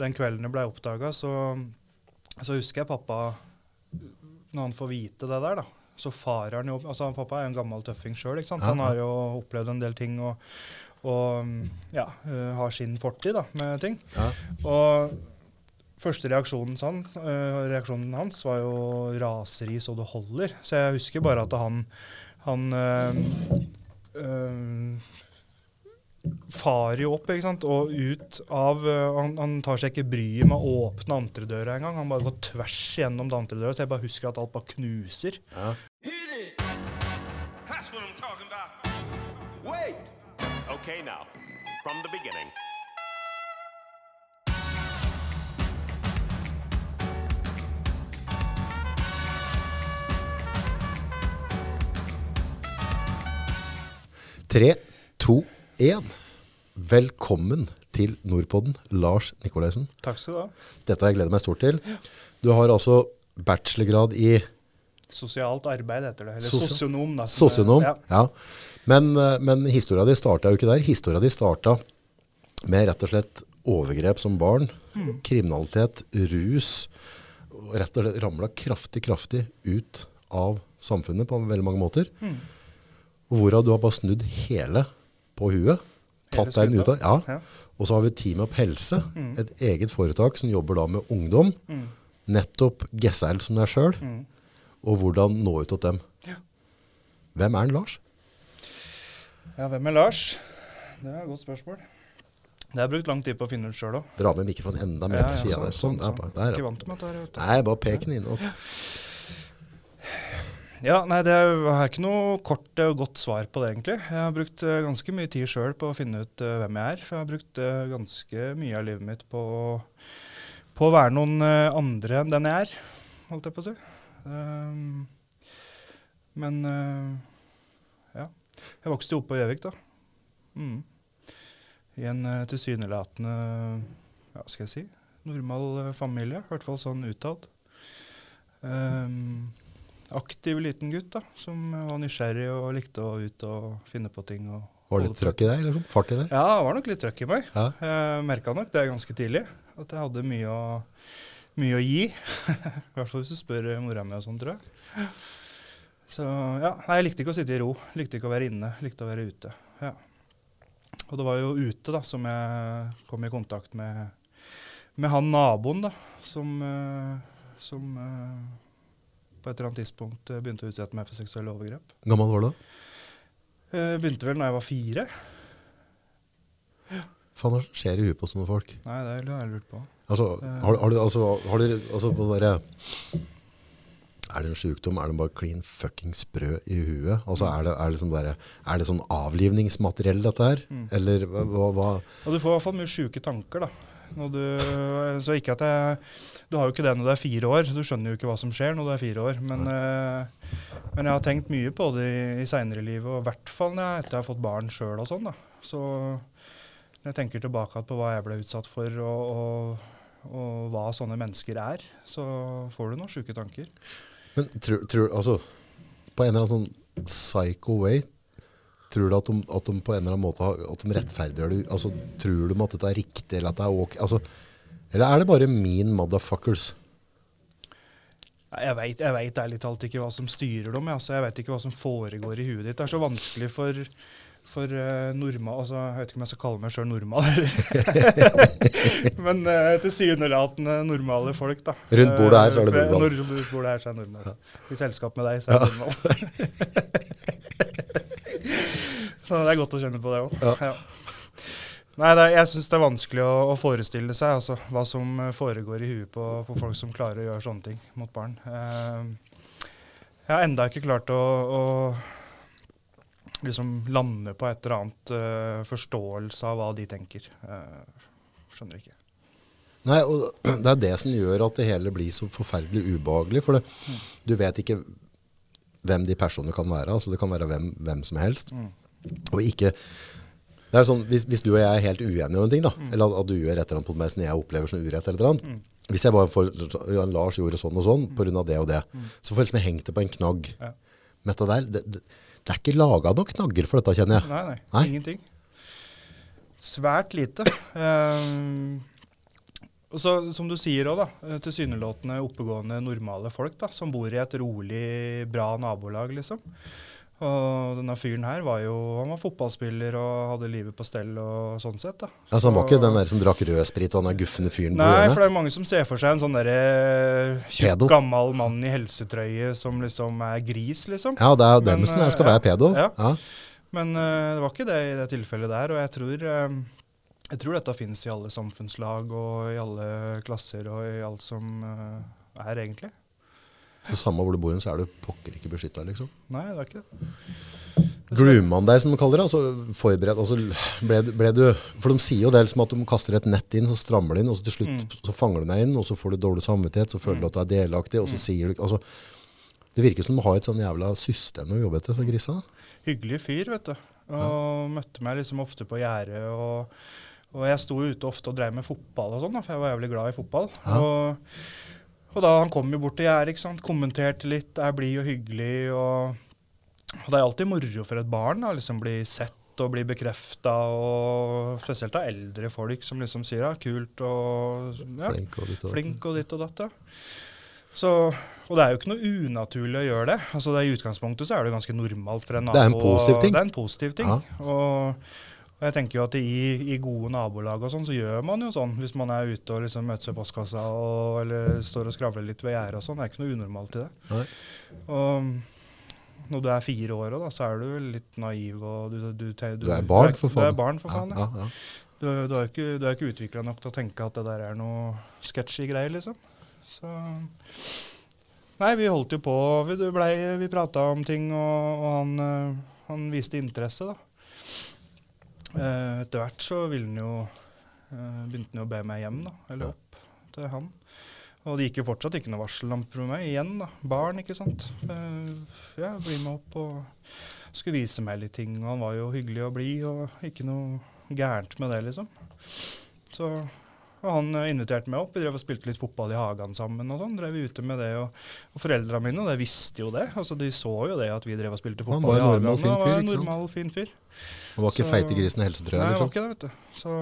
den kvelden det ble oppdaga, så, så husker jeg pappa Når han får vite det der, da, så farer han jo altså Pappa er jo en gammel tøffing sjøl. Han har jo opplevd en del ting og, og ja, øh, har sin fortid da, med ting. Ja. Og første reaksjonen hans, øh, reaksjonen hans var jo raseri så det holder. Så jeg husker bare at han, han øh, øh, farer jo opp, ikke sant, og ut av øh, han, han tar seg ikke bryet med å åpne entredøra engang. Han bare går tvers gjennom entredøra, så jeg bare husker at alt bare knuser. Ja. Okay, now, from the beginning. Tre, to, én. Velkommen til Nordpodden, Lars Nikolaisen. Takk skal du ha. Dette har jeg gledet meg stort til. Du har altså bachelorgrad i Sosialt arbeid heter det. Eller Sosio- sosionom. da. sosionom, det-. Ja. Ja. Men, eh, men historia di starta jo ikke der. Historia di starta med rett og slett overgrep som barn, Mm. kriminalitet, rus, og rett og slett ramla kraftig, kraftig ut av samfunnet på veldig mange måter. Mm. Hvorav du har bare snudd hele på huet. Tatt deg en ut av, ja. Ja. Mm. Og så har vi Team Up Helse, et eget foretak som jobber da med ungdom. Nettopp Gessel som deg sjøl, Mm. og hvordan nå ut til dem. Ja. Hvem er den, Lars? Ja, hvem er Lars? Det er et godt spørsmål. Det har jeg brukt lang tid på å finne ut sjøl òg. Dra med mikrofonen enda mer til sida der. Sånn, sånn, der, Ikke vant med dette. Nei, bare pek den innåt. Ja, nei, det er ikke noe kort og godt svar på det, egentlig. Jeg har brukt eh, ganske mye tid sjøl på å finne ut eh, hvem jeg er. For jeg har brukt eh, ganske mye av livet mitt på, på å være noen andre enn den jeg er, holdt jeg på å si. Um, men ja. Jeg vokste jo opp på Gjøvik, da. Mm. I en tilsynelatende hva skal jeg si, normal familie. I hvert fall sånn utad. Ehm, aktiv liten gutt da, som var nysgjerrig og likte å ut og finne på ting. Og Var det litt trøkk i deg? Liksom? Fart i deg? Ja, det var nok litt trøkk i meg. Ja. Jeg merka nok det ganske tidlig, at jeg hadde mye å, mye å gi. I hvert fall hvis du spør mora mi og sånn, tror jeg. Så ja, nei, jeg likte ikke å sitte i ro. Likte ikke å være inne, likte å være ute. Ja. Og det var jo ute da, som jeg kom i kontakt med, med han naboen da, som, eh, som eh, på et eller annet tidspunkt eh, begynte å utsette meg for seksuelle overgrep. Gammel var du da? Eh, begynte vel når jeg var fire. Faen, hva skjer i huet på sånne folk? Nei, det har jeg lurt på. Altså, Eh. har, har du, altså, har du, altså på bare, er det en sykdom? Er det bare clean fucking sprø i huet? Altså, er det, er det, sånn bare, er det sånn avlivningsmateriell dette her? Mm. Eller hva, hva? Og du får i hvert fall mye sjuke tanker, da. Du, så ikke at jeg, du har jo ikke det når du er fire år. Du skjønner jo ikke hva som skjer når du er fire år. Men, eh, men jeg har tenkt mye på det i, i seinere livet, og i hvert fall når jeg, etter jeg har fått barn sjøl og sånn. da. Så når jeg tenker tilbake på hva jeg ble utsatt for, og, og, og hva sånne mennesker er, så får du noen sjuke tanker. Men tror, tror, altså, på en eller annen sånn psycho way, tror du at de, at de på en eller annen måte har, at de rettferdiggjør det? Altså, tror de at dette er riktig, eller at det er ok? Altså, eller er det bare mean motherfuckers? Jeg veit vet ærlig talt ikke hva som styrer dem. Altså, jeg veit ikke hva som foregår i huet ditt. Det er så vanskelig for, for uh, normal altså, Jeg vet ikke om jeg skal kalle meg sjøl normal, Men uh, tilsynelatende normale folk, da. Rundt bordet her så er det Eh, normal. Rundt bordet her så er det normal. I selskap med deg så er det normal. så det er godt å kjenne på det òg. Ja. Ja. Nei, er- jeg syns det er vanskelig å, å forestille seg altså, hva som eh, foregår i huet på, på folk som klarer å gjøre sånne ting mot barn. Uh, jeg har enda ikke klart å, å liksom lande på et eller annet uh, forståelse av hva de tenker. Uh, skjønner ikke. Nei, og det er det som gjør at det hele blir så forferdelig ubehagelig, for det, du vet ikke hvem de personene kan være, altså det kan være hvem, hvem som helst. Og ikke, det er sånn, hvis, hvis du og jeg er helt uenige om en ting da, eller at, du gjør et eller annet på meg som jeg opplever som urett eller annet, mm. hvis jeg bare får, ja, Lars gjorde sånn og sånn, på grunn av det og det, så får jeg liksom hengt det på en knagg. Ja. Men det, der, det, det, det er ikke laget noen knagger for dette, kjenner jeg. Nei, nei, Nei? Ingenting. Svært lite. Eh, Og så, som du sier òg, eh, Tilsynelatende oppegående, normale folk da, som bor i et rolig, bra nabolag, liksom. Og denne fyren her var jo Han var fotballspiller og hadde livet på stell og sånn sett, da. Altså, han var ikke den der som drakk rødsprit og han er guffende fyren Nei, for det er mange som ser for seg en sånn derre tjukk, Pedo. gammel mann i helsetrøye som liksom er gris, liksom. Ja, det er jo dem som eh, skal ja. være pedo. Ja. Ja. Men uh, det var ikke det i det tilfellet der, og jeg tror, eh, jeg tror dette finnes i alle samfunnslag og i alle klasser og i alt som eh, er, egentlig. Så samme hvor du bor, så er du pokker ikke beskytta, liksom. Nei, det er ikke det. Groomer man deg, som de kaller det? Altså forberedt altså ble, ble du, For de sier jo det liksom at de kaster et nett inn, så strammer det inn, og så til slutt Mm. så fanger du deg inn, og så får du dårlig samvittighet, så føler du at du er delaktig, Mm. og så sier du altså, Det virker som de har et sånn jævla system å jobbe etter, så grisa. Hyggelig fyr, vet du. Og møtte meg liksom ofte på gjerdet. Og, og jeg sto ute ofte og drev med fotball og sånn, for jeg var jævlig glad i fotball. Ja. Og, og da han kom jo bort til gjerdet, kommenterte litt, er blid og hyggelig. Og, og det er alltid moro for et barn å liksom bli sett og bli bekrefta, og spesielt av eldre folk som liksom sier ja, kult og ja, Flink og ditt og flink og ditt og datt. Ja. Så, og det er jo ikke noe unaturlig å gjøre det. Altså det I utgangspunktet så er det ganske normalt for en nabo. Det er en positiv ting. Det er en positiv ting. Ja. Og, og jeg tenker jo at i, i gode nabolag og sånn, så gjør man jo sånn. Hvis man er ute og liksom møtes ved postkassa og, eller står og skravler litt ved gjerdet og sånn. Det er ikke noe unormalt i det. Nei. Og når du er fire år òg, så er du vel litt naiv og du, du, du, Du er barn, for faen. Du er barn, for faen. Ja, Ja. ja. Du, du er ikke, du er ikke utvikla nok til å tenke at det der er noe sketchy greier, liksom. Så Nei, vi holdt jo på. Vi, det vi prata om ting, og, og han, eh, han viste interesse, da. Eh, etter hvert så ville han jo eh, begynte han jo å be meg hjem, da. Eller opp til han. Og det gikk jo fortsatt ikke noe varsellamper med meg. Igjen, da. Barn, ikke sant. Eh, ja, bli med opp og skulle vise meg litt ting. Og han var jo hyggelig og blid, og ikke noe gærent med det, liksom. Så og han eh, inviterte meg opp. Vi drev og spilte litt fotball i hagen sammen. og sånn, drev vi ute med det, Og, og foreldra mine og de visste jo det. altså De så jo det at vi drev og spilte Han fotball var en i hagen. normal, fin Han fyr, var en normal, fin fyr. Han var ikke feiteggrisen i helsetrøya, Nei, var liksom. ikke det, vet du. Så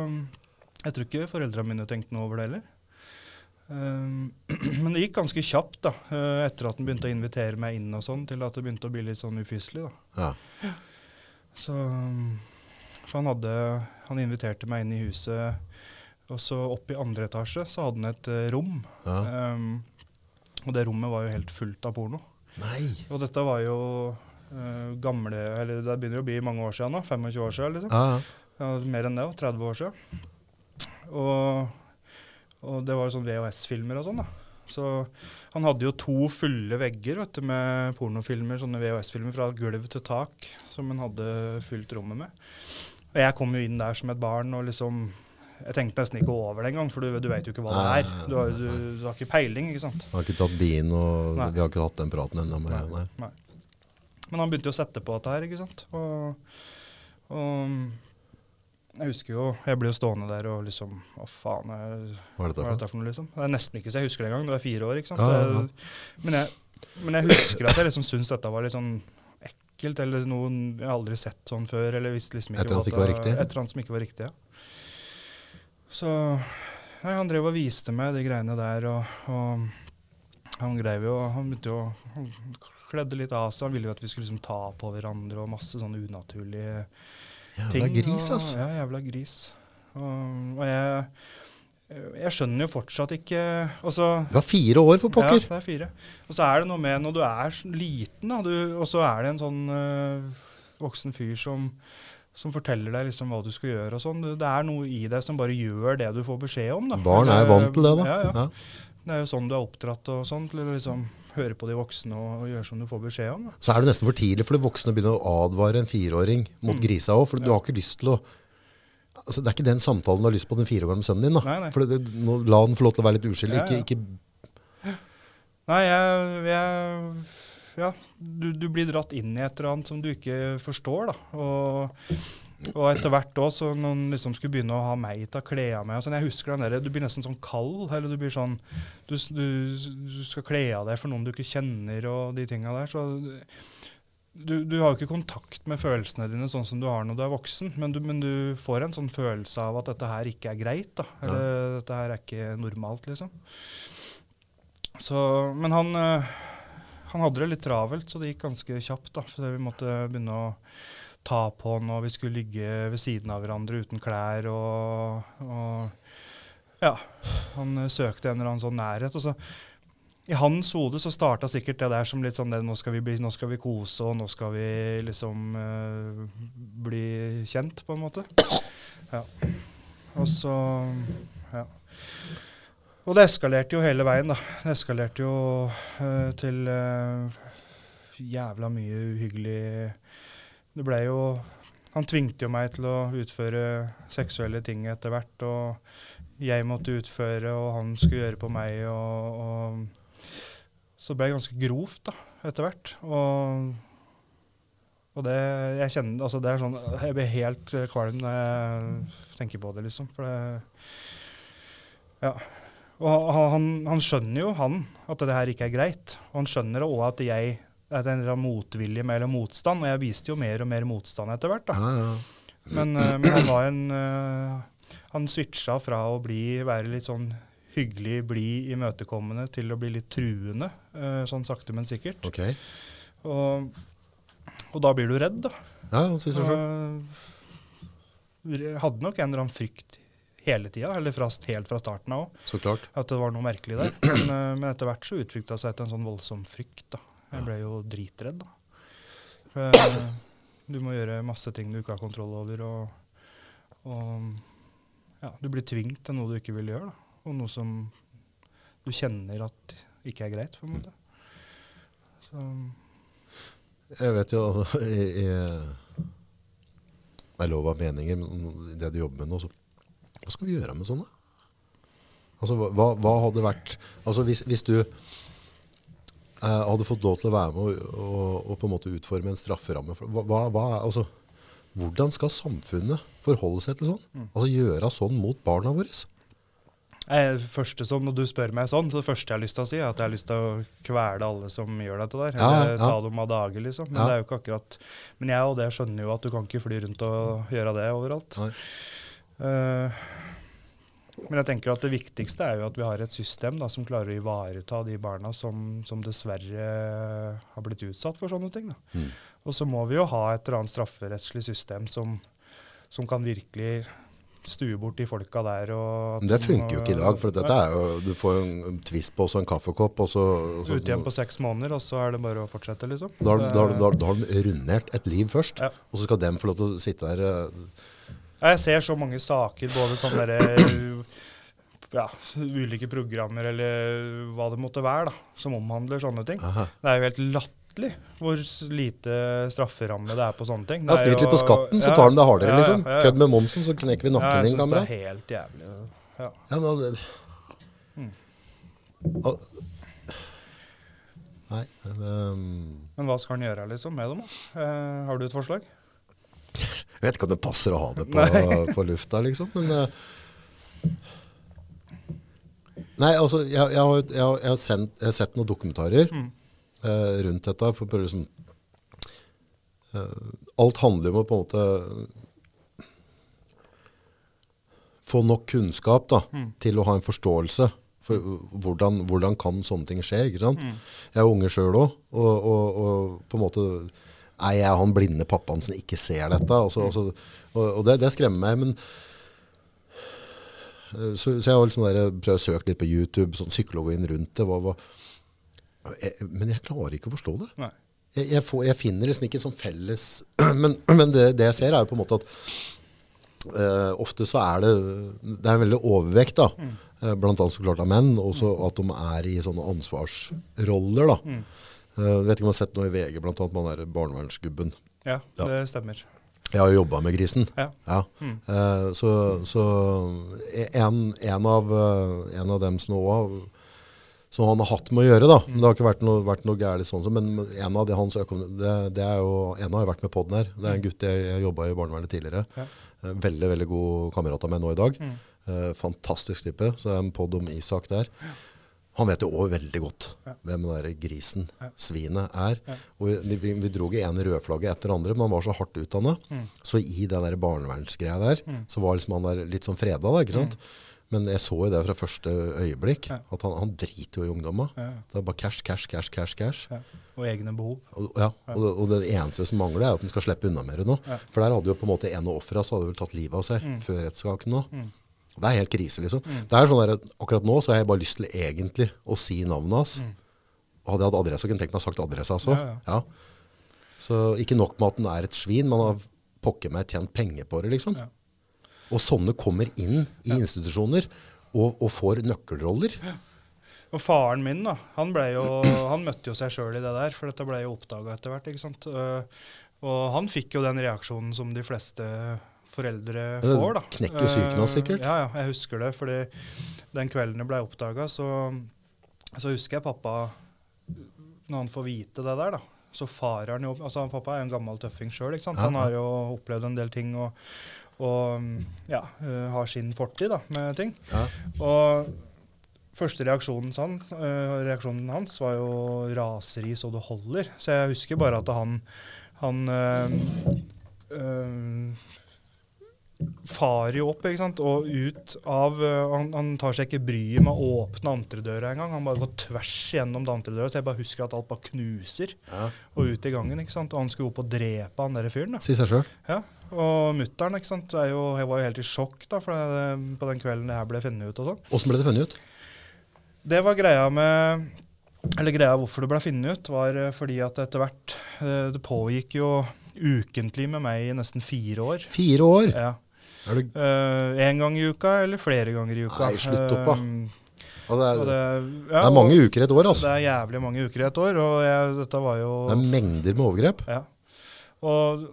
jeg tror ikke foreldra mine tenkte noe over det heller. Um, men det gikk ganske kjapt, da, eh, etter at han begynte å invitere meg inn og sånn, til at det begynte å bli litt sånn ufyselig, da. Ja. Så um, For han hadde Han inviterte meg inn i huset, og så opp i andre etasje så hadde han et eh, rom. Ja. Um, og det rommet var jo helt fullt av porno. Nei! Og dette var jo eh, gamle Eller det begynner jo å bli mange år siden nå. 25 år siden, liksom. Ja, ja. Ja, mer enn det, òg. 30 år siden. Og, og det var jo sånn VHS-filmer og sånn, da. Så han hadde jo to fulle vegger vet du, med pornofilmer, sånne VHS-filmer fra gulv til tak, som han hadde fylt rommet med. Og jeg kom jo inn der som et barn og liksom Jeg tenkte nesten ikke over det engang, for du, du vet jo ikke hva det er. Du har, du, du har ikke peiling, ikke sant. Han har ikke tatt bien, og Nei. vi har ikke hatt den praten ennå. Nei. Nei. Men han begynte jo å sette på dette her, ikke sant. Og, og jeg husker jo Jeg ble jo stående der og liksom Hva faen Jeg, Hva er dette for? dette for noe, liksom? Det er nesten ikke så jeg husker det engang. Du er fire år, ikke sant. Ja, ja, ja. Men, jeg, men jeg husker at jeg liksom syntes dette var litt sånn ekkelt, eller noe jeg aldri sett sånn før. Eller visste liksom ikke Et eller annet som ikke var riktig? Et eller annet som ikke var riktig, ja. Så nei, han drev og viste meg de greiene der, og, og han greiv jo Han begynte jo Han kledde litt av seg. Han ville jo at vi skulle liksom ta på hverandre og masse sånne unaturlige ting. Jævla gris, og- Ja, jævla gris. Og, og jeg, jeg skjønner jo fortsatt ikke altså, Du har fire år, for pokker! Ja, det er fire. Og så er det noe med når du er liten, da, du, og så er det en sånn øh, voksen fyr som, som forteller deg liksom hva du skal gjøre og sånn. Det er noe i deg som bare gjør det du får beskjed om. da. Barn er vant til det, da. Ja, ja. Ja. Det er jo sånn du er oppdratt og sånn, til å liksom høre på de voksne og, og gjøre som du får beskjed om. da. Så er det nesten for tidlig for de voksne å begynne å advare en fireåring mot Mm. grisa òg. For du har ikke lyst til å altså, Det er ikke den samtalen du har lyst på den fire år gamle sønnen din. da. Nei, nei. For det, nå, La han få lov til å være litt uskyldig. Ja, ja. Ikke, ikke Nei, jeg, jeg Ja, du, du blir dratt inn i et eller annet som du ikke forstår, da. Og, og etter hvert òg, så noen liksom skulle begynne å ha meg til å kle av meg og sånn, Jeg husker den der, Du blir nesten sånn kald. Eller du blir sånn Du, du, du skal kle av deg for noen du ikke kjenner, og de tinga der. Så du, du har jo ikke kontakt med følelsene dine sånn som du har når du er voksen, men du, men du får en sånn følelse av at dette her ikke er greit. da, Eller dette her er ikke normalt, liksom. Så, men han, eh, han hadde det litt travelt, så det gikk ganske kjapt. da, så Vi måtte begynne å ta på han, og vi skulle ligge ved siden av hverandre uten klær. og, og ja, han søkte en eller annen sånn nærhet. og så i hans hode så starta sikkert det der som litt sånn det, nå skal bli, nå skal vi kose, og nå skal vi liksom eh, bli kjent, på en måte. Ja. Og så Ja. Og det eskalerte jo hele veien, da. Det eskalerte jo uh, til uh, jævla mye uhyggelig Det blei jo Han tvingte jo meg til å utføre seksuelle ting etter hvert, og jeg måtte utføre, og han skulle gjøre på meg, og, og så det ble ganske grovt da, etter hvert. Og, og det jeg kjenner, altså det er sånn, jeg blir helt kvalm når jeg tenker på det, liksom. For det, ja. Og han, han skjønner jo, han, at det her ikke er greit. Og han skjønner òg at jeg at det er en motvilje med eller motstand. Og jeg viste jo mer og mer motstand etter hvert. da. Ja, ja. Men, eh, men han var en uh, Han switcha fra å bli, være litt sånn hyggelig, blid, imøtekommende til å bli litt truende. Uh, sånn sakte, men sikkert. Okay. Og, og da blir du redd, da. Ja, han sier seg sjøl. Hadde nok en eller annen frykt hele tida, eller fra, helt fra starten av òg, at det var noe merkelig der. Men, eh, men etter hvert så utvikla seg til en sånn voldsom frykt. da. Jeg ble jo dritredd, da. For, eh, du må gjøre masse ting du ikke har kontroll over, og, og ja, du blir tvunget til noe du ikke vil gjøre, da. Og noe som du kjenner at ikke er greit, på en måte. Så, Jeg vet jo jeg, Det er lov av meninger, men i det du jobber med nå, så Hva skal vi gjøre med sånne? Altså, hva, hva hadde vært Altså, hvis, hvis du eh, hadde fått lov til å være med og, og, og på en måte utforme en strafferamme hva, hva, altså, Hvordan skal samfunnet forholde seg til sånn? Altså gjøre sånn mot barna våre? Det første som, Når du spør meg sånn, så det første jeg har lyst til å si, er at jeg har lyst til å kvele alle som gjør dette der. Ja, ja. ta dem av dage, liksom. Men Ja. det er jo ikke akkurat Men jeg og det skjønner jo at du kan ikke fly rundt og gjøre det overalt. Nei. Eh, men jeg tenker at det viktigste er jo at vi har et system da, som klarer å ivareta de barna som, som dessverre har blitt utsatt for sånne ting. Mm. Og så må vi jo ha et eller annet strafferettslig system som, som kan virkelig stue bort de folka der. Og det funker jo ikke i dag, for dette er jo, du får jo en twist på også en kaffekopp, og så, så Ut igjen på seks måneder, og så er det bare å fortsette, liksom. Da har, de rundert et liv først, Ja. og så skal dem få lov til å sitte der eh, Jeg ser så mange saker, både sånne derre ja, ulike programmer eller hva det måtte være, da, som omhandler sånne ting. Aha. Det er jo helt latterlig hvor lite strafferamme det er på sånne ting. Ja, Snyt litt på skatten, så tar de det hardere, ja, liksom. ja, ja. Kødd med momsen, så knekker vi nakken jeg din, syns det er helt jævlig. Ja. Ja, men det... Mm. Nei, um, Men hva skal han gjøre liksom, med dem? da? Eh, har du et forslag? Jeg vet ikke om det passer å ha det på, på lufta, liksom, men eh, Nei, altså, jeg, jeg, har, jeg, har, jeg, har sendt, jeg har sett noen dokumentarer Mm. uh, rundt dette. For, for liksom, uh, alt handler jo om å på en måte få nok kunnskap da, Mm. til å ha en forståelse for hvordan, hvordan kan sånne ting skje. ikke sant? Mm. Jeg er unge sjøl òg, og, og, og på en måte er jeg han blinde pappaen som ikke ser dette? Og, så, og og det, det skremmer meg. men eh, så, så jeg har liksom der, prøvd å søke litt på YouTube, sånn psykologien rundt det. Hva, hva, jeg, men jeg klarer ikke å forstå det. Jeg, jeg, får, jeg finner liksom ikke sånn felles Men, men det, det jeg ser, er jo på en måte at Uh, ofte så er det Det er en veldig overvekt, da. Eh, blant annet så klart av menn. Og så at de er i sånne ansvarsroller, da. Eh, vet ikke om jeg har sett noe i VG, blant annet med han der barnevernsgubben. Ja, Ja. det stemmer. Jeg har jo jobba med grisen. Ja. Eh, så så en, en, av, eh, en av dem som nå som han har hatt med å gjøre, da. Men det har ikke vært noe, vært noe gærlig sånn. Men en av de hans det, det er jo, en har vært med poden her. Det er en gutt jeg, jeg jobba i barnevernet tidligere. Ja. Eh, Veldig veldig god kamerat av meg nå i dag. Mm. Eh, fantastisk type. Så det er en pod om Isak der. Han vet jo òg veldig godt Ja. hvem den der grisen, Ja. svinet, er. Ja. Og vi, vi, dro ikke ene rødflagget etter andre, men han var så hardt utdanna. Mm. Så i den der barnevernsgreia der, så var liksom han der litt sånn freda, da, ikke sant? Men jeg så jo det fra første øyeblikk, Mm. At han, han driter jo i ungdomma. Det er bare cash, cash, cash, cash, cash. Og egne behov. Og, ja, og, det, og det eneste som mangler, er at han skal slippe unna mer nå. For der hadde jo på en måte en av vel tatt livet av seg før rettssaken nå. Det er helt krise, liksom. Det er sånn der, at Akkurat nå så har jeg bare lyst til egentlig å si navnet hans. Mm. hadde jeg hatt adresse, kunne tenkt meg å sagt adressa også. Ja, ja. Så ikke nok med at den er et svin, man har pokker meg tjent penger på det, liksom. Ja. Og sånne kommer inn i institusjoner og, og får nøkkelroller. Og faren min, da, han, jo, han møtte jo seg sjøl i det der, for dette ble jo oppdaga etter hvert. ikke sant? Eh, Og han fikk jo den reaksjonen som de fleste foreldre får, da. knekker psyken hans, Eh, sikkert. Ja, ja, jeg husker det. fordi den kvelden det ble oppdaga, så, så husker jeg pappa Når han får vite det der, da. Så farer han jo altså Pappa er jo en gammel tøffing sjøl. Han har jo opplevd en del ting og, og ja, eh, har sin fortid da, med ting. Ja. Og første reaksjonen hans, øh, reaksjonen hans var jo raseri så det holder. Så jeg husker bare at han, han øh, øh, farer jo opp, ikke sant, og ut av øh, han, han tar seg ikke bryet med å åpne entredøra engang. Han bare går tvers gjennom entredøra, så jeg bare husker at alt bare knuser. Ja. Og ut i gangen, ikke sant. Og han skulle opp og drepe han der fyren. Si seg sjøl. Ja, og mutter'n ikke sant, er jo, jeg var jo helt i sjokk da, for det, på den kvelden det her ble funnet ut og sånn. Åssen ble det funnet ut? Det var greia med Eller greia hvorfor det ble funnet ut, var eh, fordi at etter hvert eh, Det pågikk jo ukentlig med meg i nesten fire år. Fire år! Ja. Er det, Én gang i uka eller flere ganger i uka. Nei, slutt opp, da. Eh, og det, er, og det ja, er mange uker i et år, altså. Det er jævlig mange uker i et år, og jeg, dette var jo Det er mengder med overgrep. Ja. Og,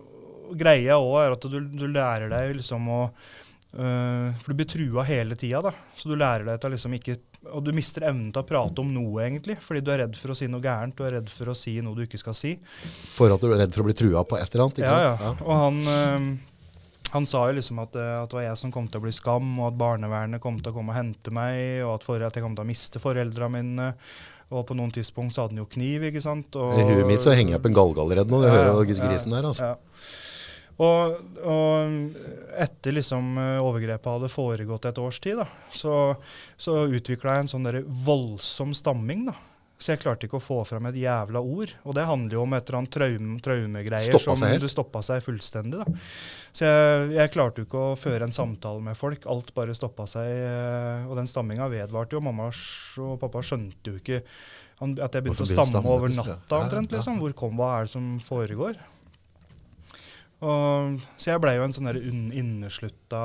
greia òg er at du, du lærer deg liksom å øh, For du blir trua hele tida, da. Så du lærer deg til å liksom ikke Og du mister evnen til å prate om noe, egentlig. Fordi du er redd for å si noe gærent. Du er redd for å si noe du ikke skal si. For at du er redd for å bli trua på et eller annet. Ikke Ja, sant? ja. Og han, øh, han sa jo liksom at, øh, at det var jeg som kom til å bli skam, og at barnevernet kom til å komme og hente meg, og at, for, at jeg kom til å miste foreldra mine. Og på noen tidspunkt så hadde han jo kniv, ikke sant. Og, I huet mitt så henger jeg på en gallgallredd nå. Jeg Ja, hører grisen der, altså. Ja. Og, og etter liksom eh, overgrepet hadde foregått et års tid, da, så, så utvikla jeg en sånn der voldsom stamming. da. Så jeg klarte ikke å få fram et jævla ord. Og det handler jo om et eller annet traume, traumegreier Stoppa som det stoppa seg fullstendig. da. Så jeg, jeg klarte jo ikke å føre en samtale med folk. Alt bare stoppa seg. eh, Og den stamminga vedvarte jo. Mamma og pappa skjønte jo ikke at jeg begynte å stamme over natta Ja, omtrent. liksom. Hvor kom, Hva er det som foregår? Og, så jeg blei jo en sånn inneslutta,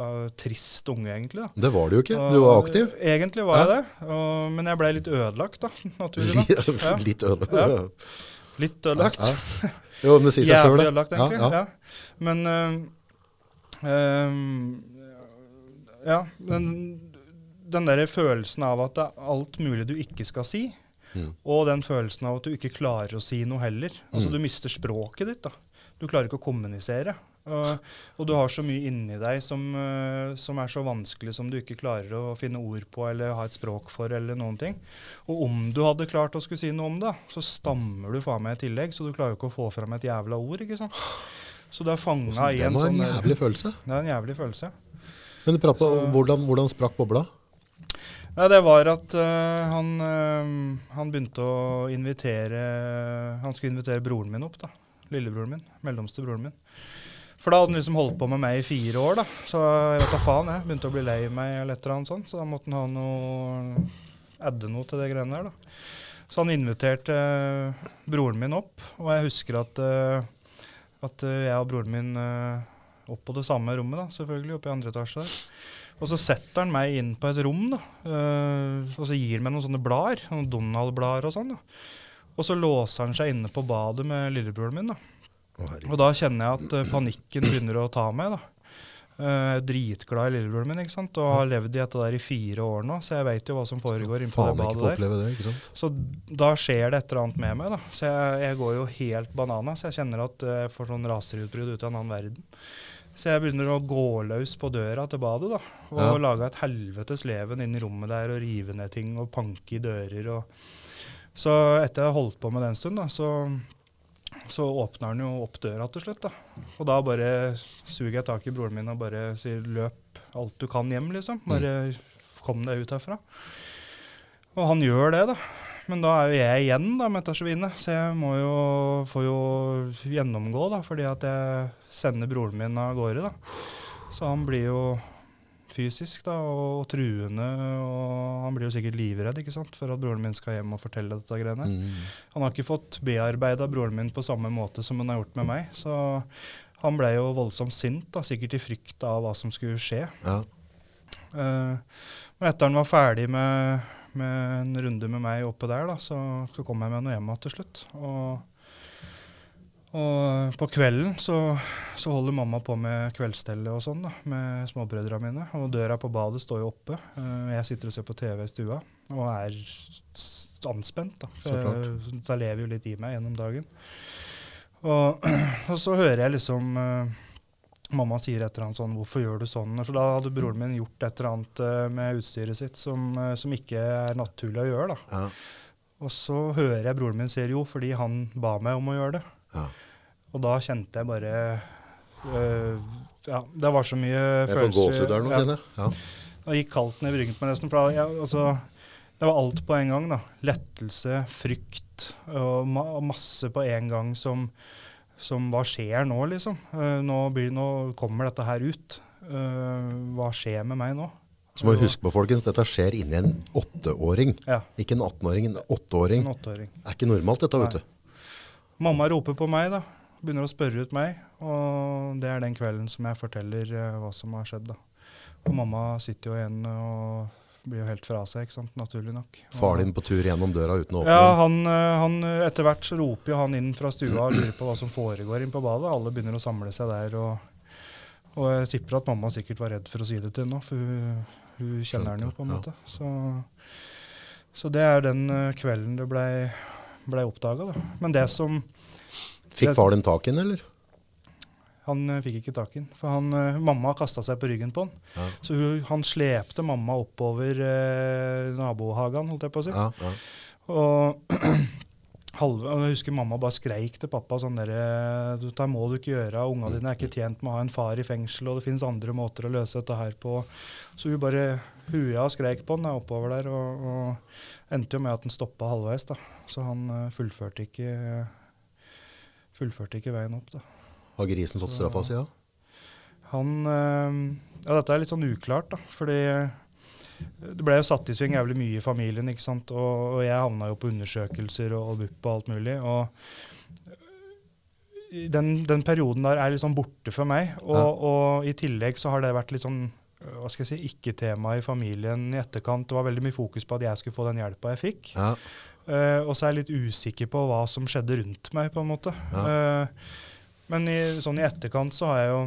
uh, trist unge, egentlig. da. Det var du jo ikke. Du var aktiv. Egentlig var jeg det, og, men jeg blei litt ødelagt, da. Naturlig nok. Ja. Litt ødelagt. Ja. Litt ødelagt. Ja. Jo, men det sier seg sjøl, Jævlig det. ødelagt, egentlig. Ja, Ja, ja. Men øh, øh, Ja, men den der følelsen av at det er alt mulig du ikke skal si, Mm. og den følelsen av at du ikke klarer å si noe heller. Altså Mm. Du mister språket ditt. da. Du klarer ikke å kommunisere. Og, og du har så mye inni deg som, øh, som er så vanskelig som du ikke klarer å finne ord på eller ha et språk for. eller noen ting. Og om du hadde klart å skulle si noe om det, så stammer du faen meg i tillegg, så du klarer ikke å få fram et jævla ord. ikke sant? Så du er fanga i Det var en sånn jævlig følelse. Det er en jævlig følelse. Men du prater om Så- hvordan, hvordan sprakk bobla? Nei, det var at uh, han, uh, han begynte å invitere Han skulle invitere broren min opp, da. Lillebroren min. Mellomste broren min. For da hadde han liksom holdt på med meg i fire år, da. Så jeg vet da faen, jeg. Begynte å bli lei meg eller et eller annet sånt. Så da måtte han ha noe Adde noe til det greiene der, da. Så han inviterte øh, broren min opp, og jeg husker at, øh, at øh, jeg og broren min øh, opp på det samme rommet, da, selvfølgelig, oppe i andre etasje der. Og så setter han meg inn på et rom, da. eh, og så gir han meg noen sånne blader, noen Donald-blader og sånn. da. Og så låser han seg inne på badet med lillebroren min. da. Og da kjenner jeg at eh, panikken begynner å ta meg. da. Uh, dritglad i lillebroren min ikke sant? og har levd i dette der i fire år nå, så jeg vet jo hva som foregår inne på det badet der. det, ikke sant? Så da skjer det et eller annet med meg. da. Så jeg, jeg går jo helt banana. Så jeg kjenner at jeg får sånn raseriutbrudd ut av en annen verden. Så jeg begynner å gå løs på døra til badet da, og Ja. lage et helvetes leven inn i rommet der og rive ned ting og panke i dører. Og. Så etter jeg holdt på med det en stund, da, så, så åpner han jo opp døra til slutt. da. Og da bare suger jeg tak i broren min og bare sier 'løp alt du kan hjem', liksom. Bare kom deg ut herfra. Og han gjør det, da. Men da er jo jeg igjen da med dette så jeg må jo, får jo gjennomgå, da, fordi at jeg sender broren min av gårde. da. Så han blir jo fysisk da, og truende, og han blir jo sikkert livredd ikke sant, for at broren min skal hjem og fortelle dette greiene. Mm. Han har ikke fått bearbeida broren min på samme måte som han har gjort med meg. Så han ble jo voldsomt sint, da, sikkert i frykt av hva som skulle skje. Ja. Uh, men etter han var ferdig med, med en runde med meg oppe der, da, så, så kom jeg med noe hjem til slutt. Og, og på kvelden så, så holder mamma på med kveldsstellet og sånn da, med småbrødrene mine. Og døra på badet står jo oppe. Eh, jeg sitter og ser på TV i stua og er anspent. da. Så klart. Da lever jo litt i meg gjennom dagen. Og, og så hører jeg liksom eh, Mamma sier et eller annet sånn 'Hvorfor gjør du sånn?' For da hadde broren min gjort et eller annet eh, med utstyret sitt som, eh, som ikke er naturlig å gjøre. da. Ja. Og så hører jeg broren min sier jo, fordi han ba meg om å gjøre det. Ja. Og da kjente jeg bare øh, Ja, det var så mye Jeg får gåsehud der nå, ja, kjenner jeg. Ja. Det gikk kaldt ned i ryggen på meg nesten. For da, jeg, altså, det var alt på en gang. da. Lettelse, frykt og ma masse på en gang som, som Hva skjer nå, liksom? Eh, nå, blir, nå kommer dette her ut. Uh, hva skjer med meg nå? Så må vi huske på, folkens, dette skjer inni en åtteåring. Ja, Ikke en 18-åring, en åtteåring. en åtteåring. Det er ikke normalt, dette, vet du. Mamma roper på meg, da. Begynner å spørre ut meg. Og det er den kvelden som jeg forteller uh, hva som har skjedd, da. Og mamma sitter jo igjen og blir jo helt fra seg, ikke sant. Naturlig nok. Og- Far din på tur gjennom døra uten å åpne Ja, han, eh, han eh, Etter hvert så roper jo han inn fra stua og lurer på hva som foregår inn på badet. Alle begynner å samle seg der. Og, og jeg tipper at mamma sikkert var redd for å si det til henne, for hun, hun kjenner han jo på en måte. Så, så det er den kvelden det blei ble oppdaga, da. Men det som Fikk far din tak i den, eller? Han eh, fikk ikke tak i den. For han, eh, mamma kasta seg på ryggen på han. Ja. Så hun, han slepte mamma oppover eh, nabohagen, holdt jeg på å si. Ja, ja. Og halve, jeg husker mamma bare skreik til pappa sånn derre Dette må du ikke gjøre, unga dine er ikke tjent med å ha en far i fengsel, og det finnes andre måter å løse dette her på. Så hun bare huja og skreik på han da, oppover der, og, og endte jo med at han stoppa halvveis. da. Så han eh, fullførte ikke fullførte ikke veien opp, da. Har grisen fått straffa si, da? Han øh, Ja, dette er litt sånn uklart, da. Fordi det ble jo satt i sving jævlig mye i familien, ikke sant. Og, og jeg havna jo på undersøkelser og, og BUP og alt mulig. Og den, den perioden der er litt sånn borte for meg. Og, Ja. og i tillegg så har det vært litt sånn øh, hva skal jeg si, ikke-tema i familien i etterkant. Det var veldig mye fokus på at jeg skulle få den hjelpa jeg fikk. Ja. Eh, og så er jeg litt usikker på hva som skjedde rundt meg, på en måte. Eh, men i, sånn i etterkant så har jeg jo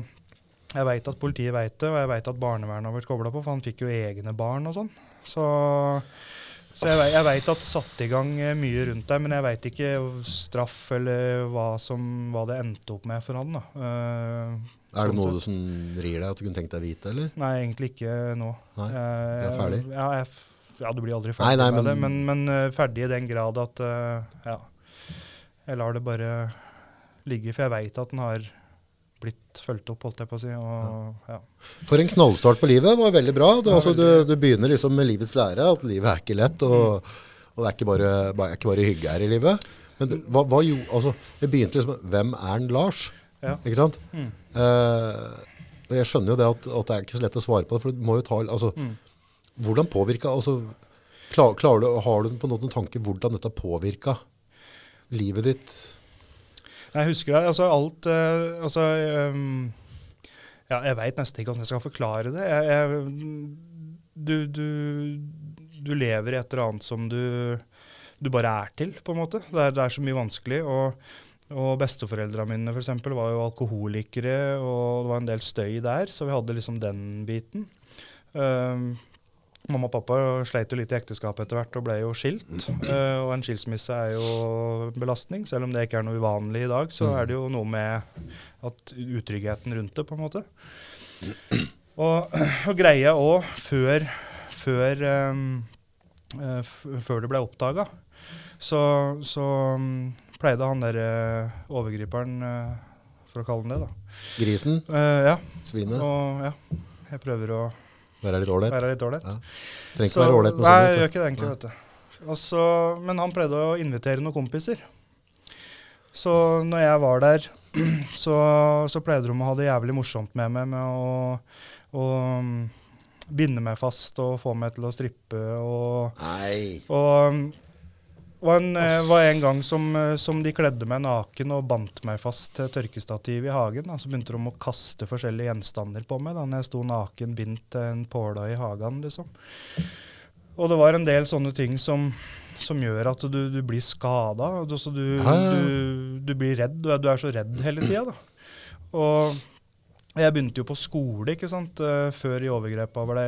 Jeg veit at politiet veit det, og jeg veit at barnevernet har blitt kobla på, for han fikk jo egne barn og sånn. Så, så jeg, jeg veit at det satte i gang eh, mye rundt der, men jeg veit ikke straff eller hva, som, hva det endte opp med for han. da. Uh, Er det sånn noe du som rir deg at du kunne tenkt deg å vite, eller? Nei, egentlig ikke nå. Nei, det du er ferdig? Ja, jeg, f- ja, du blir aldri ferdig nei, med men- det, men, men eh, ferdig i den grad at uh, ja, jeg lar det bare ligge, for jeg veit at den har blitt fulgt opp, holdt jeg på å si. Og, ja. For en knallstart på livet var veldig bra. Du, altså, du, du begynner liksom med livets lære, at livet er ikke lett, og, og det er ikke bare, bare, ikke bare hygge her i livet. Men det, hva, hva jo, altså, jeg begynte liksom med, Hvem er en Lars? Ja. Ikke sant? Mm. Eh, og jeg skjønner jo det at, at det er ikke så lett å svare på det, for du må jo ta altså, Mm. Hvordan påvirka altså, klar, klarer du, Har du på noen tanke hvordan dette påvirka livet ditt? Jeg husker det. Altså alt uh, Altså um, Ja, jeg veit nesten ikke hvordan jeg skal forklare det. Jeg, jeg, du, du, du lever i et eller annet som du, du bare er til, på en måte. Det er, det er så mye vanskelig. og og besteforeldrene mine for eksempel, var jo alkoholikere, og det var en del støy der, så vi hadde liksom den biten. Ehm, Mamma og pappa sleit jo litt i ekteskapet etter hvert og ble jo skilt. Uh, og en skilsmisse er jo belastning. Selv om det ikke er noe uvanlig i dag, så er det jo noe med at utryggheten rundt det, på en måte. Og, og greia òg, før, før, um, uh, før det ble oppdaga, så, så um, pleide han der uh, overgriperen, eh, for å kalle han det, da. Grisen, ja, svinet, og ja, jeg prøver å være litt ålreit. være litt ålreit. Ja. Trenger ikke være ålreit med Nei, jeg gjør ikke det egentlig, vet du. Også, men han pleide å invitere noen kompiser. Så når jeg var der, så, så pleide de å ha det jævlig morsomt med meg med å, å mm, binde meg fast og få meg til å strippe og Nei. og um, var en, eh, var en gang som, eh, som de kledde meg naken og bandt meg fast til tørkestativ i hagen. Da. Så begynte de å kaste forskjellige gjenstander på meg da når jeg sto naken bindt til en påle i hagen. liksom. Og det var en del sånne ting som, som gjør at du, du blir skada. Du, du, du, du blir redd. Du er, du er så redd hele tida. da. Og jeg begynte jo på skole ikke sant, eh, før i overgrepa ble,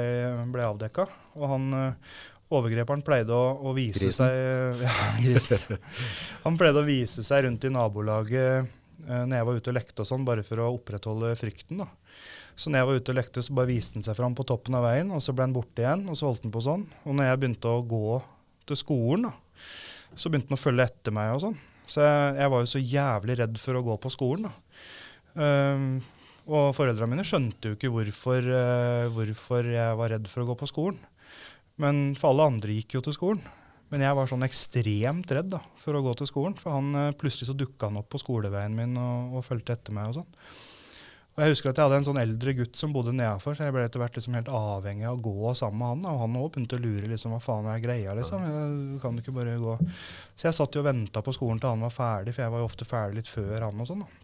ble avdekka. Og han overgreperen pleide å, å vise Grisen. seg ja, grisen. Han pleide å vise seg rundt i nabolaget eh, når jeg var ute og lekte og sånn, bare for å opprettholde frykten. da. Så når jeg var ute og lekte, så bare viste han seg fram på toppen av veien, og så ble han borte igjen, og så holdt han på sånn. Og når jeg begynte å gå til skolen, da, så begynte han å følge etter meg og sånn. Så jeg, jeg var jo så jævlig redd for å gå på skolen, da. Um, og foreldrene mine skjønte jo ikke hvorfor, uh, hvorfor jeg var redd for å gå på skolen. Men for alle andre gikk jo til skolen. Men jeg var sånn ekstremt redd da, for å gå til skolen. For han, eh, plutselig så dukka han opp på skoleveien min og, og fulgte etter meg og sånn. Og jeg husker at jeg hadde en sånn eldre gutt som bodde nedafor, så jeg ble etter hvert liksom helt avhengig av å gå sammen med han. Og han òg begynte å lure liksom, hva faen er greia, liksom. Jeg kan du ikke bare gå. Så jeg satt jo og venta på skolen til han var ferdig, for jeg var jo ofte ferdig litt før han og sånn. da.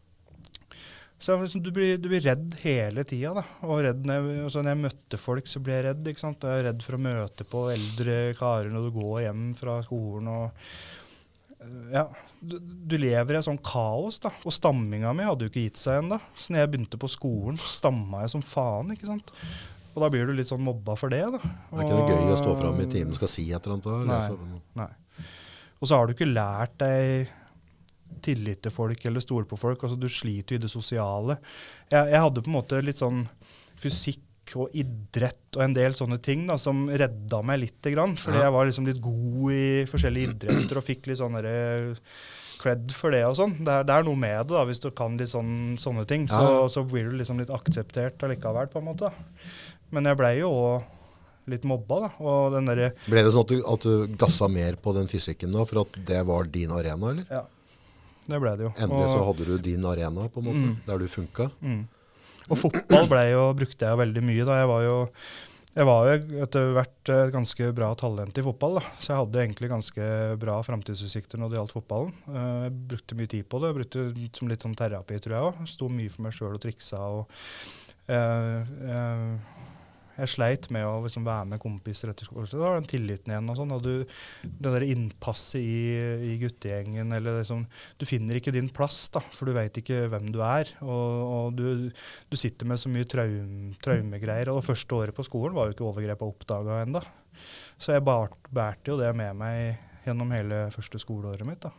Så liksom, du, blir, du blir redd hele tida. da, og redd når jeg, altså når jeg møtte folk, så ble jeg redd. ikke sant? Jeg er redd for å møte på eldre karer når du går hjem fra skolen. og eh, ja, du, du lever i et sånn kaos, da. Og stamminga mi hadde jo ikke gitt seg ennå. Så når jeg begynte på skolen, stamma jeg som faen. ikke sant? Og da blir du litt sånn mobba for det. da. Det er ikke det gøy å stå fram i timen og skal si et eller annet. da, Nei. Nei. Og så har du ikke lært deg tillit til folk eller stole på folk. altså Du sliter jo i det sosiale. Jeg, jeg hadde på en måte litt sånn fysikk og idrett og en del sånne ting da, som redda meg lite grann. Fordi jeg var liksom litt god i forskjellige idretter og fikk litt sånn cred for det og sånn. Det, det er noe med det, da, hvis du kan litt sånn, sånne ting. Så, Ja. så blir du liksom litt akseptert allikevel, på en måte. Men jeg blei jo òg litt mobba, da. Og den der, Ble det sånn at du, at du gassa mer på den fysikken da, for at det var din arena, eller? Ja, det ble det jo. Endelig og, så hadde du din arena, på en måte, Mm. der du funka. mm. og fotball ble jo, brukte jeg jo veldig mye da. Jeg var jo, jeg var jo etter hvert et ganske bra talent i fotball, da. så jeg hadde egentlig ganske bra framtidsutsikter når det gjaldt fotballen. Eh, Jeg brukte mye tid på det. Jeg brukte det som litt sånn terapi, tror jeg òg. Sto mye for meg sjøl og triksa. og jeg, jeg, jeg sleit med å liksom være med kompiser etter skolen. Da var den tilliten igjen. og sånn, og du, Det der innpasset i, i guttegjengen eller liksom, Du finner ikke din plass, da, for du veit ikke hvem du er. Og, og du, du sitter med så mye traum, traumegreier. Og det første året på skolen var jo ikke overgrepet oppdaga ennå. Så jeg bærte jo det med meg gjennom hele første skoleåret mitt. da.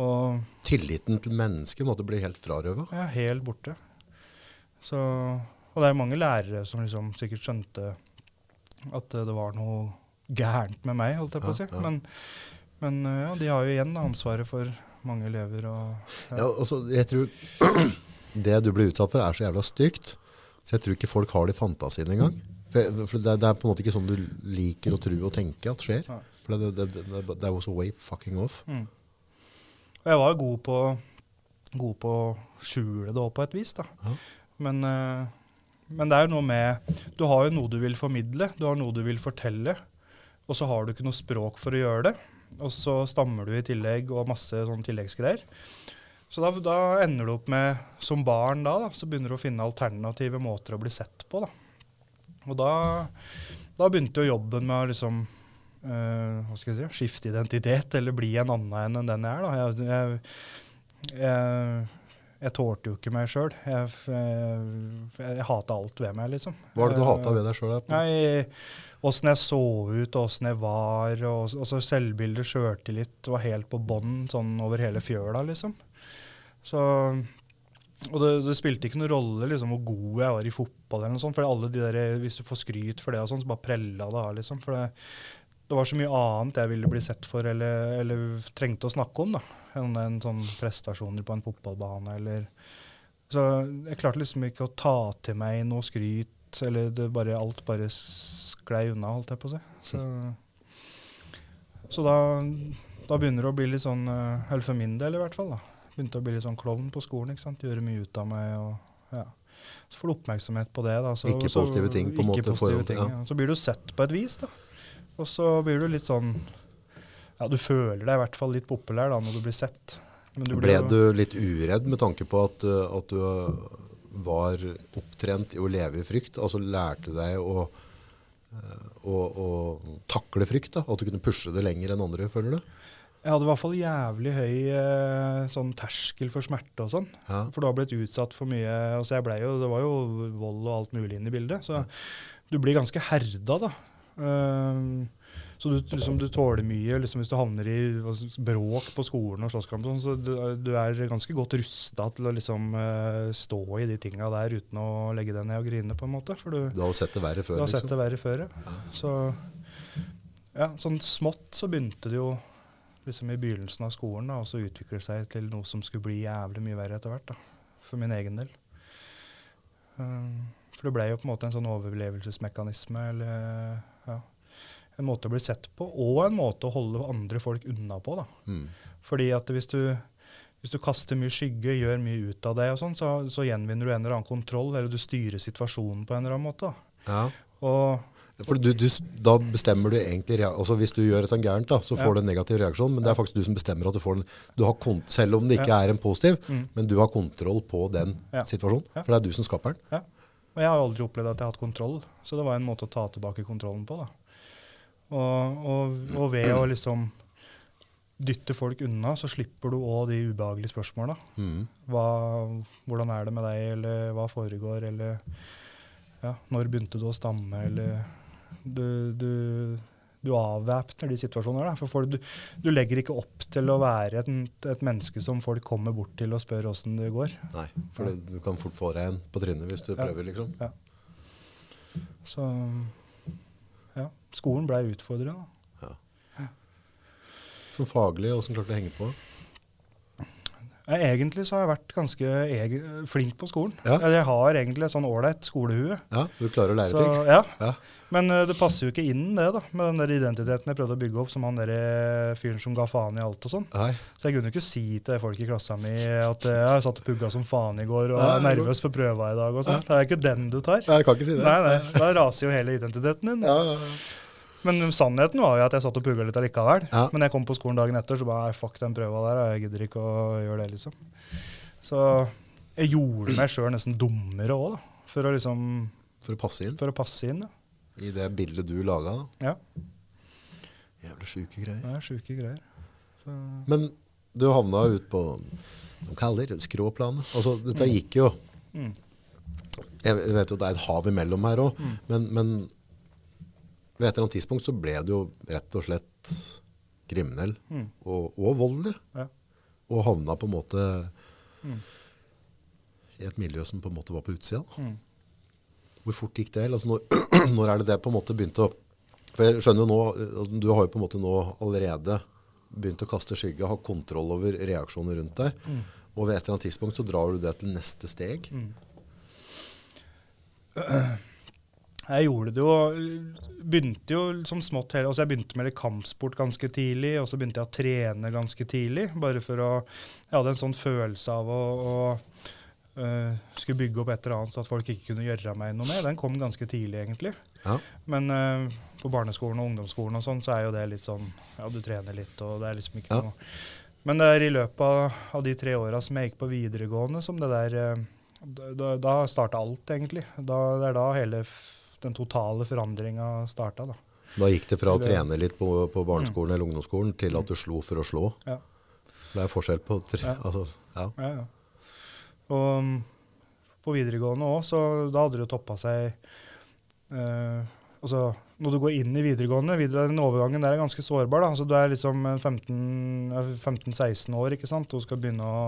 Og Tilliten til mennesket måtte bli helt frarøva. er helt borte. Så, og det er mange lærere som liksom sikkert skjønte at eh, det var noe gærent med meg, holdt jeg på å si. Ja, ja. Men, men eh, ja, de har jo igjen ansvaret for mange elever. Og, Ja, altså, jeg tror det du blir utsatt for er så jævla stygt, så jeg tror ikke folk har det i fantasien engang. For, for det, det er på en måte ikke sånn du liker å tro og tenke at skjer. For det, det, det, det, er way fucking off. Mm. Og jeg var god på, god på å skjule det òg, på et vis. da. Ja. Men, eh, men det er jo noe med Du har jo noe du vil formidle, du har noe du vil fortelle, og så har du ikke noe språk for å gjøre det. Og så stammer du i tillegg og masse sånn tilleggsgreier. Så da, da ender du opp med, som barn da, da, så begynner du å finne alternative måter å bli sett på. da. Og da, da begynte jo jobben med å liksom eh, hva skal jeg si, skifte identitet, eller bli en annen enn den jeg er. da. Jeg, jeg, jeg, jeg tålte jo ikke meg sjøl. Jeg, jeg, jeg hata alt ved meg, liksom. Hva er det du Eh, hata ved deg sjøl? Åssen jeg så ut, åssen jeg var. Og, og så selvbilde, sjøltillit var helt på bånn sånn over hele fjøla, liksom. Så, og det, det spilte ikke noen rolle liksom, hvor god jeg var i fotball, eller noe sånt, for alle de der, hvis du får skryt for det, og sånn, så bare prella det av. liksom, for det, det var så mye annet jeg ville bli sett for eller, eller trengte å snakke om, da, enn en sånn prestasjoner på en fotballbane. eller Så jeg klarte liksom ikke å ta til meg noe skryt, eller det bare, alt bare sklei unna, holdt jeg på å si. Så, så da, da begynner det å bli litt sånn, eh, eller for min del i hvert fall, da, begynte å bli litt sånn klovn på skolen. ikke sant? Gjøre mye ut av meg. og ja. Så får du oppmerksomhet på det. da. Så, Ikke positive ting, på en måte, ting, ja. Så blir du sett på et vis, da. Og så blir du litt sånn Ja, du føler deg i hvert fall litt populær da, når du blir sett. Men du Ble ble du litt uredd med tanke på at, uh, at du uh, var opptrent i å leve i frykt? Altså lærte deg å, uh, å, å takle frykt? da? At du kunne pushe det lenger enn andre, føler du? Jeg hadde i hvert fall jævlig høy eh, sånn terskel for smerte og sånn. Ja. For du har blitt utsatt for mye altså jeg ble jo, Det var jo vold og alt mulig inn i bildet. Så du blir ganske herda, da. Ehm, så du, liksom, du tåler mye liksom, hvis du havner i bråk på skolen og slåsskamp. sånn, Så du, du er ganske godt rusta til å liksom, eh, stå i de tinga der uten å legge deg ned og grine, på en måte. For du, Du har sett det verre før. du har sett liksom. det verre før, ja. Så ja, sånn smått så begynte det jo liksom i begynnelsen av skolen, da, og så utvikle seg til noe som skulle bli jævlig mye verre etter hvert, da, for min egen del. Um, for det ble jo på en måte en sånn overlevelsesmekanisme, eller en måte å bli sett på, og en måte å holde andre folk unna på, da. Mm. Fordi at hvis du, hvis du kaster mye skygge, gjør mye ut av det, og sånn, så, så gjenvinner du en eller annen kontroll, eller du styrer situasjonen på en eller annen måte. Ja. Og For du, du, da bestemmer du egentlig altså Hvis du gjør et gærent, da, så får Ja. du en negativ reaksjon. Men det er faktisk du som bestemmer at du får den. Du selv om det ikke er en positiv, Mm. men du har kontroll på den Ja. situasjonen. For det er du som skaper den. Ja. Og jeg har aldri opplevd at jeg har hatt kontroll, så det var en måte å ta tilbake kontrollen på. da. Og, og, og ved å liksom dytte folk unna, så slipper du òg de ubehagelige spørsmåla. Mm. Hvordan er det med deg, eller hva foregår, eller ja, når begynte du å stamme, eller Du, du, du avvæpner de situasjonene. For folk, du, du legger ikke opp til å være et, et menneske som folk kommer bort til og spør åssen det går. Nei, for det, du kan fort få deg en på trynet hvis du Ja. prøver, liksom. Så ja, skolen blei utfordra. Som faglig, åssen klarte du å henge på? Egentlig så har jeg vært ganske egen, flink på skolen. Ja. Jeg har egentlig et sånn ålreit skolehue. Ja, du klarer å lære Så, ting? ja. Ja. Men uh, det passer jo ikke inn, det, da, med den der identiteten jeg prøvde å bygge opp som han der fyren som ga faen i alt og sånn. Så jeg kunne ikke si til folk i klassa mi at uh, jeg satt og pugga som faen i går og nei, er nervøs for prøva i dag og sånn. Det er ikke den du tar. Nei, jeg kan ikke si det. Nei, nei, Da raser jo hele identiteten din. Ja, ja, ja. Men sannheten var jo at jeg satt og pugga litt allikevel. Ja. Men jeg kom på skolen dagen etter, så bare "Nei, fuck den prøva der. Jeg gidder ikke å gjøre det, liksom. Så jeg gjorde meg sjøl nesten dummere òg, da. For å liksom For å passe inn For å passe inn, ja. i det bildet du laga. da. ja. Jævlig sjuke greier. Det er sjuke greier. Så, Men du havna ut på de kaller skråplanet. Altså, dette gikk jo mm. Jeg vet jo det er et hav imellom her òg, Mm. men, men ved et eller annet tidspunkt så ble du jo rett og slett kriminell Mm. og, og voldelig. Ja. Og havna på en måte Mm. i et miljø som på en måte var på utsida. Mm. Hvor fort gikk det? Altså, når, når er det det på en måte begynte å For jeg skjønner jo nå, altså, Du har jo på en måte nå allerede begynt å kaste skygge, ha kontroll over reaksjoner rundt deg. Mm. Og ved et eller annet tidspunkt så drar du det til neste steg. Jeg gjorde det jo Begynte jo som smått hele altså Jeg begynte med litt kampsport ganske tidlig, og så begynte jeg å trene ganske tidlig. Bare for å Jeg hadde en sånn følelse av å, å uh, skulle bygge opp et eller annet så at folk ikke kunne gjøre meg noe med. Den kom ganske tidlig, egentlig. Ja. Men uh, på barneskolen og ungdomsskolen og sånn, så er jo det litt sånn Ja, du trener litt, og det er liksom ikke Ja. noe Men det er i løpet av, av de tre åra som jeg gikk på videregående, som det der uh, Da, da starta alt, egentlig. Da, det er da hele den totale forandringa starta, da. Da gikk det fra å trene litt på, på barneskolen eller ungdomsskolen til at du slo for å slå. Ja. Det er forskjell på tre, Ja. altså, ja. Ja, ja. Og um, på videregående òg, så da hadde det jo toppa seg eh, Altså, når du går inn i videregående, videre, den overgangen der er ganske sårbar. da, altså Du er liksom 15 ja, 15-16 år ikke sant, og skal begynne å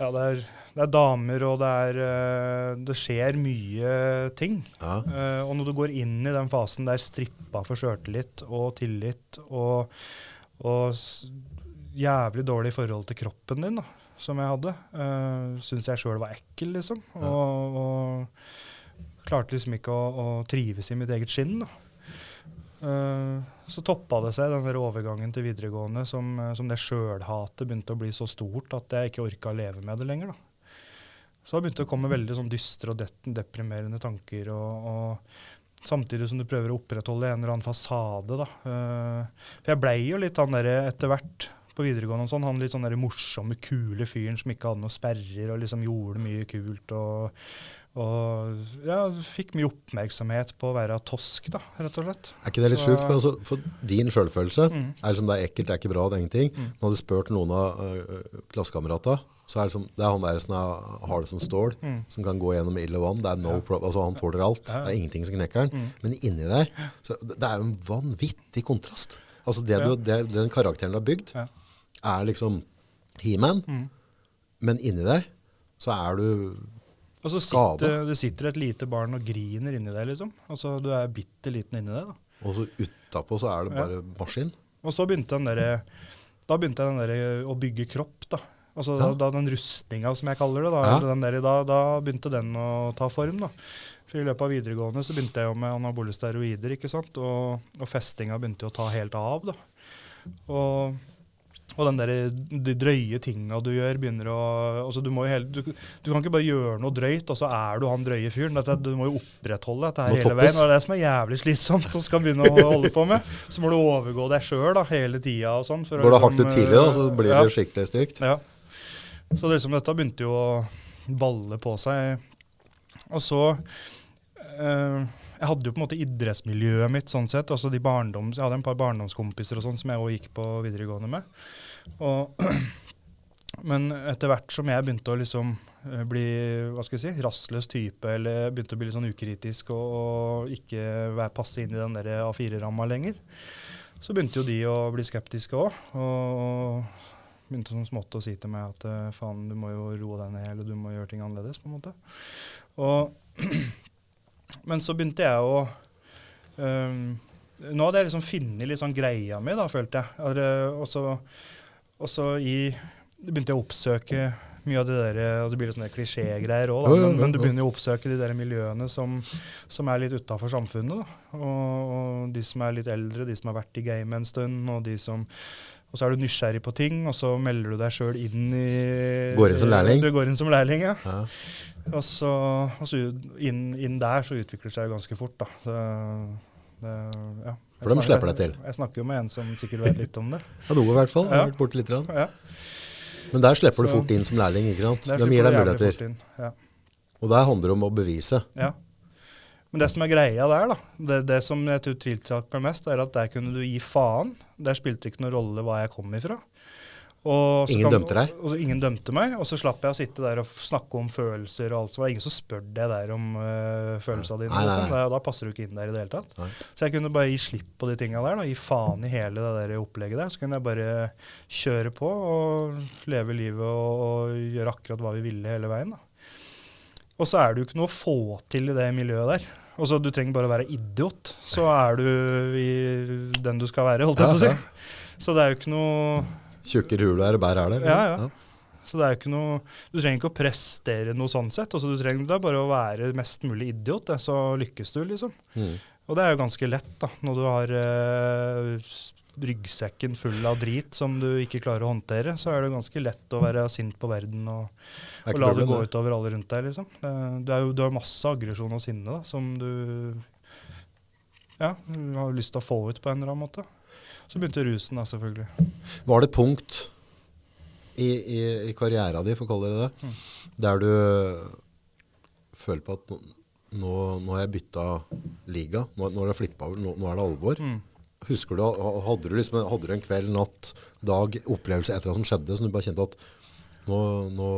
Ja, det er, det er damer, og det er eh, Det skjer mye ting. Ja. Eh, og når du går inn i den fasen der strippa for sjøltillit og tillit og, og jævlig dårlig forhold til kroppen din, da, som jeg hadde, uh, syns jeg sjøl var ekkel, liksom. Ja. Og, og klarte liksom ikke å, å trives i mitt eget skinn. da. Uh, så toppa det seg, den der overgangen til videregående, som, eh, som det sjølhatet begynte å bli så stort at jeg ikke orka å leve med det lenger. da. Så det begynte å komme veldig sånn dystre og deprimerende tanker. Og, og samtidig som du prøver å opprettholde en eller annen fasade. da. Eh, for jeg blei jo litt han derre etter hvert på videregående og sånn, han litt sånn morsomme, kule fyren som ikke hadde noe sperrer og liksom gjorde mye kult. og og ja, fikk mye oppmerksomhet på å være tosk, da, rett og slett. Er ikke det litt sjukt? For, altså, for din selvfølelse Mm. er liksom det er ekkelt, det er ikke bra, det er ingenting. Mm. Når du spurt noen av uh, klassekameratene, så er det, som, det er han der som er, har det som stål, Mm. som kan gå gjennom ild og vann. Det er no problem, altså Han tåler alt. Ja. Det er ingenting som knekker han. Mm. Men inni der så det er jo en vanvittig kontrast. Altså det Ja. du, det, Den karakteren du har bygd, Ja. er liksom He-Man, Mm. men inni der så er du Og så skade. sitter, det sitter et lite barn og griner inni deg, liksom. Altså, du er bitte liten inni deg, da. Og så utapå så er det Ja. bare maskin. Og så begynte den derre Da begynte den derre å bygge kropp, da. Altså Ja. da, da den rustninga, som jeg kaller det, da, Ja. den der, da, da begynte den å ta form, da. For I løpet av videregående så begynte jeg jo med anabole steroider, ikke sant. Og, og festinga begynte jo å ta helt av, da. Og, og den der, de drøye tinga du gjør, begynner å altså du, hele, du, du kan ikke bare gjøre noe drøyt, og så er du han drøye fyren. Du må jo opprettholde dette her Må hele toppes. veien. Og det er det som er jævlig slitsomt å skal begynne å holde på med. Så må du overgå deg sjøl hele tida og sånn. Går det liksom, hardt ut tidlig, da, så blir ja, det skikkelig stygt. Ja. Så det, liksom, dette begynte jo å balle på seg. Og så eh, Jeg hadde jo på en måte idrettsmiljøet mitt sånn sett. altså de barndoms, Jeg hadde en par barndomskompiser og sånn som jeg òg gikk på videregående med. Og, men etter hvert som jeg begynte å liksom eh, bli hva skal jeg si, rastløs type, eller begynte å bli litt sånn ukritisk og, og ikke være, passe inn i den der A4-ramma lenger, så begynte jo de å bli skeptiske òg. Og begynte sånn smått å si til meg at eh, faen, du må jo roe deg ned, eller du må gjøre ting annerledes, på en måte. Og, men så begynte jeg å um, Nå hadde jeg liksom funnet litt sånn greia mi, da, følte jeg. Eh, Og så, og så i begynte jeg å oppsøke mye av det der, og det blir litt sånne klisjégreier òg, men, men du begynner å oppsøke de der miljøene som, som er litt utafor samfunnet. Og, og de som er litt eldre, de som har vært i gamet en stund, og de som og så er du nysgjerrig på ting, og så melder du deg sjøl inn i Går inn som lærling? Du går inn som lærling, ja. Ja. Og så, og så inn, inn der så utvikler det seg ganske fort, da. Det, det, ja. Jeg For de slipper deg til. Jeg snakker jo med en som sikkert vet litt om det. Ja, noe i hvert fall. Jeg har vært borte litt. Ja, Men der slipper du fort inn som lærling. ikke sant? De gir deg muligheter. inn. Ja. Og der handler det om å bevise. Ja. Men det som er greia der, da, det, det som jeg tror tiltrakk meg mest, er at der kunne du gi faen. Der spilte det ikke noen rolle hva jeg kom ifra. Og så Ingen dømte deg? Og, og, ingen dømte meg, og så slapp jeg å sitte der og snakke om følelser og alt. Så var det ingen som spør deg der om uh, følelsene dine. Nei, nei, Liksom. nei. Da, da passer du ikke inn der i det hele tatt. Så jeg kunne bare gi slipp på de tinga der. Da, gi faen i hele det der opplegget der. Så kunne jeg bare kjøre på og leve livet og, og gjøre akkurat hva vi ville hele veien. da. Og så er det jo ikke noe å få til i det miljøet der. Altså, Du trenger bare å være idiot, så er du i den du skal være, holdt jeg på å Ja, si. Så det er jo ikke noe Tjukkere hul er, bær er det. Ja, ja. så det er jo ikke noe, Du trenger ikke å prestere noe sånn sett. Altså, du trenger det er bare å være mest mulig idiot, det, så lykkes du, liksom. Mm. Og det er jo ganske lett, da, når du har eh, ryggsekken full av drit som du ikke klarer å håndtere. Så er det ganske lett å være sint på verden og, og la det gå det. utover alle rundt deg, liksom. Det, det er jo, du har masse aggresjon og sinne da, som du ja, har lyst til å få ut på en eller annen måte. Så begynte rusen, da, selvfølgelig. Var det punkt i, i, i karriera di, for å kalle det det, Mm. der du føler på at nå, nå, har jeg bytta liga, nå, nå har det flippa over, nå, nå er det alvor? Mm. Husker du, hadde du, liksom, hadde du en kveld, natt, dag, opplevelse etter hva som skjedde, som du bare kjente at nå, nå,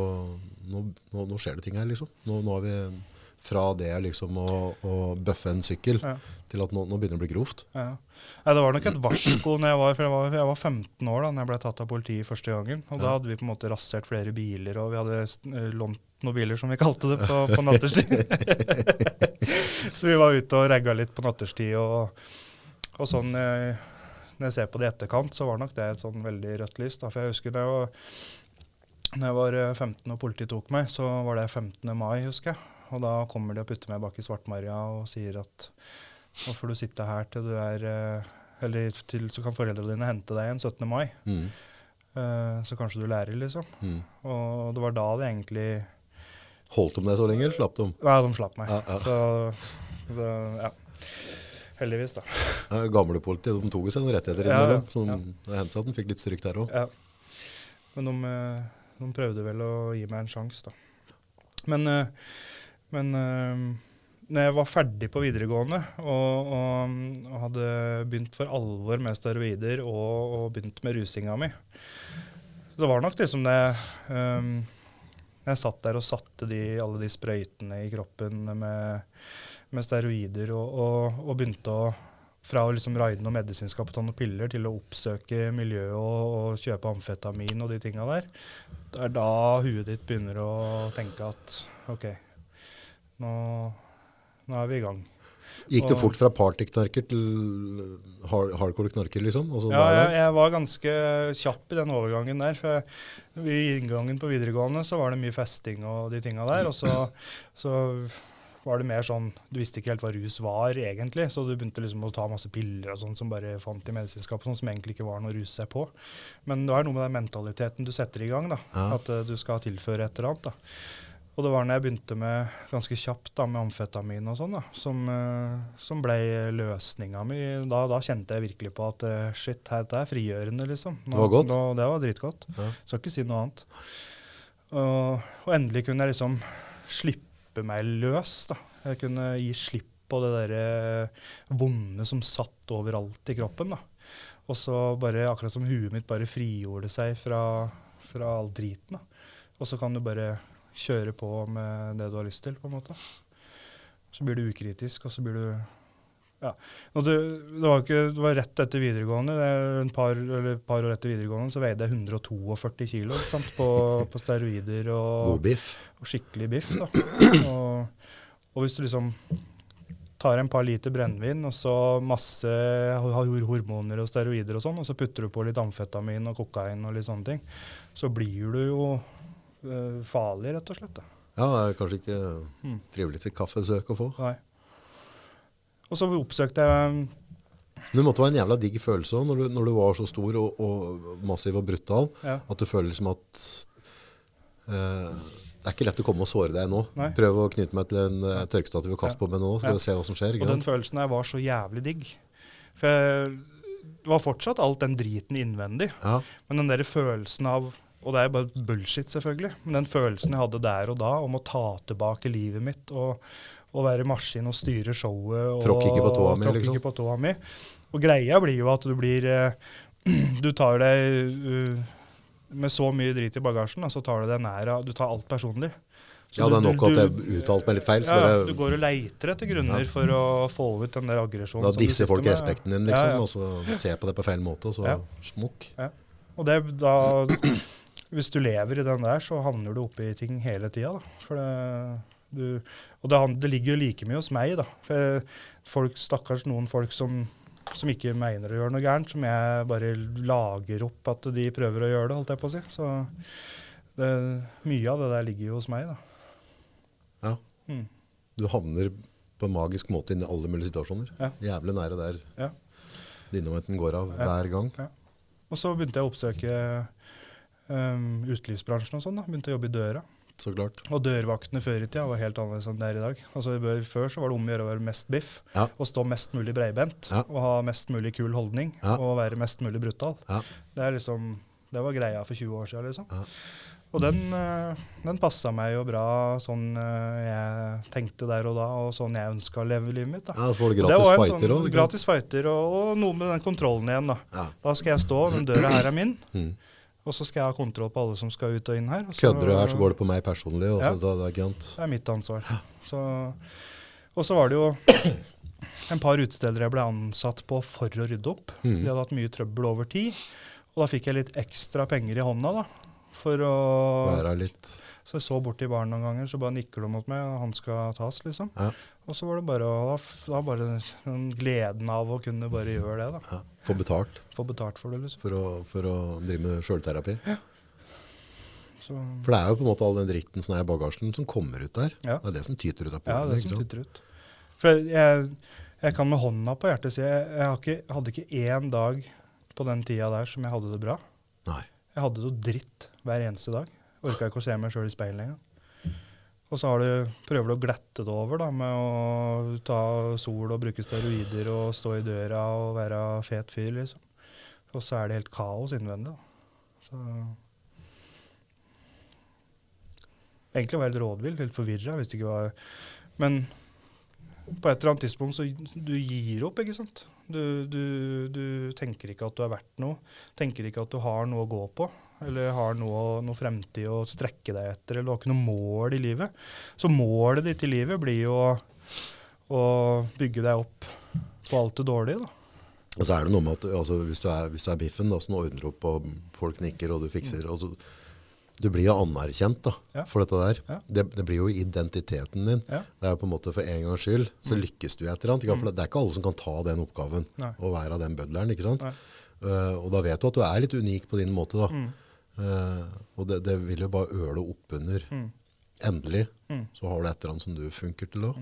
nå, nå, skjer det ting her, liksom? Nå, har vi fra det liksom å, å bøffe en sykkel Ja. til at nå, begynner det å bli grovt. Ja. Nei, det var nok et varsko når jeg var, for jeg var, jeg var 15 år da når jeg ble tatt av politiet første gangen. Og da hadde vi på en måte rasert flere biler, og vi hadde eh, lånt noen biler, som vi kalte det, på, på natterstid. så vi var ute og ragga litt på natterstid. Og, og sånn eh, Når jeg ser på det i etterkant, så var nok det et sånn veldig rødt lys. Da. For jeg husker jeg var, når jeg var eh, 15 og politiet tok meg, så var det 15. mai, husker jeg. Og da kommer de og putter meg bak i Svartmarja og sier at nå får du sitte her til du er eh, Eller til så kan foreldrene dine hente deg igjen 17. mai. Mm. Uh, så kanskje du lærer, liksom. Mm. Og det var da det egentlig Holdt de det så lenge, eller slapp de? Nei, de slapp meg. Ja, ja. Så, det, ja. Heldigvis, da. Gamle politi, de tok seg noen rettigheter Ja, ja, innimellom. Så de- det hendte at de fikk litt stryk der òg. Ja. Men de, eh, de prøvde vel å gi meg en sjanse, da. Men, eh, men eh, når jeg var ferdig på videregående og, og, og hadde begynt for alvor med steroider og, og begynt med rusinga mi Det var nok liksom det um, Jeg satt der og satte de, alle de sprøytene i kroppen med, med steroider og, og, og begynte å fra å liksom raide noe medisinskap og ta noen piller til å oppsøke miljøet og, og kjøpe amfetamin og de tinga der. Det er da huet ditt begynner å tenke at OK, nå, nå er vi i gang. Gikk Og- fort fra partyknarker til hard, hardcore knarker, liksom? Altså, Ja, jeg, jeg var ganske kjapp i den overgangen der. For i inngangen på videregående så var det mye festing og de tinga der. Og så, så var det mer sånn Du visste ikke helt hva rus var egentlig, så du begynte liksom å ta masse piller og sånn som bare fant i medisinskap, sånn som egentlig ikke var noe å ruse seg på. Men det er noe med den mentaliteten du setter i gang, da. Ja. At uh, du skal tilføre et eller annet. da. Og det var når jeg begynte med ganske kjapt da, med amfetamin og sånn, da, som, eh, som ble løsninga mi. Da, da kjente jeg virkelig på at eh, shit, her, dette er frigjørende, liksom. Nå, Det var godt. Nå, det var dritgodt. Ja. Skal ikke si noe annet. Og, og endelig kunne jeg liksom slippe meg løs, da. Jeg kunne gi slipp på det derre vonde som satt overalt i kroppen, da. Og så bare, akkurat som huet mitt bare frigjorde seg fra, fra all driten, da. Og så kan du bare kjøre på med det du har lyst til, på en måte. Så blir du ukritisk, og så blir du ja. Og det, det, var ikke, det var rett etter videregående. Er par, eller et par år etter videregående så veide jeg 142 kilo sant? På, på steroider og, og skikkelig biff. Og, og hvis du liksom tar en par liter brennevin og så masse hormoner og steroider og sånn, og så putter du på litt amfetamin og kokain og litt sånne ting, så blir du jo eh, farlig, rett og slett. Da. Ja, det er kanskje ikke Mm. trivelig til kaffebesøk å få. Nei. Og så oppsøkte jeg Men det måtte være en jævla digg følelse også, når, du, når du var så stor og, og massiv og brutal, ja, at du føler liksom at eh, det er ikke lett å komme og såre deg nå. Nei. Prøv å knyte meg til en uh, tørkestativ og kaste Ja. på meg nå, så skal Ja. vi se hva som skjer. Og den følelsen der var så jævlig digg. For jeg, det var fortsatt alt den driten innvendig. Ja, Men den der følelsen av Og det er bare bullshit, selvfølgelig. Men den følelsen jeg hadde der og da om å ta tilbake livet mitt og, og være maskin og styre showet og Tråkke ikke på tåa mi, liksom. ikke på tåa mi. Og greia blir jo at du blir eh, Du tar deg uh, Med så mye drit i bagasjen, så tar du deg nær av Du tar alt personlig. Så ja, det er nok at jeg uttalte meg litt feil. Så ja, bare, du går og leiter etter grunner Ja. for å få ut den der aggresjonen. da disser folk med. respekten din, liksom, Ja, ja. og så ser på det på feil måte, og så Ja. smukk. Og det, da, hvis du lever i den der, så havner du oppi ting hele tida. Da. For det, du, og det, det ligger jo like mye hos meg. da. For folk, stakkars noen folk som, som ikke mener å gjøre noe gærent, som jeg bare lager opp at de prøver å gjøre det, holdt jeg på å si. Så det, mye av det der ligger jo hos meg, da. Ja. Mm. Du havner på en magisk måte inn i alle mulige situasjoner. Ja. Jævlig nære der Ja. dynamitten går av Ja. hver gang. Og så begynte jeg å oppsøke um, utelivsbransjen og sånn. da. Begynte å jobbe i døra. Så klart. Og dørvaktene før i tida var helt annerledes enn det er i dag. Altså Før så var det om å gjøre å være mest biff, Ja. og stå mest mulig breibent, Ja. og ha mest mulig kul holdning, Ja. og være mest mulig brutal. Det er liksom, det var greia for 20 år siden, liksom. Og den, eh, den passa meg jo bra sånn eh, jeg tenkte der og da, og sånn jeg ønska å leve livet mitt. da. Ja, så var det gratis det var fighter sånn òg. Gratis fighter, og, og noe med den kontrollen igjen, da. Da skal jeg stå, den døra her er min. Mm. Og så skal jeg ha kontroll på alle som skal ut og inn her. Kødder du her, så går det på meg personlig. Og Ja. da, det er. Det er mitt ansvar. Så, og så var det jo en par utesteder jeg ble ansatt på for å rydde opp. Mm. De hadde hatt mye trøbbel over tid. Og da fikk jeg litt ekstra penger i hånda, da. For å Være litt Så jeg så borti baren noen ganger, så bare nikker de mot meg, og han skal tas, liksom. Ja. Og så var det bare, å- da bare den gleden av å kunne bare gjøre det, da. ja, Få betalt Få betalt for det, liksom. for å, for å drive med sjølterapi. Så, For det er jo på en måte all den dritten som er i bagasjen, som kommer ut der. Ja. Det er det som tyter ut av ja, er det som tyter ut. For jeg, jeg kan med hånda på hjertet si jeg, jeg har ikke, hadde ikke én dag på den tida der som jeg hadde det bra. Nei. Jeg hadde det dritt hver eneste dag. Orka ikke å se meg sjøl i speilet engang. Og så du, prøver du å glette det over da, med å ta sol og bruke steroider og stå i døra og være fet fyr, liksom. Og så er det helt kaos innvendig. da. Så Egentlig var jeg helt rådvill, helt forvirra. Men på et eller annet tidspunkt så du gir opp, ikke sant. Du, du, du tenker ikke at du er verdt noe. Tenker ikke at du har noe å gå på. Eller har noe, noe fremtid å strekke deg etter. Eller du har ikke noe mål i livet. Så målet ditt i livet blir jo å, å bygge deg opp på alt det dårlige, da. Og så er det noe med at altså, hvis, du er, hvis du er biffen, da, som ordner opp og folk nikker og du fikser og så, Du blir jo anerkjent da, Ja. for dette der. Ja. Det, det blir jo identiteten din. Ja. Det er jo på en måte For en gangs skyld så lykkes du i et eller annet. For det er ikke alle som kan ta den oppgaven Nei. og være den bødleren. ikke sant? Eh, og da vet du at du er litt unik på din måte. da. Mm. Eh, og det, det vil jo bare øle oppunder. Mm. Endelig Mm. så har du et eller annet som du funker til òg.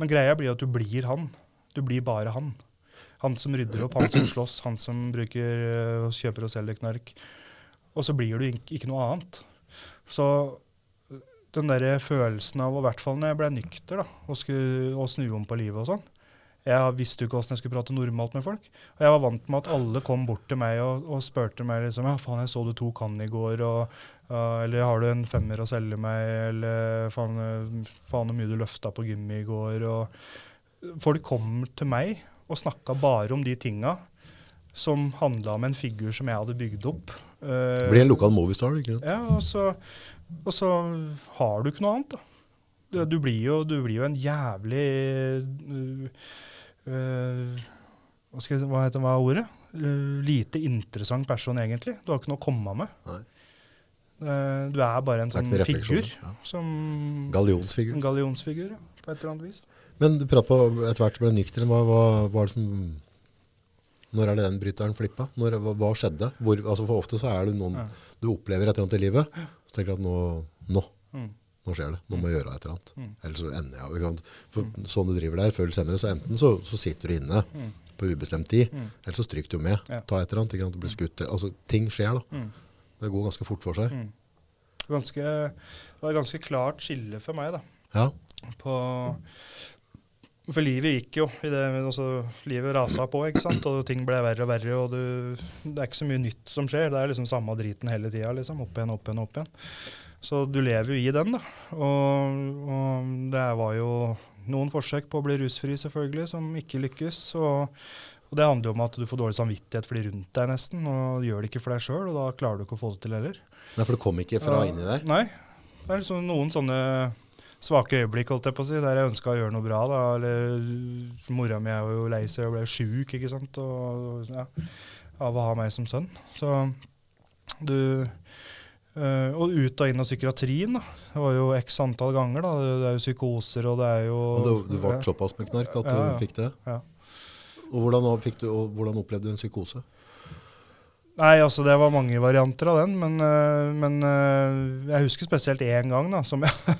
Men greia blir at du blir han. Du blir bare han. Han som rydder opp, han som slåss, han som bruker, øh, kjøper og selger knark. Og så blir du ikke, noe annet. Så øh, den der følelsen av, i hvert fall når jeg ble nykter, da, og, skulle, og snu om på livet og sånn Jeg visste jo ikke åssen jeg skulle prate normalt med folk. Og jeg var vant med at alle kom bort til meg og, og spurte meg liksom, ja, faen, jeg så du to kan i går, og, uh, eller har du en femmer å selge meg, eller faen, faen hvor mye du løfta på gym i går. og Folk kom til meg og snakka bare om de tinga som handla om en figur som jeg hadde bygd opp. Uh, Det blir en lokal moviestar. ikke sant? ja, og så, og så har du ikke noe annet, da. Du, blir, jo, du blir jo en jævlig hva, skal jeg, hva heter hva er ordet? Øh, lite interessant person, egentlig. Du har ikke noe å komme med. Nei. Eh, du er bare en sånn figur. ja. Som Gallionsfigur. en gallionsfigur, ja, på et eller annet vis. Men du prater på etter hvert ble nykter. Hva, hva, hva er det som Når er det den bryteren flippa? Når, hva, hva skjedde? Hvor, altså for ofte så er det noen Ja. du opplever et eller annet i livet. og tenker at nå, nå, Mm. Nå skjer det. Nå må jeg gjøre et eller annet. Mm. Ellers så ender jeg av. For sånn du driver der, før eller senere, så enten så, så sitter du inne Mm. på ubestemt tid, Mm. eller så stryker du med. Ja. Ta et eller annet. Ikke sant? Du blir skutt. Altså, ting skjer, da. Mm. Det går ganske fort for seg. Mm. Ganske, det var et ganske klart skille for meg, da. Ja. På, for livet gikk jo. I det, altså, livet rasa på, ikke sant? og ting ble verre og verre. og du, Det er ikke så mye nytt som skjer. Det er liksom samme driten hele tida. Liksom. Opp igjen, opp igjen, opp igjen. Så du lever jo i den, da. Og, og det var jo noen forsøk på å bli rusfri, selvfølgelig, som ikke lykkes. Og, og det handler jo om at du får dårlig samvittighet for de rundt deg, nesten. Og du gjør det ikke for deg sjøl, og da klarer du ikke å få det til heller. Nei, for det kom ikke fra Ja, inni deg. Nei. Det er liksom noen sånne svake øyeblikk, holdt jeg på å si, der jeg ønska å gjøre noe bra. da, eller Mora mi er jo lei seg og ble sjuk ikke sant, og, ja, av å ha meg som sønn. Så du øh, Og ut og inn av psykiatrien. da, Det var jo x antall ganger. da, Det, det er jo psykoser, og det er jo Og det, du ble såpass med knark at Ja, ja. du fikk det. Ja. Og hvordan, fikk du, og hvordan opplevde du en psykose? Nei, altså det var mange varianter av den, men, øh, men øh, jeg husker spesielt én gang da, som jeg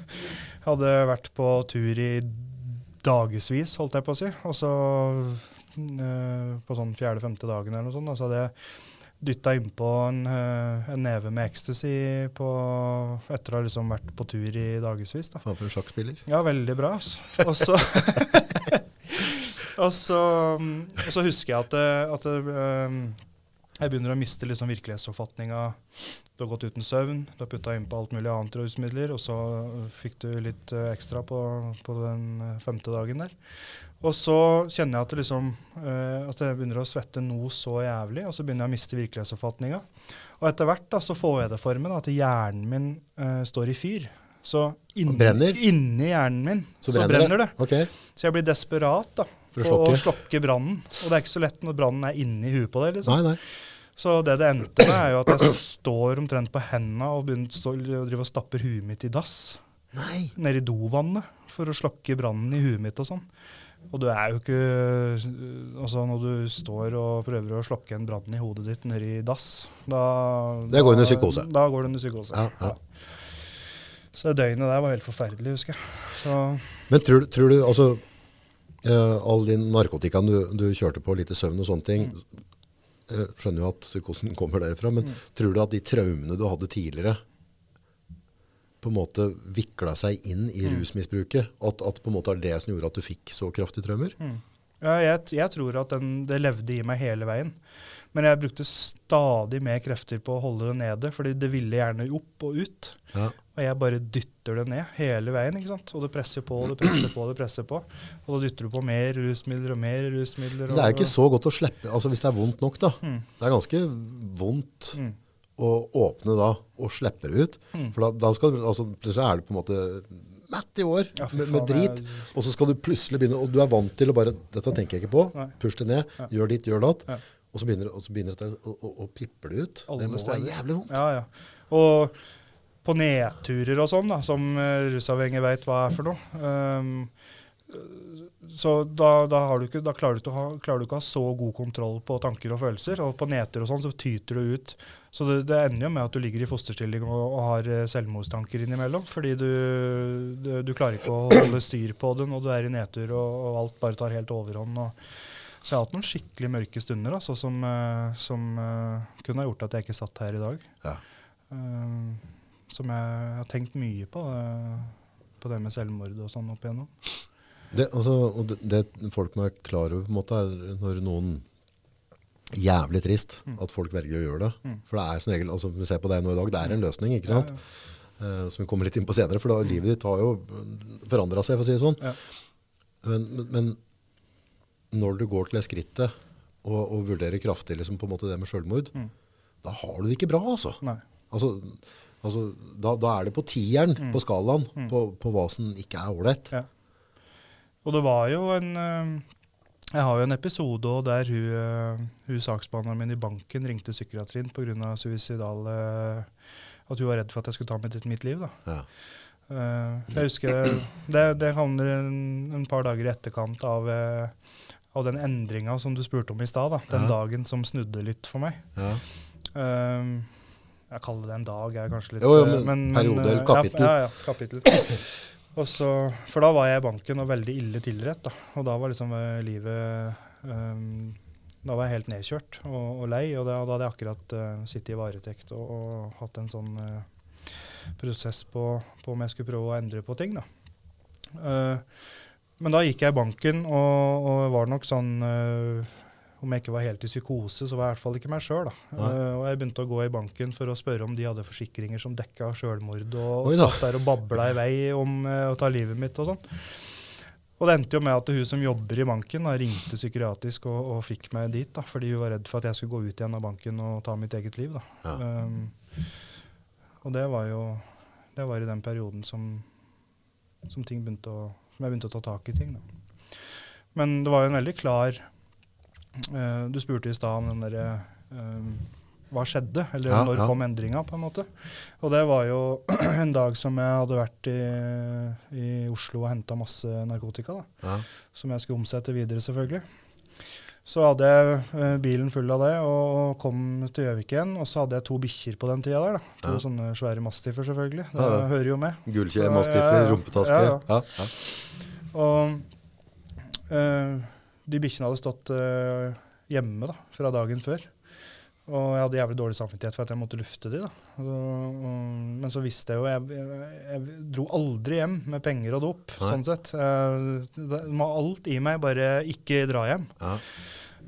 hadde vært på tur i dagevis, holdt jeg på å si. Og så på sånn fjerde-femte dagen eller noe sånt, da, så hadde jeg dytta innpå en, øh, en neve med ecstasy på, etter å ha liksom vært på tur i dagevis. da. Faen for en sjakkspiller. Ja, veldig bra. Og så og, så, og så husker jeg at, det, at um, Jeg begynner å miste liksom virkelighetsoppfatninga. Du har gått uten søvn, du har putta innpå alt mulig annet rusmidler, og så fikk du litt eh, ekstra på, på den eh, femte dagen der. Og så kjenner jeg at, liksom, eh, at jeg begynner å svette noe så jævlig, og så begynner jeg å miste virkelighetsoppfatninga. Og etter hvert da, så får jeg det for meg da, at hjernen min uh, står i fyr. Så inni, inni hjernen min Så så, brenner brenner, det? det. Okay. Så jeg blir desperat da, For å slokke. slokke brannen. Og det er ikke så lett når brannen er inni huet på deg. liksom. Nei, nei. Så det det endte med, er jo at jeg står omtrent på henda og begynner å drive og stapper huet mitt i dass. Nei. Nede i dovannet for å slokke brannen i huet mitt og sånn. Og du er jo ikke Altså, når du står og prøver å slokke en brann i hodet ditt nede i dass, da Det går under psykose. Da går det under psykose. Ja, ja. Så døgnet der var helt forferdelig, husker jeg. Så Men tror, tror du, altså, eh, all din narkotikaen du, du kjørte på, lite søvn og sånne ting, jeg skjønner jo at psykosen kommer derfra, men tror du at de traumene du hadde tidligere, på en måte vikla seg inn i rusmisbruket? At, at på en måte er det som gjorde at du fikk så kraftige traumer? Ja, jeg, jeg tror at den, det levde i meg hele veien. Men jeg brukte stadig mer krefter på å holde det nede, fordi det ville gjerne opp og ut. Ja. Og jeg bare dytter det ned hele veien. ikke sant? Og det presser på, og det presser på, Og det presser på. Og da dytter du på mer rusmidler og mer rusmidler. Det er ikke så godt å slippe, altså hvis det er vondt nok da. Mm. Det er ganske vondt Mm. å åpne da og slippe det ut. Mm. For da, da skal du, altså plutselig er det på en måte matt i år Ja, med, med drit, og så skal du plutselig begynne, og du er vant til å bare, dette tenker jeg ikke på, push det ned, Ja. gjør ditt, gjør datt, Ja. Og så begynner, og så begynner det å, å, å pippe det ut. Alle det må steder. være jævlig vondt. Ja, ja. Og på nedturer og sånn, da, som uh, rusavhengige veit hva er for noe. Um, så da, da, har du ikke, da klarer, du ha, klarer du ikke å ha så god kontroll på tanker og følelser. Og på nedtur og sånn så tyter du ut. Så det, det ender jo med at du ligger i fosterstilling og, og har eh, selvmordstanker innimellom. Fordi du, du, du klarer ikke å holde styr på det når du er i nedtur og, og alt bare tar helt overhånd. Og, så jeg har hatt noen skikkelig mørke stunder altså, som, eh, som uh, kunne ha gjort at jeg ikke satt her i dag. Ja. Uh, som jeg har tenkt mye på, uh, på det med selvmord og sånn opp igjennom. Det, altså, og det, det folk må være klar over på en måte er når noen jævlig trist at folk velger å gjøre det. Mm. For det er som regel, altså vi ser på det nå i dag, det er en løsning, ikke sant? Ja, Eh, som vi kommer litt inn på senere, for da, livet ditt har jo forandra seg, for å si det sånn. Ja. Men, men, men når du går til det skrittet og, og vurderer kraftig liksom, på en måte det med selvmord, Mm. da har du det ikke bra, altså. Altså, altså da, da er det på tieren på skalaen på, på hva som ikke er ålreit. Ja. Og det var jo en eh, Jeg har jo en episode der hun, eh, hun saksbehandleren min i banken ringte psykiatrien pga. suicidale At hun var redd for at jeg skulle ta mitt, mitt liv. da. Ja. Uh, jeg husker Det, det havner en, en par dager i etterkant av, eh, av den endringa som du spurte om i stad. da. Den Ja. dagen som snudde litt for meg. Ja. um, jeg kaller det en dag, er kanskje litt Jo, jo, men, men periode eller eh, kapittel. Ja, ja, kapittel. Og så, for da var jeg i banken og veldig ille tilrett. da. Og da var liksom eh, livet um, Da var jeg helt nedkjørt og, og lei. Og da, da hadde jeg akkurat uh, sittet i varetekt og, og hatt en sånn uh, prosess på, på om jeg skulle prøve å endre på ting. da. Eh, men da gikk jeg i banken og, og var nok sånn øh, Om jeg ikke var helt i psykose, så var jeg i hvert fall ikke meg sjøl. Uh, og jeg begynte å gå i banken for å spørre om de hadde forsikringer som dekka sjølmord, og, og satt der og babla i vei om øh, å ta livet mitt og sånn. Og det endte jo med at hun som jobber i banken, da, ringte psykiatrisk og, og fikk meg dit, da, fordi hun var redd for at jeg skulle gå ut igjen av banken og ta mitt eget liv. Da. Ja. Um, og det var jo det var i den perioden som, som, ting begynte å, som jeg begynte å ta tak i ting. Da. Men det var jo en veldig klar uh, Du spurte i stad om den derre uh, Hva skjedde? Eller Ja, når ja. kom endringa, på en måte. Og det var jo en dag som jeg hadde vært i, i Oslo og henta masse narkotika. da Ja. som jeg skulle omsette videre, selvfølgelig. Så hadde jeg eh, bilen full av det og, kom til Gjøvik igjen. Og så hadde jeg to bikkjer på den tida der. da. To Ja. sånne svære mastiffer, selvfølgelig. Det Ja, ja. hører jo med. Gullkje, mastiffer, rumpetaske. Og eh, de bikkjene hadde stått eh, hjemme da, fra dagen før. Og jeg hadde jævlig dårlig samvittighet for at jeg måtte lufte de. da. Og, og, men så visste jeg jo jeg, jeg, jeg dro aldri hjem med penger og dop, Nei. sånn sett. Eh, det var alt i meg, bare ikke dra hjem. Ja.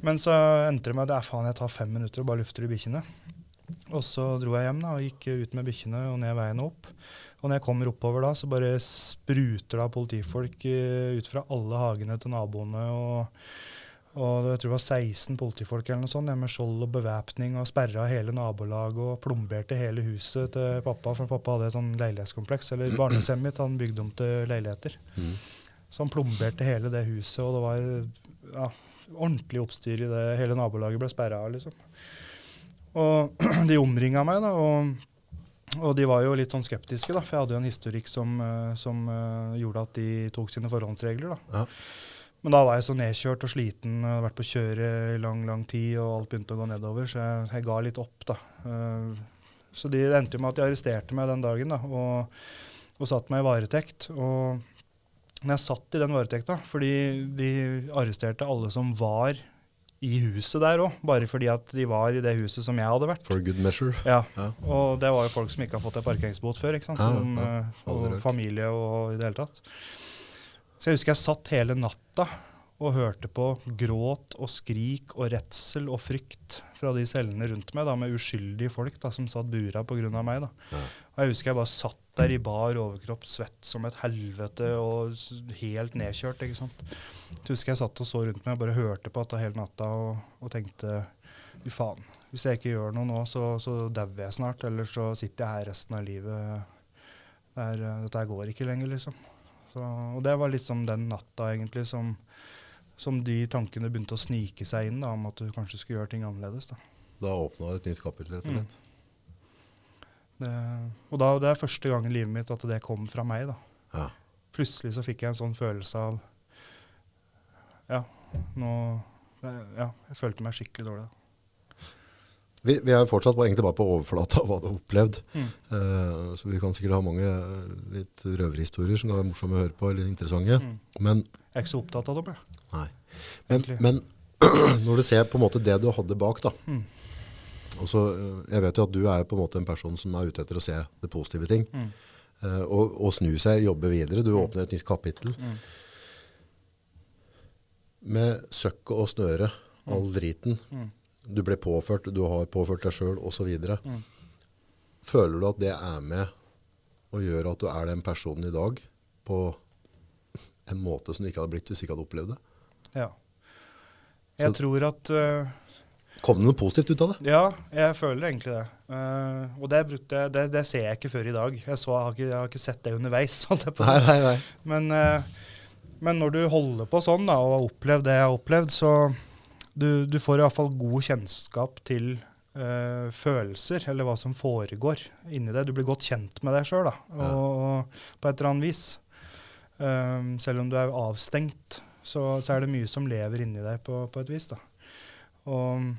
Men så endte det med at "Ja, faen, jeg tar fem minutter og bare lufter de bikkjene. Og så dro jeg hjem da, og gikk ut med bikkjene og ned veien og opp. Og når jeg kommer oppover da, så bare spruter da politifolk eh, ut fra alle hagene til naboene. og og jeg tror det var 16 politifolk eller noe sånt, med skjold og bevæpning og sperra hele nabolaget og plomberte hele huset til pappa, for pappa hadde et sånn leilighetskompleks, eller barndomshjemmet mitt han bygde om til leiligheter. Mm. Så han plomberte hele det huset, og det var ja, ordentlig oppstyr i det. Hele nabolaget ble sperra, liksom. Og de omringa meg, da, og, og de var jo litt sånn skeptiske, da, for jeg hadde jo en historikk som, eh, som uh, gjorde at de tok sine forhåndsregler, da. Ja. Men da var jeg så nedkjørt og sliten, og hadde vært på kjøret i lang, lang tid, og alt begynte å gå nedover, så jeg, jeg ga litt opp, da. Uh, Så de det endte jo med at de arresterte meg den dagen, da, og, og satte meg i varetekt. Og når jeg satt i den varetekta, fordi de arresterte alle som var i huset der òg, bare fordi at de var i det huset som jeg hadde vært. For good measure. Ja, Ja. og det var jo folk som ikke har fått en parkeringsbot før, ikke sant? Som, ja. ja. Og familie og i det hele tatt. Så jeg husker jeg satt hele natta og hørte på gråt og skrik og redsel og frykt fra de cellene rundt meg, da, med uskyldige folk da, som satt bura pga. meg. da. Ja. Og jeg husker jeg bare satt der i bar overkropp, svett som et helvete og helt nedkjørt. ikke sant? Jeg husker jeg satt og så rundt meg og bare hørte på dette hele natta og, og tenkte fy faen, hvis jeg ikke gjør noe nå, så, så dauer jeg snart. Eller så sitter jeg her resten av livet. Det er, eh, dette går ikke lenger, liksom. Så, og det var liksom den natta egentlig som, som de tankene begynte å snike seg inn da, om at du kanskje skulle gjøre ting annerledes. da. Da åpna et nytt kapittel, rett og slett. Det, og da, det er første gang i livet mitt at det kom fra meg. da. Ja. Plutselig så fikk jeg en sånn følelse av Ja, nå Ja, jeg følte meg skikkelig dårlig. da. Vi, vi er fortsatt på, egentlig bare på overflata av hva du har opplevd. Mm. Uh, så vi kan sikkert ha mange eh, litt røverhistorier som kan være morsomme å høre på, eller interessante. Mm. Men, Jeg er ikke så opptatt av dem, jeg. nei. Men, men når du ser på en måte det du hadde bak, da. Mm. Også, eh, jeg vet jo at du er på en måte en person som er ute etter å se det positive ting. Mm. Uh, og, og snu seg, jobbe videre. Du åpner et nytt kapittel. Mm. Med søkket og snøret, all driten. Mm. Du ble påført, du har påført deg sjøl osv. Mm. Føler du at det er med å gjøre at du er den personen i dag på en måte som du ikke hadde blitt hvis du ikke hadde opplevd det? Ja. Jeg Så- tror at uh, Kom det noe positivt ut av det? Ja, jeg føler egentlig det. Uh, og det, brukte, det, det ser jeg ikke før i dag. Jeg, så, jeg, har, ikke, jeg har ikke sett det underveis. Nei, nei, nei. Men, uh, men når du holder på sånn da, og har opplevd det jeg har opplevd, så du, du får iallfall god kjennskap til uh, følelser, eller hva som foregår inni deg. Du blir godt kjent med deg sjøl, Ja. på et eller annet vis. Um, selv om du er avstengt, så, så er det mye som lever inni deg på, på et vis. da. Og,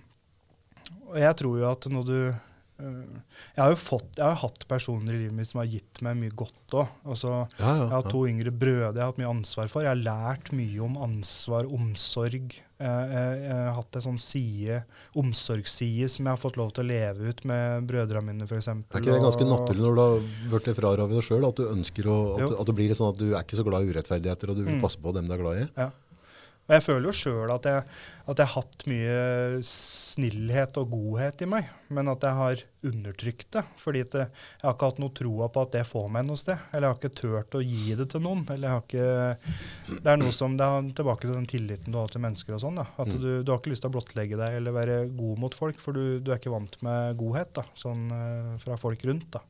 og jeg tror jo at når du Jeg har jo fått, jeg har hatt personer i livet mitt som har gitt meg mye godt òg. Altså, Ja, ja, jeg har to yngre brødre jeg har hatt mye ansvar for. Jeg har lært mye om ansvar, omsorg. Jeg, jeg, jeg har hatt en sånn side, omsorgsside som jeg har fått lov til å leve ut med brødrene mine, f.eks. Er ikke det ganske naturlig når du har blitt frarøvet deg sjøl, at du ønsker å, at, at det blir sånn at du er ikke så glad i urettferdigheter, og du vil Mm. passe på dem du er glad i? Ja. Og jeg føler jo sjøl at, at jeg har hatt mye snillhet og godhet i meg, men at jeg har undertrykt det. Fordi at jeg jeg har ikke hatt noe troa på at det får meg noe sted. Eller jeg har ikke turt å gi det til noen. Eller jeg har ikke, det er noe som, det er tilbake til den tilliten du har til mennesker og sånn. da. At Mm. du, du har ikke lyst til å blottlegge deg eller være god mot folk, for du, du er ikke vant med godhet da, sånn eh, fra folk rundt. da.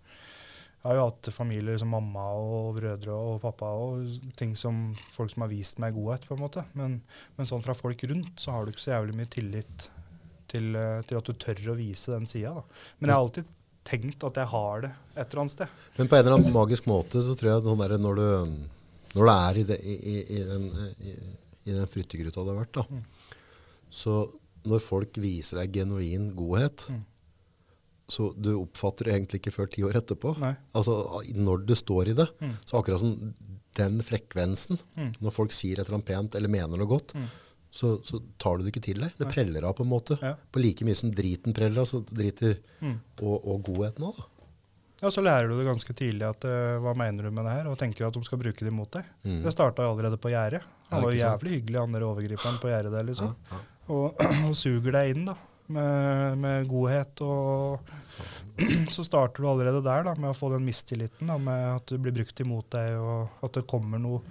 Jeg har jo hatt familier som mamma og brødre og pappa og ting som folk som har vist meg godhet, på en måte. Men, men sånn fra folk rundt så har du ikke så jævlig mye tillit til, eh, til at du tør å vise den sida. da. Men jeg har alltid tenkt at jeg har det et eller annet sted. Men på en eller annen magisk måte så tror jeg at sånn når, du, når du er i, det, i, i, den, i, i den fryttegruta du har vært, da, Mm. så når folk viser deg genuin godhet, Mm. Så du oppfatter det egentlig ikke før ti år etterpå. Nei. Altså når du står i det, Mm. så akkurat som den frekvensen, Mm. når folk sier et eller annet pent eller mener noe godt, Mm. så, så tar du det ikke til deg. Det preller av på en måte. Ja. På like mye som driten preller av, så driter Mm. og, og godheten av. da. Ja, Så lærer du det ganske tidlig at uh, hva mener du med det her, og tenker at de skal bruke det mot deg. Mm. Det starta allerede på gjerdet. Han var jævlig hyggelig, han der overgriperen på gjerdet der, liksom. Ja. og, og suger deg inn da, med, med godhet. Og så starter du allerede der da, med å få den mistilliten, da, med at du blir brukt imot deg, og at det kommer noe,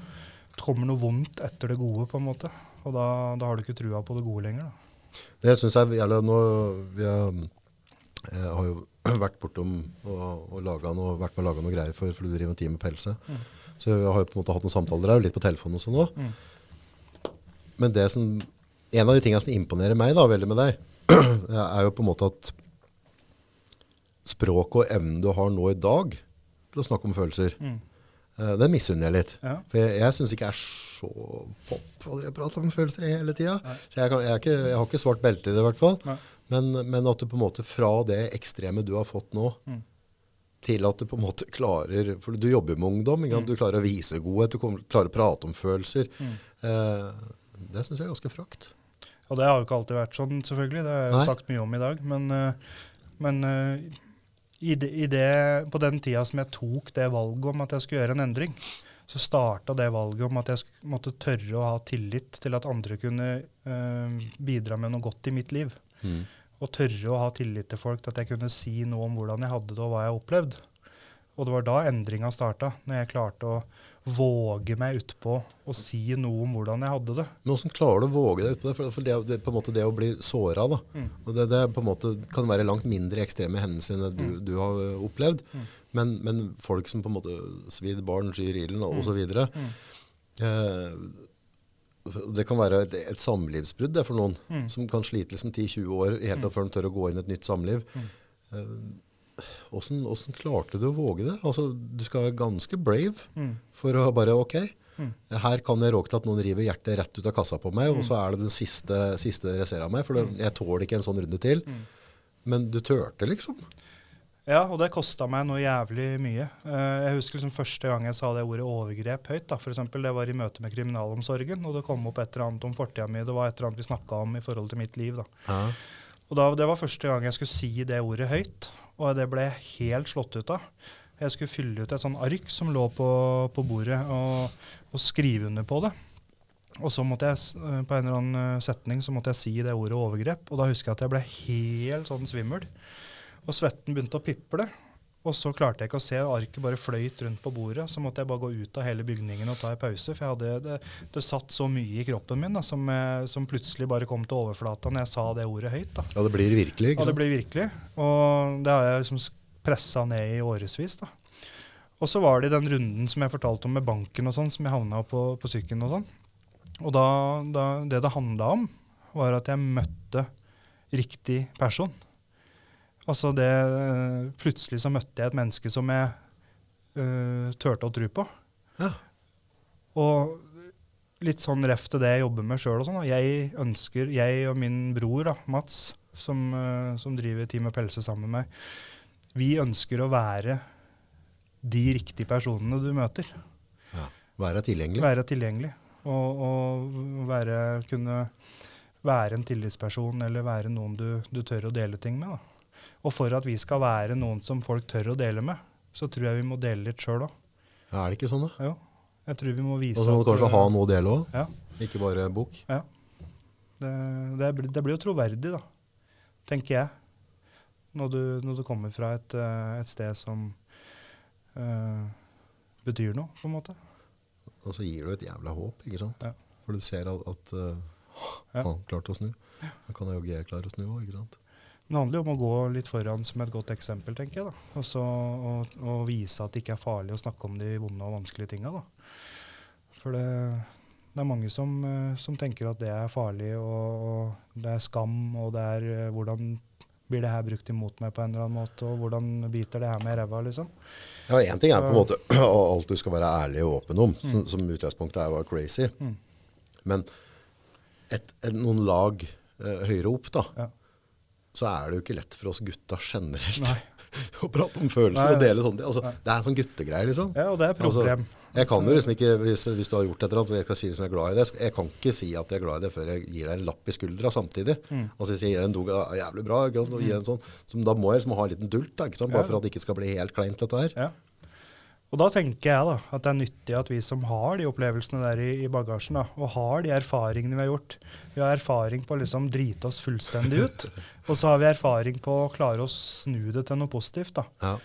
det kommer noe vondt etter det gode, på en måte. Og da, da har du ikke trua på det gode lenger. da. Det syns jeg gjelder nå Vi har, jeg har jo vært bortom og, og laget noe, vært med å lage noe greier for, du driver en time med pelse. Så jeg har jo på en måte hatt noen samtaler der, litt på telefonen og sånn òg. Men det som, en av de tingene som imponerer meg da, veldig med deg, er jo på en måte at språket og evnen du har nå i dag til å snakke om følelser, eh, det misunner jeg litt. Ja. For jeg, jeg syns ikke jeg er så pop å prate om følelser hele tida. Så jeg, kan, jeg, ikke, jeg har ikke svart belte i det, i hvert fall. Men, men at du på en måte fra det ekstreme du har fått nå, Mm. til at du på en måte klarer For du jobber med ungdom. Mm. Du klarer å vise godhet, du klarer å prate om følelser. Eh, det syns jeg er ganske frakt. Og det har jo ikke alltid vært sånn, selvfølgelig. Det har jeg jo Nei. sagt mye om i dag. Men, eh, men eh, i det, i det, på den tida som jeg tok det valget om at jeg skulle gjøre en endring, så starta det valget om at jeg måtte tørre å ha tillit til at andre kunne eh, bidra med noe godt i mitt liv. Mm. Og tørre å ha tillit til folk til at jeg kunne si noe om hvordan jeg hadde det og hva jeg opplevde. Og det var da endringa starta, når jeg klarte å våge meg utpå og si noe om hvordan jeg hadde det. Men hvordan klarer du å våge deg utpå det? For, det, det, på en måte det å bli såra, da. Mm. Og det, det på en måte kan være langt mindre ekstreme hendelser enn det Mm. du, du har opplevd. opplevd. Men, men folk som på en måte svidd barn, skyr ilden Mm. og så videre. Eh, det kan være et, et samlivsbrudd det, for noen, Mm. som kan slite liksom 10-20 år helt mm. før de tør å gå inn i et nytt samliv. Mm. Åssen klarte du å våge det? Altså, du skal være ganske brave Mm. for å bare OK. Mm. Her kan jeg råke til at noen river hjertet rett ut av kassa på meg, og så er det den siste, siste dere ser av meg. For det, jeg tåler ikke en sånn runde til. Men du turte, liksom. Ja, og det kosta meg noe jævlig mye. Eh, jeg husker liksom første gang jeg sa det ordet overgrep høyt. da, for eksempel, Det var i møte med kriminalomsorgen, og det kom opp et eller annet om fortida mi. Det var et eller annet vi snakka om i forhold til mitt liv. da. Ja. Og da, Det var første gang jeg skulle si det ordet høyt, og det ble helt slått ut av. Jeg skulle fylle ut et sånn ark som lå på, på bordet, og, og skrive under på det. Og så måtte jeg, eh, på en eller annen eh, setning så måtte jeg si det ordet overgrep, og da husker jeg at jeg ble helt sånn svimmel. Og svetten begynte å piple. Og så klarte jeg ikke å se, arket bare fløyt rundt på bordet. Så måtte jeg bare gå ut av hele bygningen og ta en pause. For jeg hadde, det, det satt så mye i kroppen min da, som, eh, som plutselig bare kom til overflata når jeg sa det ordet høyt. da. ja, det blir virkelig, ikke sant? Ja, det blir virkelig. Og det har jeg liksom pressa ned i årevis. da. Og så var det den runden som jeg fortalte om med banken og sånn, som jeg havna på på sykkelen og sånn. Og da, da, det det handla om, var at jeg møtte riktig person. Altså det eh, Plutselig så møtte jeg et menneske som jeg uh, turte å tro på. Ja. Og litt sånn ref til det jeg jobber med sjøl sånn. Jeg ønsker, jeg og min bror da, Mats, som, uh, som driver Team og pelse sammen med meg, vi ønsker å være de riktige personene du møter. Ja. Være tilgjengelig. Være tilgjengelig. Og, og være, kunne være en tillitsperson eller være noen du, du tør å dele ting med. Da. Og for at vi skal være noen som folk tør å dele med, så tror jeg vi må dele litt sjøl òg. Ja, er det ikke sånn, da? Jo. Jeg tror vi må vise Og så må du kanskje uh, ha noe å dele òg, Ja. ikke bare bok. ja. Det, det, blir, det blir jo troverdig, da. Tenker jeg. Når du, når du kommer fra et, uh, et sted som uh, betyr noe, på en måte. Og så gir du et jævla håp, ikke sant? Ja. For du ser at, at uh, Ja. han klarte å snu. Da kan jo jeg klare å snu òg, ikke sant? Men det handler jo om å gå litt foran som et godt eksempel, tenker jeg. da. Og så og, og vise at det ikke er farlig å snakke om de vonde og vanskelige tinga. For det, det er mange som, eh, som tenker at det er farlig, og, og det er skam, og det er eh, hvordan blir det her brukt imot meg på en eller annen måte, og hvordan biter det her med ræva, liksom. Ja, Én ting er på en måte alt du skal være ærlig og åpen om, som, som utgangspunktet er var crazy. Mm. Men et, et, noen lag eh, høyere opp, da, Ja. Så er det jo ikke lett for oss gutta generelt Nei. å prate om følelser Nei, og dele sånne ting. Altså, det er en sånn guttegreie, liksom. Ja, og det er et problem. Altså, jeg kan jo liksom ikke, hvis, hvis du har gjort et eller annet, så jeg skal si liksom jeg er glad i det, jeg kan ikke si at jeg er glad i det før jeg gir deg en lapp i skuldra samtidig. Mm. Altså hvis jeg gir deg en dog, ja, jævlig bra, og gir en sånn, så da må jeg liksom ha en liten dult, da, ikke sant, bare for at det ikke skal bli helt kleint dette her. Ja. Og da tenker jeg da, at det er nyttig at vi som har de opplevelsene der i, i bagasjen, da, og har de erfaringene vi har gjort Vi har erfaring på å liksom drite oss fullstendig ut, og så har vi erfaring på å klare å snu det til noe positivt. da. Ja.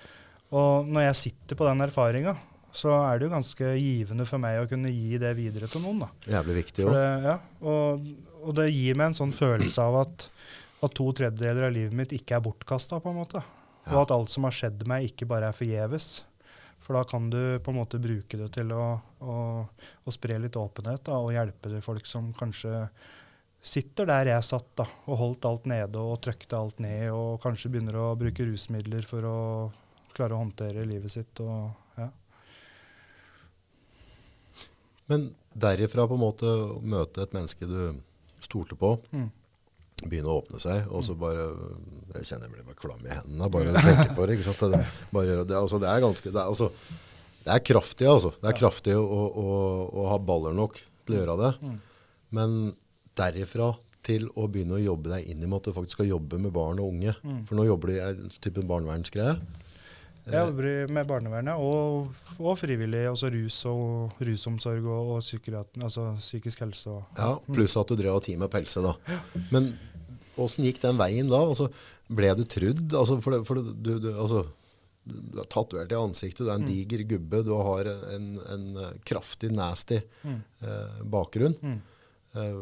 Og når jeg sitter på den erfaringa, så er det jo ganske givende for meg å kunne gi det videre til noen. da. Jævlig viktig òg. det, ja, og, og det gir meg en sånn følelse av at, at to tredjedeler av livet mitt ikke er bortkasta, på en måte. Og at alt som har skjedd meg, ikke bare er forgjeves. For da kan du på en måte bruke det til å, å, å spre litt åpenhet da, og hjelpe folk som kanskje sitter der jeg satt da, og holdt alt nede og trøkte alt ned, og kanskje begynner å bruke rusmidler for å klare å håndtere livet sitt. og ja. Men derifra på en måte møte et menneske du stolte på, Mm. Begynne å åpne seg, og så bare Jeg kjenner jeg blir bare klam i hendene bare å tenke på det. ikke sant? Det, bare, det, altså, det er ganske det er, altså, det er kraftig, altså. Det er kraftig å, å, å ha baller nok til å gjøre det. Mm. Men derifra til å begynne å jobbe deg inn i at du faktisk skal jobbe med barn og unge. Mm. For nå jobber du i en type barnevernsgreie. Jeg jobber med barnevernet og, og frivillig, altså rus og rusomsorg og, og altså psykisk helse. Og, Ja, Pluss at du drev av team med pelse, da. Men åssen gikk den veien da? Altså, ble du trudd? Altså, for det, for det, du, du, altså, du, er tatovert i ansiktet, du er en diger gubbe, du har en, en eh, kraftig, nasty eh, bakgrunn. Eh,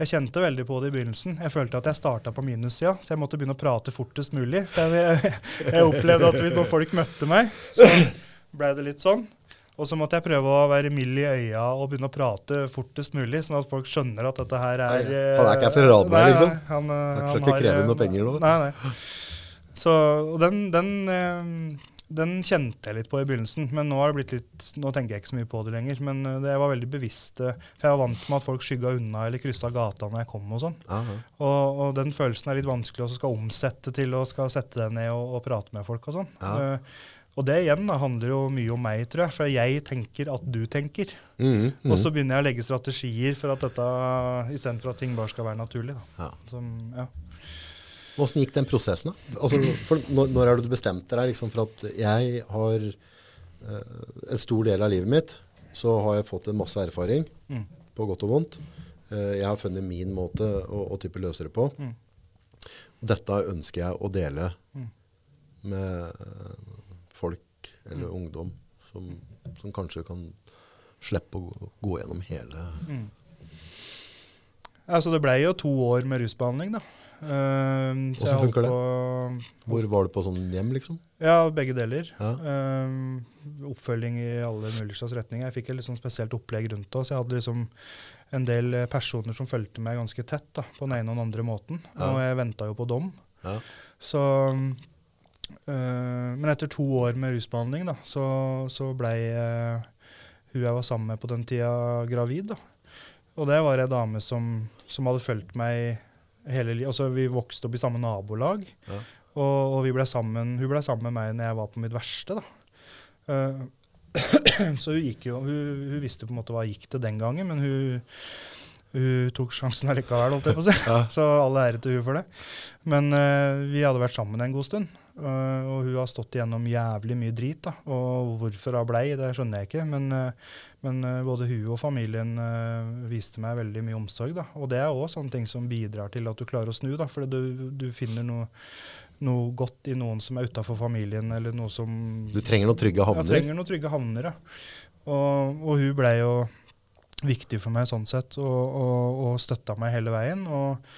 Jeg kjente veldig på det i begynnelsen. Jeg følte at jeg starta på minussida, så jeg måtte begynne å prate fortest mulig. For jeg, jeg opplevde at hvis noen folk møtte meg, så ble det litt sånn. Og så måtte jeg prøve å være mild i øya og begynne å prate fortest mulig, sånn at folk skjønner at dette her er Nei, han er ikke her for å rane meg, liksom. Han, eh, Han skal han ikke har, kreve eh, noe penger nå. Nei, nei. Så og den, den, eh, den kjente jeg litt på i begynnelsen, men nå har det blitt litt, nå tenker jeg ikke så mye på det lenger. Men det jeg var veldig bevisst, for jeg var vant med at folk skygga unna eller kryssa gata når jeg kom og sånn. Og, og den følelsen er litt vanskelig å skal omsette til å skal sette deg ned og, og prate med folk og sånn. Og det igjen da, handler jo mye om meg, tror jeg. For jeg tenker at du tenker. Mm, mm. Og så begynner jeg å legge strategier for at dette, istedenfor at ting bare skal være naturlig. Ja. Som, ja. Hvordan gikk den prosessen? da? Altså, når, når er det du bestemte deg liksom, for at jeg har uh, en stor del av livet mitt, så har jeg fått en masse erfaring, Mm. på godt og vondt. Uh, jeg har funnet min måte å, å type løse det på. Mm. Dette ønsker jeg å dele Mm. med folk eller Mm. ungdom som, som kanskje kan slippe å gå, gå gjennom hele Altså, det ble jo to år med rusbehandling, da. Uh, Hvordan funker det? Hvor var du på sånn hjem, liksom? Ja, begge deler. Ja. Uh, oppfølging i alle mulige slags retninger. Jeg fikk et sånn spesielt opplegg rundt. Så jeg hadde liksom en del personer som fulgte meg ganske tett da, på den ene og den andre måten. Ja. Og jeg venta jo på dom. Ja. Så øh, Men etter to år med rusbehandling, da, så, så blei uh, hun jeg var sammen med på den tida, gravid. da. Og det var ei dame som, som hadde fulgt meg hele livet. Altså, vi vokste opp i samme nabolag. Ja. Og, og vi ble sammen, hun ble sammen med meg når jeg var på mitt verste. da. Uh, så hun jo, hun, hun visste på en måte hva gikk til den gangen, men hun, hun tok sjansen allikevel, holdt jeg på å si. Ja. Så all ære til hun for det. Men uh, vi hadde vært sammen en god stund. Eh, og hun har stått igjennom jævlig mye drit. da, Og hvorfor hun blei, det skjønner jeg ikke. Men, uh, men uh, både hun og familien viste meg veldig mye omsorg. da, Og det er òg sånne ting som bidrar til at du klarer å snu. da, For du, du finner noe, noe godt i noen som er utafor familien, eller noe som Du trenger noen trygge jeg Ja, trenger noen trygge havner, ja. Og, og hun blei jo viktig for meg sånn sett, og, og, og støtta meg hele veien. Og,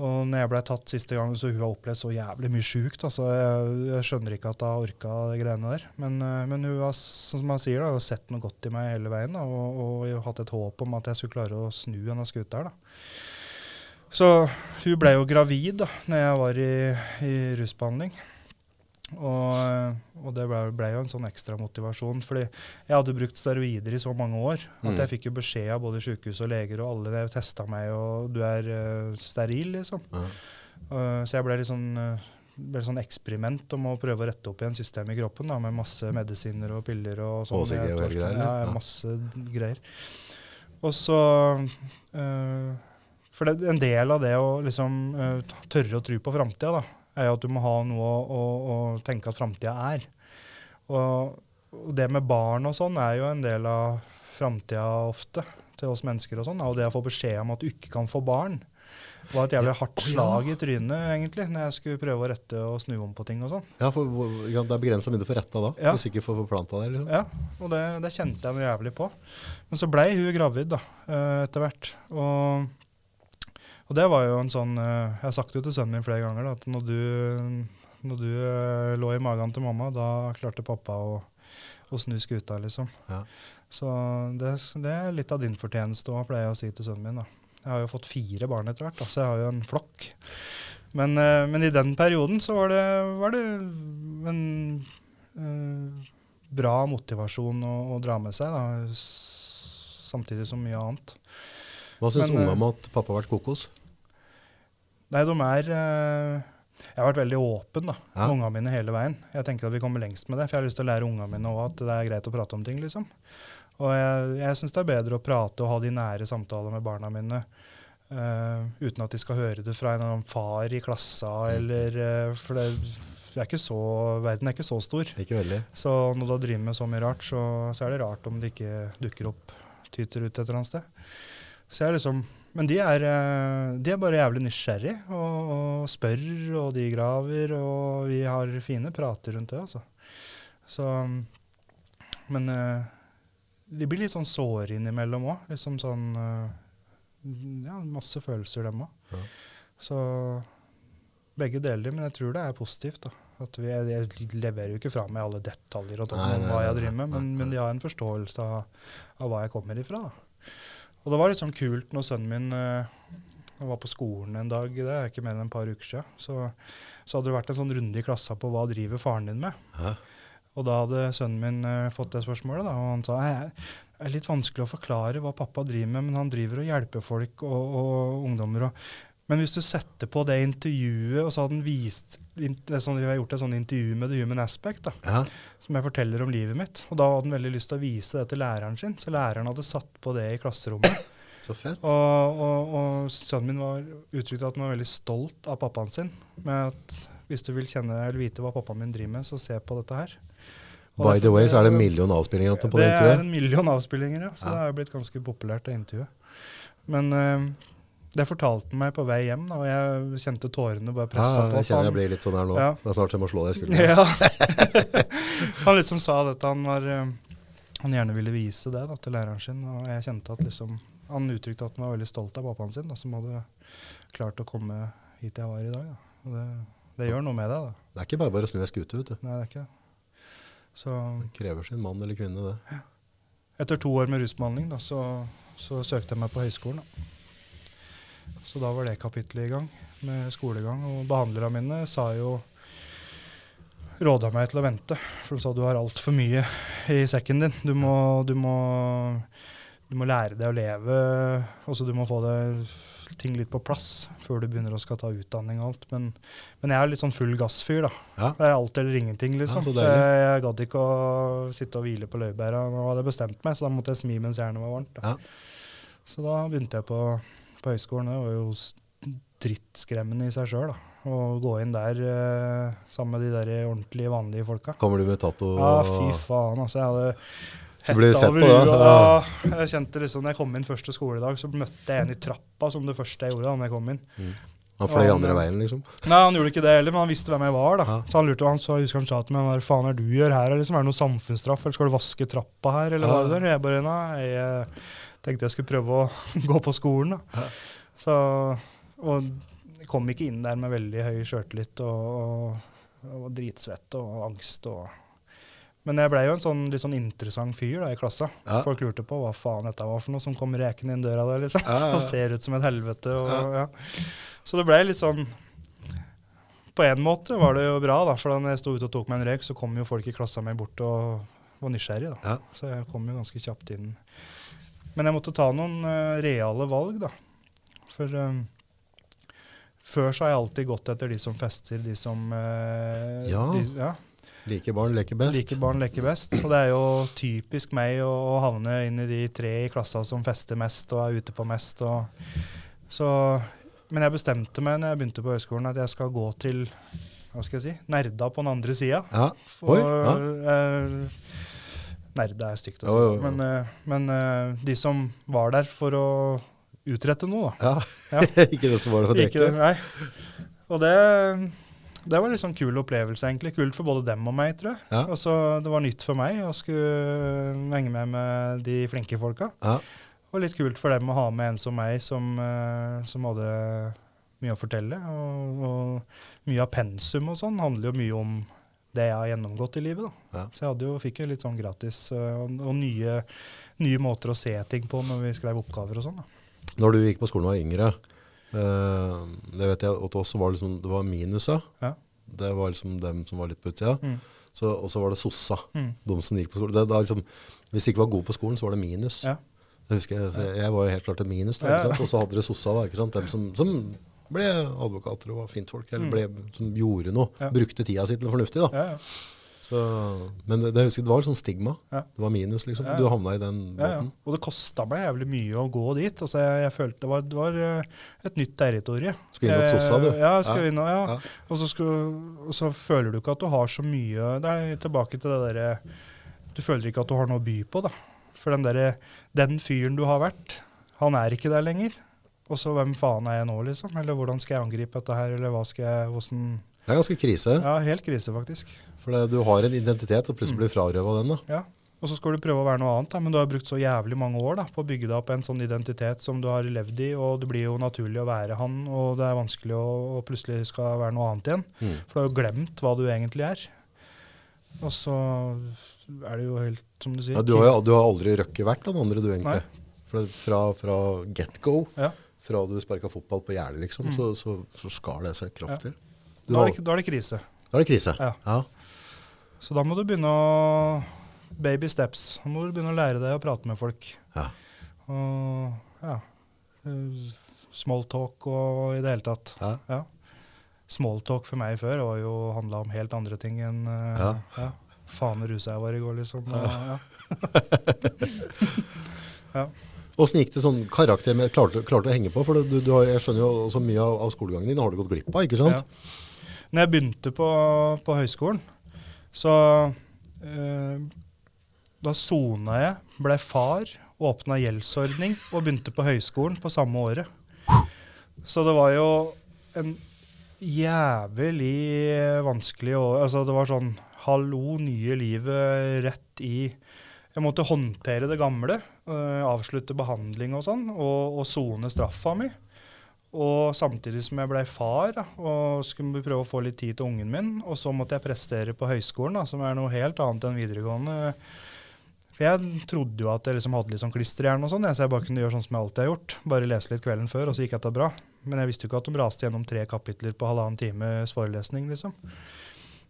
og når jeg ble tatt siste gang, så hun har opplevd så jævlig mye sjukt. Altså, jeg, jeg skjønner ikke at hun har orka de greiene der. Men, eh, men hun har, som han sier, da, har sett noe godt i meg hele veien. Da, og, og hatt et håp om at jeg skulle klare å snu henne skuta her. Så hun ble jo gravid da når jeg var i, i rusbehandling. Og, og det ble, ble jo en sånn ekstra motivasjon. fordi jeg hadde brukt steroider i så mange år at Mm. jeg fikk jo beskjed av både sykehus og leger og alle testa meg, og du er uh, steril, liksom. Mm. Uh, så jeg ble litt sånn uh, ble sånn eksperiment om å prøve å rette opp igjen systemet i kroppen da, med masse medisiner og piller og sånn. HCG og greier, Ja, masse greier. Og så uh, For det, en del av det å liksom uh, tørre å tro på framtida, da, er jo at du må ha noe å, å, å tenke at framtida er. Og og det med barn og sånn er jo en del av framtida ofte til oss mennesker og sånn. Og det å få beskjed om at du ikke kan få barn, var et jævlig hardt slag i trynet, egentlig, når jeg skulle prøve å rette og snu om på ting og sånn. Ja, for ja, det er begrensa mye du får retta da, Ja. hvis ikke får forplanta deg. Liksom. Ja, og det, det kjente jeg noe jævlig på. Men så blei hun gravid da, eh, etter hvert. Og, og det var jo en sånn eh, Jeg har sagt det til sønnen min flere ganger, da, at når du, når du eh, lå i magen til mamma, da klarte pappa å, å snu skuta, liksom. Ja. Så det, det er litt av din fortjeneste òg, pleier jeg å si til sønnen min. da. Jeg har jo fått fire barn etter hvert, altså så jeg har jo en flokk. Men, eh, men i den perioden så var det, var det en eh, bra motivasjon å, å dra med seg, da, samtidig som mye annet. Hva syns ungene om at pappa har vært kokos? Nei, de er eh, Jeg har vært veldig åpen da, Ja. med ungene mine hele veien. Jeg tenker at vi kommer lengst med det, for jeg har lyst til å lære ungene mine også at det er greit å prate om ting. liksom. Og jeg, jeg syns det er bedre å prate og ha de nære samtaler med barna mine Uh, uten at de skal høre det fra en eller annen far i klassa, eller uh, For det, er ikke så, verden er ikke så stor. Ikke veldig. Så når du driver med så mye rart, så, så er det rart om det ikke dukker opp, tyter ut et eller annet sted. Så jeg er liksom, men de er, eh, de er bare jævlig nysgjerrig og, og spør, og de graver, og vi har fine prater rundt det, altså. Så, men eh, de blir litt sånn såre innimellom òg. Liksom sånn eh, Ja, masse følelser, dem òg. Ja. Så begge deler, men jeg tror det er positivt. da. At vi, jeg, leverer jo ikke fra meg alle detaljer og nei, hva jeg driver med, men, men de har en forståelse av, av hva jeg kommer ifra. da. Og det var litt sånn kult når sønnen min uh, var på skolen en dag, det er ikke mer enn et par uker siden, så, så hadde det vært en sånn runde i klassa på hva driver faren din med. Hæ? Og da hadde sønnen min uh, fått det spørsmålet, da, og han sa det er litt vanskelig å forklare hva pappa driver med, men han driver og hjelper folk og, og ungdommer. Og, men hvis du setter på det intervjuet, og så hadde han vist det sånn, Vi har gjort et sånt intervju med The Human Aspect, da, Ja. som jeg forteller om livet mitt. Og da hadde han veldig lyst til å vise det til læreren sin, så læreren hadde satt på det i klasserommet. Så fett. Og, og, og sønnen min var uttrykte at han var veldig stolt av pappaen sin. Med at hvis du vil kjenne eller vite hva pappaen min driver med, så se på dette her. Og By the way, så er det en million avspillinger på det intervjuet? det er en million avspillinger, ja. Så Ja. det er blitt ganske populært, det intervjuet. Men eh, det fortalte han meg på vei hjem, da, og jeg kjente tårene bare Ja, pressa på. jeg kjenner jeg blir litt sånn her nå. Ja. Det er snart jeg må slå deg i skulderen. Ja. han liksom sa dette, han var eh, Han gjerne ville vise det da, til læreren sin, og jeg kjente at liksom Han uttrykte at han var veldig stolt av pappaen sin, da, som hadde klart å komme hit jeg var i dag. Da. Og det, det gjør noe med deg, da. Det er ikke bare bare å snu ei skute, vet du. Nei, det er ikke. Så Det krever sin mann eller kvinne, det. etter to år med rusbehandling, da, så, så søkte jeg meg på høyskolen. Da. Så da var det kapittelet i gang med skolegang. Og behandlerne mine sa jo råda meg til å vente, for de sa du har altfor mye i sekken din. Du må, du må, du må lære deg å leve, også du må få det, ting litt på plass før du begynner å skal ta utdanning og alt. Men, men jeg er litt sånn full gassfyr, da. Ja. Det er alt eller ingenting, liksom. Ja, jeg, jeg gadd ikke å sitte og hvile på laurbæra. Nå hadde jeg bestemt meg, så da måtte jeg smi mens jernet var varmt. Da. Ja. Så da begynte jeg på, på høyskolen. Det var jo drittskremmende i seg sjøl. Å gå inn der eh, sammen med de der ordentlige, vanlige folka. Kommer du med tatto? Ja, fy faen, altså. Jeg hadde Du ble sett på da? Ja. Jeg kjente liksom, når jeg kom inn første skoledag, så møtte jeg en i trappa som det første jeg gjorde da når jeg kom inn. Han fløy Ja, andre veien, liksom? Nei, han gjorde ikke det heller, men han visste hvem jeg var. da. Ja. Så han lurte, han så, jeg husker han sa til meg hva faen er du gjør her? Liksom, er det noe samfunnsstraff, eller skal du vaske trappa her? eller hva er det der? Jeg bare, nei, jeg tenkte jeg skulle prøve å gå på skolen. da. Så, og kom ikke inn der med veldig høy sjøltillit og, og, dritsvett og angst. og... Men jeg blei jo en sånn litt sånn interessant fyr da i klassa. Ja. Folk lurte på hva faen dette var for noe som kom rekende inn døra der, liksom. Ja, ja. Og ser ut som et helvete. Og, ja. Så det blei litt sånn På en måte var det jo bra, da, for da jeg sto ute og tok meg en røyk, så kom jo folk i klassa mi bort og var nysgjerrig. da. Så jeg kom jo ganske kjapt inn. Men jeg måtte ta noen eh, reale valg, da. For eh, før så har jeg alltid gått etter de som fester, de som uh, Ja. De, ja. Like barn leker best. Like barn leker best. Og det er jo typisk meg å, å havne inn i de tre i klassa som fester mest og er ute på mest. Og, så, men jeg bestemte meg når jeg begynte på høyskolen at jeg skal gå til hva skal jeg si, nerda på den andre sida. Ja. Oi, ja. Nerde er stygt å si, men, eh, men eh, de som var der for å utrette noe, da. Ja, Ja. ikke det som var det for direkte. nei. Og det, det var litt sånn kul opplevelse, egentlig. Kult for både dem og meg, tror jeg. Ja. Og så Det var nytt for meg å skulle henge med med de flinke folka. Ja. Og litt kult for dem å ha med en som meg, som, eh, som hadde mye å fortelle. Og, og mye av pensum og sånn handler jo mye om det jeg har gjennomgått i livet. Ja. Så jeg jo, fikk jo litt sånn gratis eh, og, og nye, nye måter å se ting på når vi skrev oppgaver og sånn. da. Når du gikk på skolen og var yngre, eh, det vet jeg at også var liksom, det var minusa. Ja. Det var liksom dem som var litt på utsida. Mm. Og så var det sossa, Mm. de som gikk på skolen. Det, liksom, hvis du ikke var god på skolen, så var det minus. Ja. Det husker Jeg jeg var jo helt klart et minus. Da. Og så hadde dere sossa, da, ikke sant? dem som, som ble advokater og var fintfolk, eller ble, som gjorde noe. Mm. Ja. Brukte tida si til noe fornuftig. da. Ja, ja. Så, men det, det, husker, det var sånn stigma. Ja. Det var minus, liksom. Ja, ja. Du havna i den båten. Og det kosta meg jævlig mye å gå dit. Altså, jeg, jeg følte det var, det var eh, et nytt territorium. Skulle inn mot Sossa, du? Eh, Ja, skal inn ja. Ja. Og, så skulle, og så føler du ikke at du har så mye Det er tilbake til det derre Du føler ikke at du har noe å by på, da. For den der, Den fyren du har vært, han er ikke der lenger. Og så hvem faen er jeg nå, liksom? Eller hvordan skal jeg angripe dette her, eller hva skal jeg hvordan Det er ganske krise. Ja, helt krise, faktisk. For det, du har en identitet, og plutselig blir frarøva den. da. Ja, og så skal du prøve å være noe annet, da, men du har brukt så jævlig mange år da, på å bygge deg opp en sånn identitet som du har levd i, og det blir jo naturlig å være han, og det er vanskelig å, å plutselig skal være noe annet igjen. Mm. For du har jo glemt hva du egentlig er. Og så er det jo helt, som du sier Ja, du, har, du har aldri røkket vært den andre, du egentlig. Nei. Fra, fra get go, Ja, fra du sparka fotball på gjerdet, liksom, Mm. så, så, så skar det seg kraftig. Ja. da, er det, da er det krise. da er det krise. Ja. Ja. Så da må du begynne å Baby steps. Da må du begynne å lære deg å prate med folk. Ja. Og ja Smalltalk Small talk og i det hele tatt. Ja. Ja. Smalltalk for meg før var jo handla om helt andre ting enn uh, Ja. ja. Faen rusa jeg var i går, liksom. Og, ja. ja. Åssen gikk det sånn karakter med klarte, klarte å henge på? For du, du jeg skjønner jo også mye av, av skolegangen din har du gått glipp av, ikke sant? Ja. Når jeg begynte på, på høyskolen, så eh, Da sona jeg, ble far, åpna gjeldsordning og begynte på høyskolen på samme året. Så det var jo en jævlig vanskelig år. Altså det var sånn hallo, nye livet rett i Jeg måtte håndtere det gamle, avslutte behandling og sånn, og sone straffa mi. Og samtidig som jeg blei far og skulle prøve å få litt tid til ungen min. Og så måtte jeg prestere på høyskolen, da, som er noe helt annet enn videregående. For jeg trodde jo at jeg liksom hadde litt sånn klisterhjerne sånn, så jeg bare kunne gjøre sånn som jeg alltid har gjort. Bare lese litt kvelden før, og så gikk dette bra. Men jeg visste jo ikke at de raste gjennom tre kapitler på halvannen times forelesning, liksom.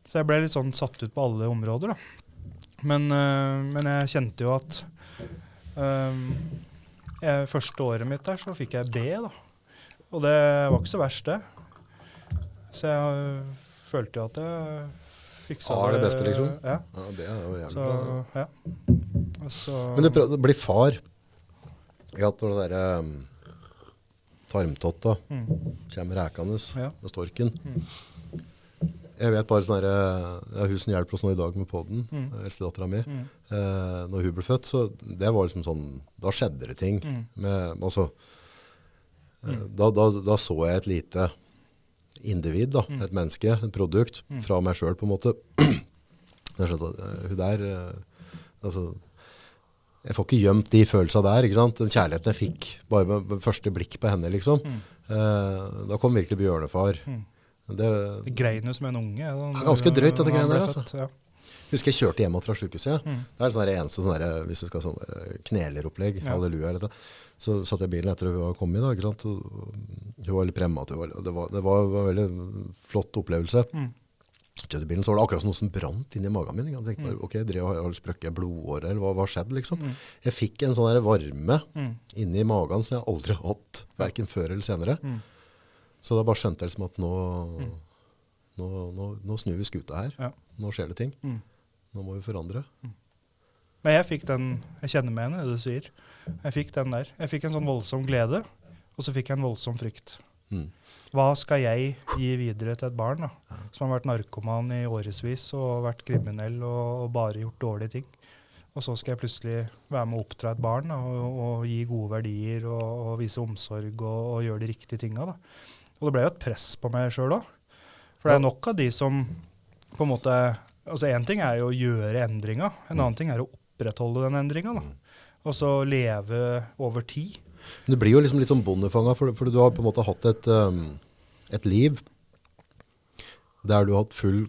Så jeg ble litt sånn satt ut på alle områder, da. Men, øh, men jeg kjente jo at jeg, Første året mitt der så fikk jeg B, da. Og det var ikke så verst, det. Så jeg følte jo at jeg fiksa A er det beste, liksom? Ja. Ja, det er jo jævlig Så, bra. ja. Så, Men du prøvde å bli far Jeg hatt det derre um, tarmtotta Mm. kommer rekende Ja. med storken. Mm. Jeg vet bare sånn derre ja, Hun som hjelper oss nå i dag med poden, Mm. eldstedattera mi, Mm. eh, når hun ble født, så det var liksom sånn Da skjedde det ting. Mm. Med, altså, mm. da, da, da så jeg et lite individ, da, Mm. et menneske, et produkt, fra meg sjøl, på en måte. Jeg skjønte at eh, hun der eh, altså, Jeg får ikke gjemt de følelsene der. ikke sant? Den kjærligheten jeg fikk bare med, første blikk på henne. liksom. Eh, da kom virkelig bjørnefar. Mm. Det, Det grein jo som en unge. Da, er ganske drøyt, dette greiene der, altså. Ja. husker jeg kjørte hjem fra sykehuset. Mm. Det er det sånn eneste sånn der, hvis du skal sånn kneleropplegg, Ja. halleluja, eller så satt jeg i bilen etter at hun var kommet. da, ikke sant? Hun var litt prematur. Det var, det var en veldig flott opplevelse. Mm. Bilen, så var det akkurat som noe som brant inni magen min. Jeg tenkte Mm. bare, ok, drev, har sprøkket blodåret, eller hva, hva skjedde liksom? Jeg fikk en sånn varme Mm. inni magen som jeg aldri har hatt, hverken før eller senere. Mm. Så da bare skjønte jeg liksom at nå, nå, nå, nå snur vi skuta her. Ja. Nå skjer det ting. Mm. Nå må vi forandre. Men jeg fikk den Jeg kjenner meg igjen i det du sier. Jeg fikk den der. Jeg fikk en sånn voldsom glede, og så fikk jeg en voldsom frykt. Mm. Hva skal jeg gi videre til et barn da, som har vært narkoman i årevis og vært kriminell og, og bare gjort dårlige ting? Og så skal jeg plutselig være med å oppdra et barn da, og, og gi gode verdier og, og vise omsorg og, og gjøre de riktige tinga. Og det ble jo et press på meg sjøl òg. For det er nok av de som på en måte Altså Én ting er jo å gjøre endringa, en annen ting er å opprettholde den endringa. Og så leve over tid. Men du blir jo liksom litt sånn bondefanga, for, for du har på en måte hatt et, um, et liv der du har hatt full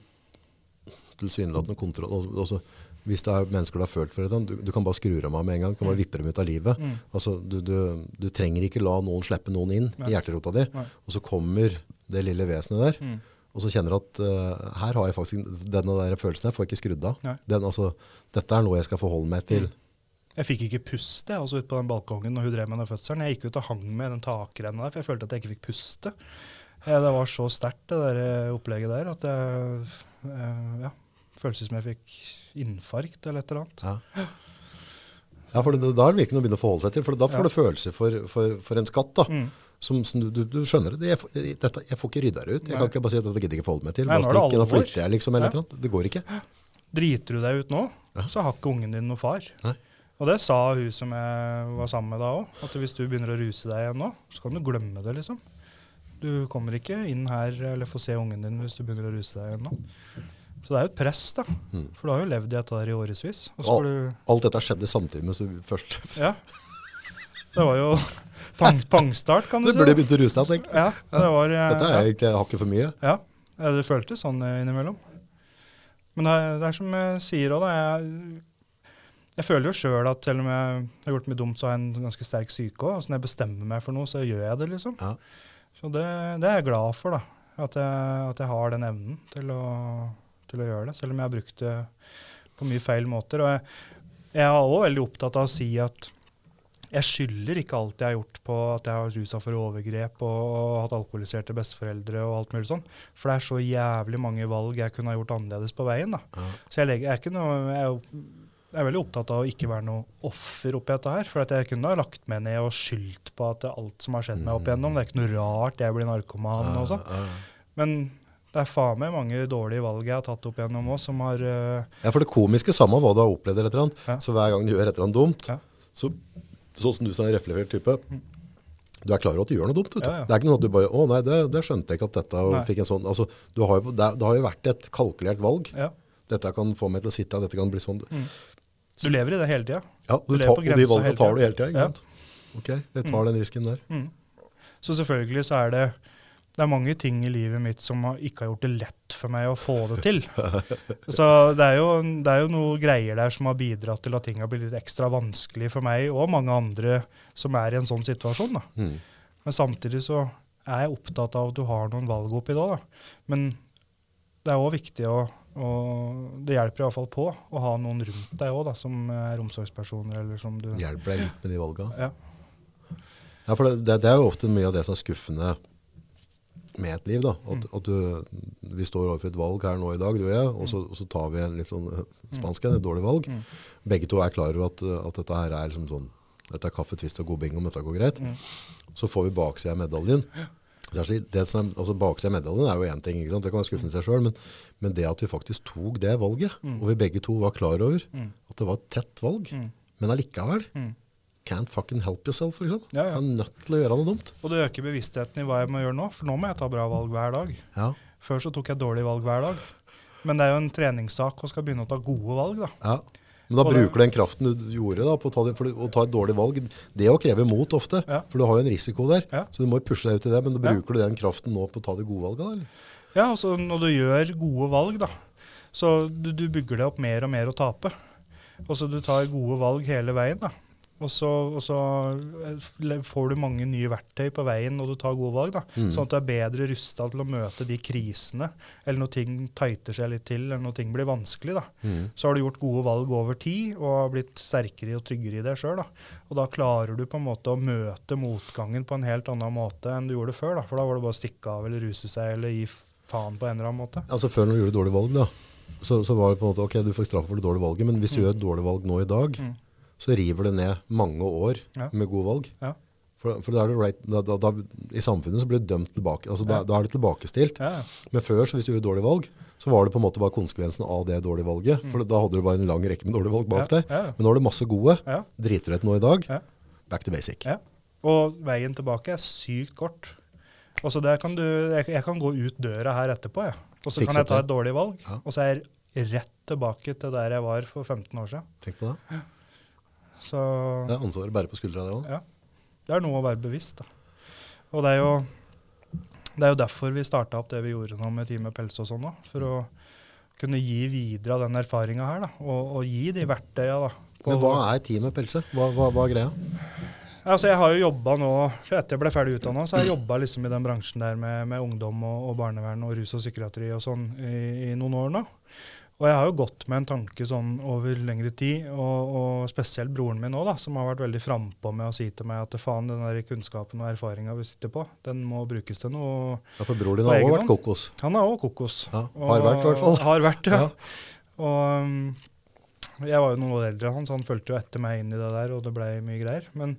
tilsynelatende kontroll. Altså, altså, hvis det er mennesker du har følt for, du, du kan bare skru dem av med en gang. Du kan bare vippe dem ut av livet. Altså, du, du, du trenger ikke la noen slippe noen inn i hjerterota di. Nei. Og så kommer det lille vesenet der, og så kjenner du at uh, her har jeg faktisk denne der følelsen jeg får ikke skrudd av. Den, altså, dette er noe jeg skal forholde meg til. Jeg fikk ikke puste altså ute på den balkongen når hun drev med den fødselen. Jeg gikk ut og hang med den takrenna der, for jeg følte at jeg ikke fikk puste. Det var så sterkt, det der eh, opplegget der, at jeg eh, ja, føltes som jeg fikk infarkt eller et eller annet. Ja. Ja, for det, da er det virkelig noe å begynne å forholde seg til, for da får Ja. du følelser for, for, for en skatt da. Mm. Som, som du, du, skjønner det. Jeg, dette, jeg får ikke rydda det ut. Jeg Nei. kan ikke bare si at dette gidder jeg ikke forholde meg til. Nei, Bare er det da flytter jeg liksom, eller Ja. et. Det går ikke. Driter du deg ut nå, Ja. så har ikke ungen din noe far. Nei. Og det sa hun som jeg var sammen med da òg, at hvis du begynner å ruse deg igjen nå, så kan du glemme det, liksom. Du kommer ikke inn her eller får se ungen din hvis du begynner å ruse deg igjen nå. Så det er jo et press, da. Mm. For du har jo levd i dette der i årevis. Og så Al- får du Alt dette skjedde samtidig med du først. Ja. Det var jo pang, pangstart, kan du Du burde begynt å ruse deg, tenk. Ja, det var ja. Dette er egentlig hakket for mye. Ja, det føltes sånn eh, innimellom. Men det er, det er som jeg sier òg, da. Jeg, jeg føler jo sjøl at selv om jeg har gjort mye dumt, så har jeg en ganske sterk psyke òg. Altså når jeg bestemmer meg for noe, så gjør jeg det, liksom. Ja. Så det, det er jeg glad for, da. At jeg, at jeg har den evnen til å, til å gjøre det. Selv om jeg har brukt det på mye feil måter. Og jeg, jeg er òg veldig opptatt av å si at jeg skylder ikke alt jeg har gjort på at jeg har rusa for overgrep og, og hatt alkoholiserte besteforeldre og alt mulig sånn. For det er så jævlig mange valg jeg kunne ha gjort annerledes på veien. da. Ja. Så jeg, legger, jeg, er ikke noe, jeg, er veldig opptatt av å ikke være noe offer oppi dette her. For at jeg kunne ha lagt meg ned og skyldt på at alt som har skjedd meg opp igjennom, det er ikke noe rart jeg blir narkoman og sånn. Ja, ja. Men det er faen meg mange dårlige valg jeg har tatt opp igjennom òg, som har uh... Ja, for det komiske, samme hva du har opplevd eller et eller annet, Ja. så hver gang du gjør et eller annet dumt, Ja. så, sånn som du som er en reflektert type, du er klar over at du gjør noe dumt. Vet du. Ja, ja. Det er ikke noe at du bare, å nei, det, det skjønte jeg ikke at dette, og Nei. fikk en sånn, altså, du har jo, det, det har jo vært et kalkulert valg. Ja. Dette kan få meg til å sitte, dette kan bli sånn. Du lever i det hele tida. Ja, du Du tar, og de valgene tar du hele tiden, Ja. Ok, jeg tar den risken der. Så selvfølgelig så er det det er mange ting i livet mitt som ikke har gjort det lett for meg å få det til. Så det er, jo, det er jo noe greier der som har bidratt til at ting har blitt litt ekstra vanskelig for meg og mange andre som er i en sånn situasjon. Mm. Men samtidig så er jeg opptatt av at du har noen valg oppi da. Da. Men det er òg viktig å og Det hjelper iallfall på å ha noen rundt deg òg, som er omsorgspersoner. eller som du... Hjelper deg litt med de valgene. Ja. Ja, for det, det, det er jo ofte mye av det som er skuffende med et liv. da. At, at du, vi står overfor et valg her nå i dag, du og jeg, og så, og så tar vi en litt sånn øh, spansk en, et dårlig valg. Begge to er klar over at, øh, at dette her er liksom sånn, dette er kaffe, twist og god bingo, om dette går greit. Så får vi baksida av medaljen. Det som er, altså Baksida av medaljen er jo én ting, det kan være skuffende i seg sjøl, men, men det at vi faktisk tok det valget, og vi begge to var klar over at det var et tett valg, men allikevel Can't fucking help yourself, liksom. Ja, ja. Jeg er nødt til å gjøre noe dumt. Og det øker bevisstheten i hva jeg må gjøre nå, for nå må jeg ta bra valg hver dag. Ja, Før så tok jeg dårlige valg hver dag. Men det er jo en treningssak å skal begynne å ta gode valg, da. ja. Men da Og bruker du den kraften du gjorde da, på å ta, det, for å ta et dårlig valg. Det å kreve mot ofte, for du har jo en risiko der. Så du må jo pushe deg ut i det, men da bruker du den kraften nå på å ta de gode valgene? Eller? Ja, altså når du gjør gode valg, da, så du, du bygger deg opp mer og mer å tape. Og så du tar gode valg hele veien, da. Og så, og så eh, får du mange nye verktøy på veien når du tar gode valg. da. Sånn at du er bedre rusta til å møte de krisene, eller når ting tighter seg litt til, eller når ting blir vanskelig. da. Så har du gjort gode valg over tid og har blitt sterkere og tryggere i deg sjøl. Og da klarer du på en måte å møte motgangen på en helt annen måte enn du gjorde før. da. For da var det bare å stikke av eller ruse seg eller gi faen på en eller annen måte. Altså Før når du gjorde dårlige valg, da, så, så var det på en måte ok, du får straff for det dårlige valget, men hvis du Mm. gjør et dårlig valg nå i dag, så river det ned mange år Ja. med gode valg. Ja. For, for da er right, da, da, I samfunnet så blir du dømt tilbake. altså Da, er det tilbakestilt. Men før, så hvis du gjorde dårlig valg, så var det på en måte bare konsekvensen av det dårlige valget. For da hadde du bare en lang rekke med dårlige valg bak Mm. Deg. Men nå er det masse gode. Ja. Driter du ut nå i dag, back to basic. Og veien tilbake er sykt kort. Også der kan du, jeg, jeg kan gå ut døra her etterpå, jeg. og så kan jeg ta et dårlig valg. Og så er jeg rett tilbake til der jeg var for 15 år siden. Tenk på det. Så Det er ansvaret bare på skuldra, det òg. ja, det er noe å være bevisst. da. Og det er jo, det er jo derfor vi starta opp det vi gjorde nå med Time pels og sånn. For å kunne gi videre av den erfaringa her, da, og, og gi de verktøya. da. Men hva er teamet Pelse? Hva, hva, hva er greia? Altså, jeg har jo jobba nå, for etter jeg ble ferdig utdanna, så har jeg jobba liksom i den bransjen der med, med ungdom og, og barnevern og rus og psykiatri og sånn i, i noen år nå. Og jeg har jo gått med en tanke sånn over lengre tid, og, og spesielt broren min òg, som har vært veldig frampå med å si til meg at faen, den der kunnskapen og erfaringa vi sitter på, den må brukes til noe. Ja, for broren din har òg vært kokos. Han er òg kokos. Ja, har vært i hvert fall. Har vært, ja. Ja. Og jeg var jo noen år eldre enn han, så han fulgte jo etter meg inn i det der, og det blei mye greier. Men,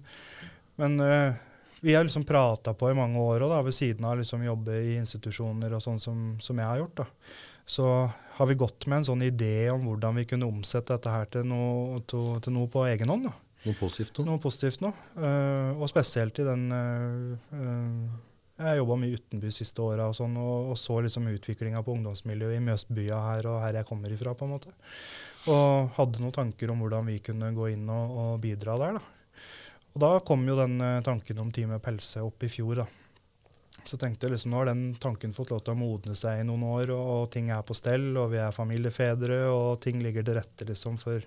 men øh, vi har liksom prata på i mange år òg, ved siden av liksom jobbe i institusjoner og sånn som, som jeg har gjort. da. Så har vi gått med en sånn idé om hvordan vi kunne omsette dette her til noe, til, til noe på egen hånd. da. Noe positivt nå? Noe positivt nå. Uh, og spesielt i den uh, uh, Jeg jobba mye utenby siste åra og, sånn, og, og så liksom utviklinga på ungdomsmiljøet i Mjøsbya her og her jeg kommer ifra. på en måte. Og hadde noen tanker om hvordan vi kunne gå inn og, og bidra der. da. Og da kom jo den tanken om Team Pelse opp i fjor. da. Så tenkte jeg liksom, nå har den tanken fått lov til å modne seg i noen år, og, og ting er på stell, og vi er familiefedre, og ting ligger til rette liksom for,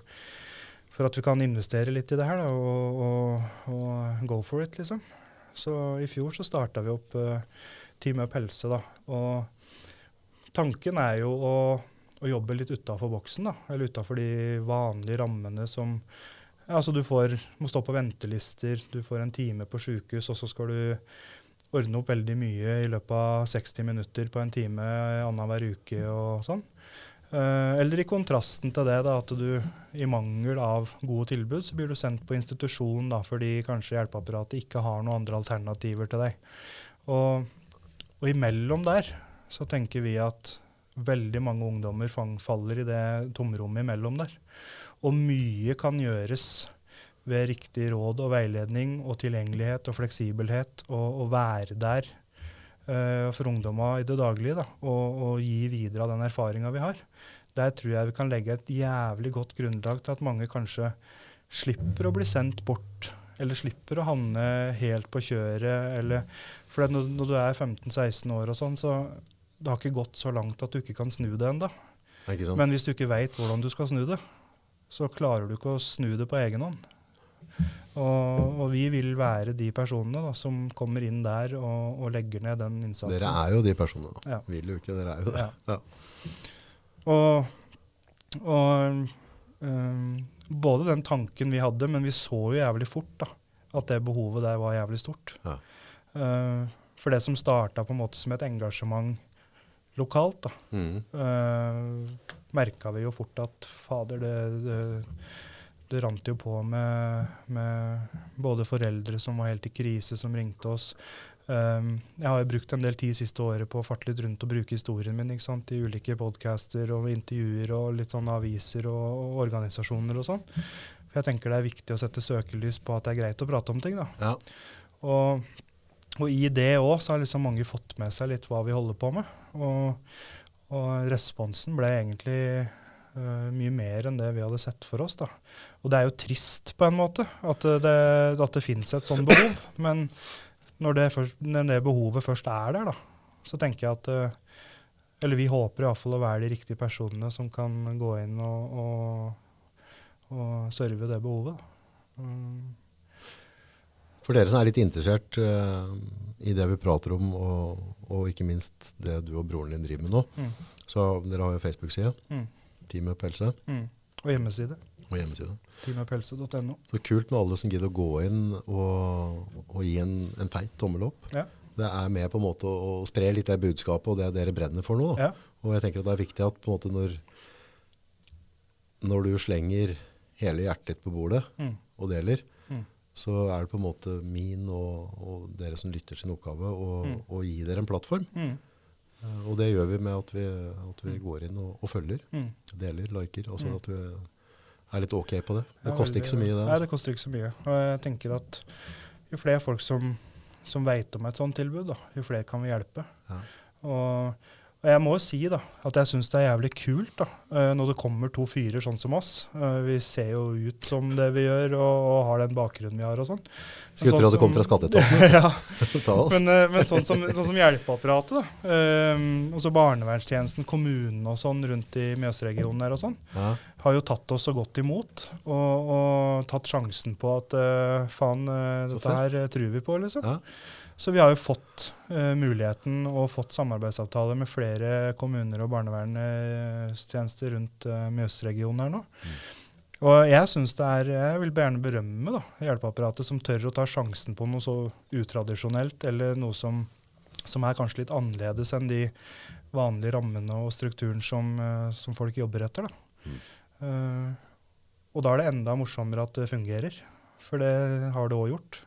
for at vi kan investere litt i det her da, og, og, og go for it, liksom. Så i fjor så starta vi opp uh, Team Up Helse, da. Og tanken er jo å, å jobbe litt utafor boksen, da. Eller utafor de vanlige rammene som altså Du får, må stå på ventelister, du får en time på sjukehus, og så skal du ordne opp veldig mye i løpet av 60 minutter på en time annenhver uke og sånn. Eh, eller i kontrasten til det, da, at du i mangel av gode tilbud, så blir du sendt på institusjon da, fordi kanskje hjelpeapparatet ikke har noen andre alternativer til deg. Og, og imellom der så tenker vi at veldig mange ungdommer faller i det tomrommet imellom der. Og mye kan gjøres ved riktig råd og veiledning og tilgjengelighet og fleksibelhet og, og være der uh, for ungdommer i det daglige da, og, og gi videre av den erfaringa vi har. Der tror jeg vi kan legge et jævlig godt grunnlag til at mange kanskje slipper å bli sendt bort, eller slipper å havne helt på kjøret. Eller, for når, når du er 15-16 år og sånn, så det har ikke gått så langt at du ikke kan snu det ennå. Men hvis du ikke veit hvordan du skal snu det, så klarer du ikke å snu det på egen hånd. Og, og vi vil være de personene da, som kommer inn der og, og legger ned den innsatsen. Dere er jo de personene. da. Ja. Vil jo ikke, dere er jo det. Ja. Ja. Og, og um, både den tanken vi hadde, men vi så jo jævlig fort da, at det behovet der var jævlig stort. Ja. Eh, for det som starta på en måte som et engasjement lokalt, da, Mm. uh, merka vi jo fort at fader, det, det, det rant jo på med, med både foreldre som var helt i krise, som ringte oss. Um, jeg har jo brukt en del tid siste året på å farte litt rundt og bruke historien min ikke sant, i ulike podcaster og intervjuer og litt sånne aviser og, og organisasjoner og sånn. For jeg tenker det er viktig å sette søkelys på at det er greit å prate om ting. da. Ja. Og, og i det òg så har liksom mange fått med seg litt hva vi holder på med. Og, og responsen ble egentlig øh, mye mer enn det vi hadde sett for oss. da. Og det er jo trist på en måte at det, at det finnes et sånt behov. Men når det, først, når det behovet først er der, da, så tenker jeg at uh, Eller vi håper iallfall å være de riktige personene som kan gå inn og, og, og serve det behovet. Mm. For dere som er litt interessert uh, i det vi prater om, og, og ikke minst det du og broren din driver med nå, Mm. så dere har jo Facebook-side, Mm. Teamet Pelse, Mm. Og hjemmeside. og hjemmeside. Teamuphelse.no. Så kult med alle som gidder å gå inn og, og gi en, en feit tommel opp. Ja. Det er med på en måte å, å spre litt det budskapet og det dere brenner for nå. Ja. Og jeg tenker at det er viktig at på en måte når, når du slenger hele hjertet ditt på bordet Mm. og deler, Mm. så er det på en måte min og, og dere som lytter sin oppgave å, Mm. gi dere en plattform. Mm. Eh, Og det gjør vi med at vi, at vi går inn og, og følger, Mm. deler, liker. Og Mm. at vi er litt ok på det. Det Ja, koster ikke så mye, det. Nei, Altså. det koster ikke så mye. Og jeg tenker at jo flere folk som, som veit om et sånt tilbud, da, jo flere kan vi hjelpe. Ja. Og, og jeg må jo si da, at jeg syns det er jævlig kult da, eh, når det kommer to fyrer sånn som oss. Eh, Vi ser jo ut som det vi gjør, og, og har den bakgrunnen vi har og sånn. Skulle Men tro at det kom fra skatteetaten. ja, men, eh, men sånn som, sånn som hjelpeapparatet, da. Um, også barnevernstjenesten, kommunen og sånn rundt i Mjøsregionen her og sånn, Ja. har jo tatt oss så godt imot og, og tatt sjansen på at faen, dette her tror vi på, liksom. Ja. Så vi har jo fått uh, muligheten og fått samarbeidsavtaler med flere kommuner og barnevernstjenester rundt uh, Mjøsregionen her nå. Og jeg synes det er, jeg vil gjerne berømme da, hjelpeapparatet som tør å ta sjansen på noe så utradisjonelt, eller noe som, som er kanskje litt annerledes enn de vanlige rammene og strukturen som, uh, som folk jobber etter. Da. Eh, og da er det enda morsommere at det fungerer, for det har det òg gjort.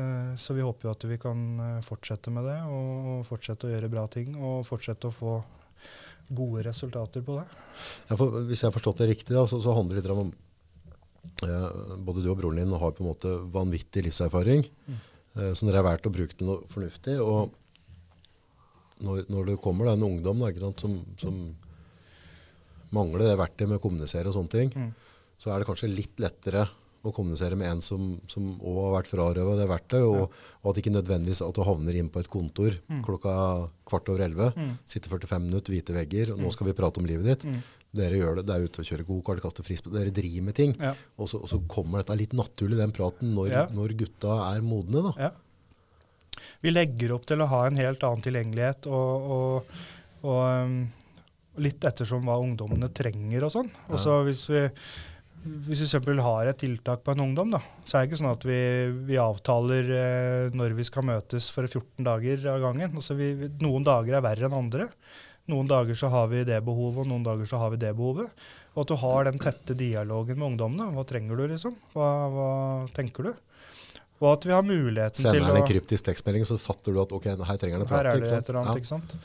Eh, så vi håper jo at vi kan eh, fortsette med det, og, fortsette å gjøre bra ting, og fortsette å få gode resultater på det. Ja, hvis jeg har forstått det riktig, da, så, så handler det litt om eh, Både du og broren din har på en måte vanvittig livserfaring Mm. eh, som dere har valgt å bruke til noe fornuftig. Og når, når det kommer da, en ungdom da, ikke sant, som, som mangler det verktøyet med å kommunisere og sånne ting, Mm. så er det kanskje litt lettere å kommunisere med en som, som også har vært frarøva det verktøyet, og, og at ikke nødvendigvis at du havner inn på et kontor Mm. klokka kvart over elleve, Mm. sitter 45 minutter, hvite vegger, og nå skal vi prate om livet ditt. Mm. Dere gjør det, det er ute og kjører gokart, kaster frisbee, dere driver med ting. Ja. Og, så, og så kommer dette litt naturlig, den praten, når, Ja. når gutta er modne. da. Ja. Vi legger opp til å ha en helt annen tilgjengelighet, og, og, og um, litt ettersom hva ungdommene trenger og sånn. Og så hvis vi hvis vi eksempel har et tiltak på en ungdom, da, så er det ikke sånn at vi, vi avtaler eh, når vi skal møtes for 14 dager av gangen. Altså vi, vi, noen dager er verre enn andre. Noen dager så har vi det behovet, og noen dager så har vi det behovet. Og at du har den tette dialogen med ungdommene. Hva trenger du, liksom? Hva, hva tenker du? Og at vi har muligheten Sender til han å en kryptisk tekstmelding, så fatter du at ok, her trenger han å Her er det et eller annet, Ja. ikke sant?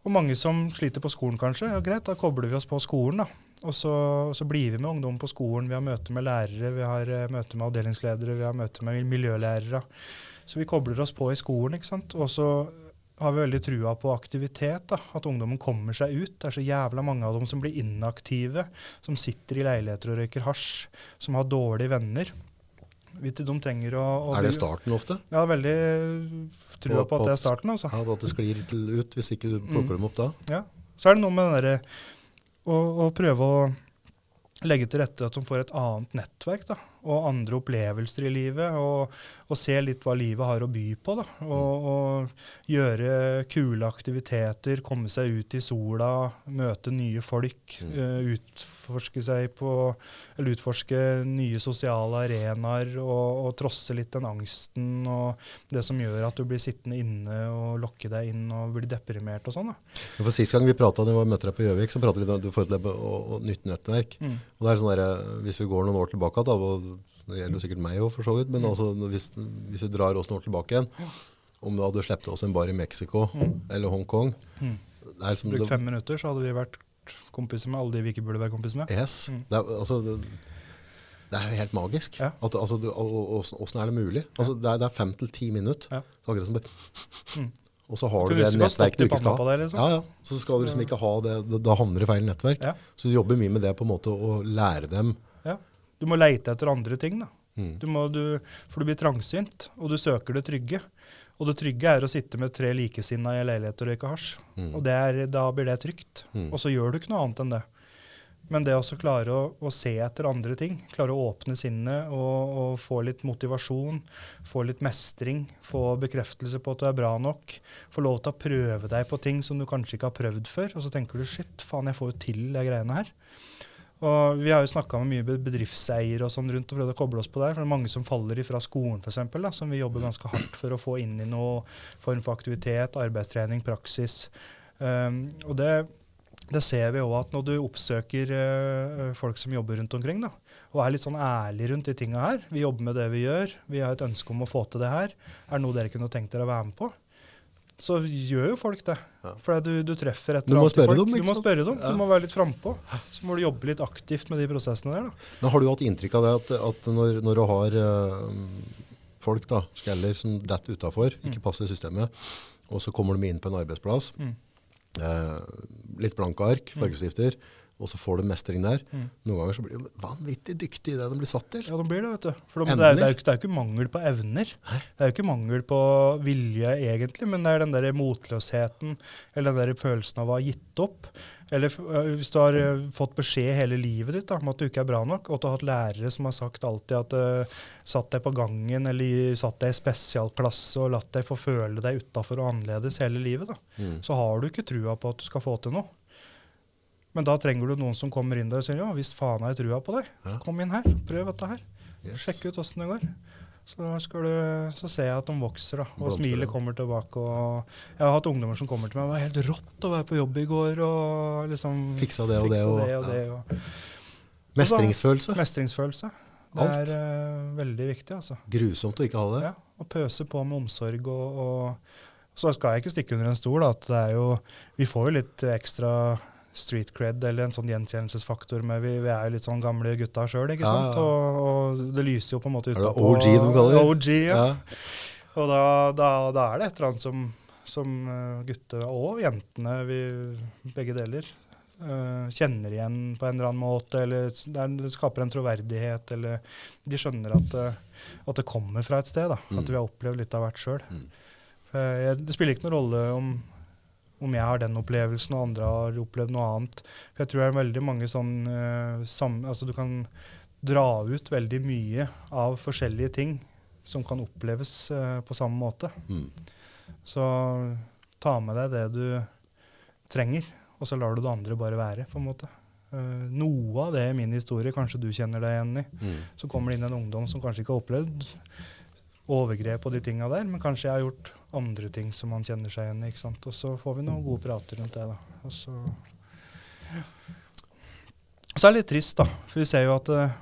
Og mange som sliter på skolen, kanskje. Ja, greit, da kobler vi oss på skolen, da. Og så, så blir vi med ungdom på skolen. Vi har møte med lærere, vi har eh, møte med avdelingsledere, vi har møte med miljølærere. Så vi kobler oss på i skolen, ikke sant. Og så har vi veldig trua på aktivitet, da. At ungdommen kommer seg ut. Det er så jævla mange av dem som blir inaktive, som sitter i leiligheter og røyker hasj, som har dårlige venner. De trenger å, å Er det starten ofte? Ja, veldig trua På- på at det er starten, altså. Ja, At det sklir litt ut hvis ikke du plukker Mm. dem opp da? Ja. Så er det noe med den derre å, og prøve å legge til rette at de får et annet nettverk da, og andre opplevelser i livet. Og, og se litt hva livet har å by på. Da. Og, og gjøre kule aktiviteter, komme seg ut i sola, møte nye folk. Eh, utforske på Eller utforske nye sosiale arenaer og, og trosse litt den angsten og det som gjør at du blir sittende inne og lokke deg inn og blir deprimert og sånn. For Sist gang vi prata, da vi møtte deg på Gjøvik, så pratet vi om nytt nettverk. Mm. Og det er sånn der, Hvis vi går noen år tilbake, da, og det gjelder jo sikkert meg òg, for så vidt, men altså, hvis, hvis vi drar oss noen tilbake igjen Om du hadde sluppet oss en bar i Mexico eller Hongkong Mm. liksom, Brukt fem minutter, så hadde vi vært kompiser med alle de vi ikke burde være kompiser med. yes, Mm. det, er, altså, det, det er helt magisk. Ja. At, altså, du, og, og, Åssen er det mulig? Altså, det, er, det er fem til ti minutter. Ja. Så akkurat som bare, Mm. Og så har du Kunne det nettverket du ikke skal ha. deg, liksom. Ja, ja. Så skal du liksom ikke ha det, da, da havner du i feil nettverk. Ja. Så du jobber mye med det på en måte å lære dem. Du må leite etter andre ting, da. Mm. Du må, du, for du blir trangsynt, og du søker det trygge. Og det trygge er å sitte med tre likesinna i en leilighet og røyke hasj. Mm. Og det er, da blir det trygt. Mm. Og så gjør du ikke noe annet enn det. Men det å klare å, å se etter andre ting, klare å åpne sinnet og, og få litt motivasjon, få litt mestring, få bekreftelse på at du er bra nok, få lov til å prøve deg på ting som du kanskje ikke har prøvd før, og så tenker du shit, faen, jeg får jo til de greiene her. Og Vi har jo snakka med mye bedriftseiere og sånn rundt og prøvd å koble oss på der. for Det er mange som faller ifra skolen, eksempel, som vi jobber ganske hardt for å få inn i noe form for aktivitet, arbeidstrening, praksis. Um, og det, det ser vi òg at når du oppsøker uh, folk som jobber rundt omkring, da, og er litt sånn ærlig rundt de tinga her Vi jobber med det vi gjør, vi har et ønske om å få til det her. Er det noe dere kunne tenkt dere å være med på? Så gjør jo folk det. Ja. For du, du treffer et eller annet folk. dem, Du må spørre dem. Ja. Du må være litt frampå. Så må du jobbe litt aktivt med de prosessene der. da. Men har du hatt inntrykk av det at, at når, når du har øh, folk, da, skaller, som detter utafor, ikke passer i systemet, og så kommer de inn på en arbeidsplass, Mm. eh, litt blanke ark, fargestifter, og så får du mestring der. Mm. Noen ganger så blir de vanvittig dyktige i det de blir satt til. Ja, de blir det, vet du. For de, det, er, det, er ikke, det er jo ikke mangel på evner. Det er jo ikke mangel på vilje, egentlig, men det er den der motløsheten, eller den der følelsen av å ha gitt opp. Eller øh, hvis du har øh, fått beskjed hele livet ditt da, om at du ikke er bra nok, og du har hatt lærere som har sagt alltid at uh, satt deg på gangen, eller satt deg i spesialklasse og latt deg få føle deg utafor og annerledes hele livet, da, Mm. så har du ikke trua på at du skal få til noe. Men da trenger du noen som kommer inn der og sier ja, visst faen har jeg trua på deg. Ja. Kom inn her, prøv dette her. Yes. Sjekk ut åssen det går. Så, du, så ser jeg at de vokser, da. Og Blomster, smilet ja. kommer tilbake. Og jeg har hatt ungdommer som kommer til meg. Det var helt rått å være på jobb i går. Og liksom Fiksa det og det, fiksa og- det, og, det, og Mestringsfølelse. Mestringsfølelse. Det Alt. er uh, veldig viktig, altså. Grusomt å ikke ha det. Ja, Å pøse på med omsorg og, og Så skal jeg ikke stikke under en stol da, at det er jo Vi får jo litt ekstra street cred eller en sånn gjenkjennelsesfaktor med vi, vi er jo litt sånn gamle gutta sjøl, ikke Ja, sant? ja. Og, og det lyser jo på en måte utapå. OG de kaller det? OG, ja. Ja. Og da, da, da er det et eller annet som, som uh, gutter og jentene, vi, begge deler, uh, kjenner igjen på en eller annen måte. Eller det, er, skaper en troverdighet, eller de skjønner at, det- at det kommer fra et sted. Da, Mm. At vi har opplevd litt av hvert sjøl. Mm. Det spiller ikke noen rolle om, om jeg har den opplevelsen og andre har opplevd noe annet. For jeg tror det er veldig mange sånn uh, sam, altså Du kan dra ut veldig mye av forskjellige ting som kan oppleves uh, på samme måte. Mm. Så ta med deg det du trenger, og så lar du det andre bare være. på en måte. Uh, noe av det i min historie kanskje du kjenner deg igjen i. Mm. Så kommer det inn en ungdom som kanskje ikke har opplevd overgrep og de tinga der, men kanskje jeg har gjort andre ting som man kjenner seg igjen i. ikke sant? Og så får vi noen gode prater rundt det. da. Og så, så er det litt trist, da. For vi ser jo at, eh,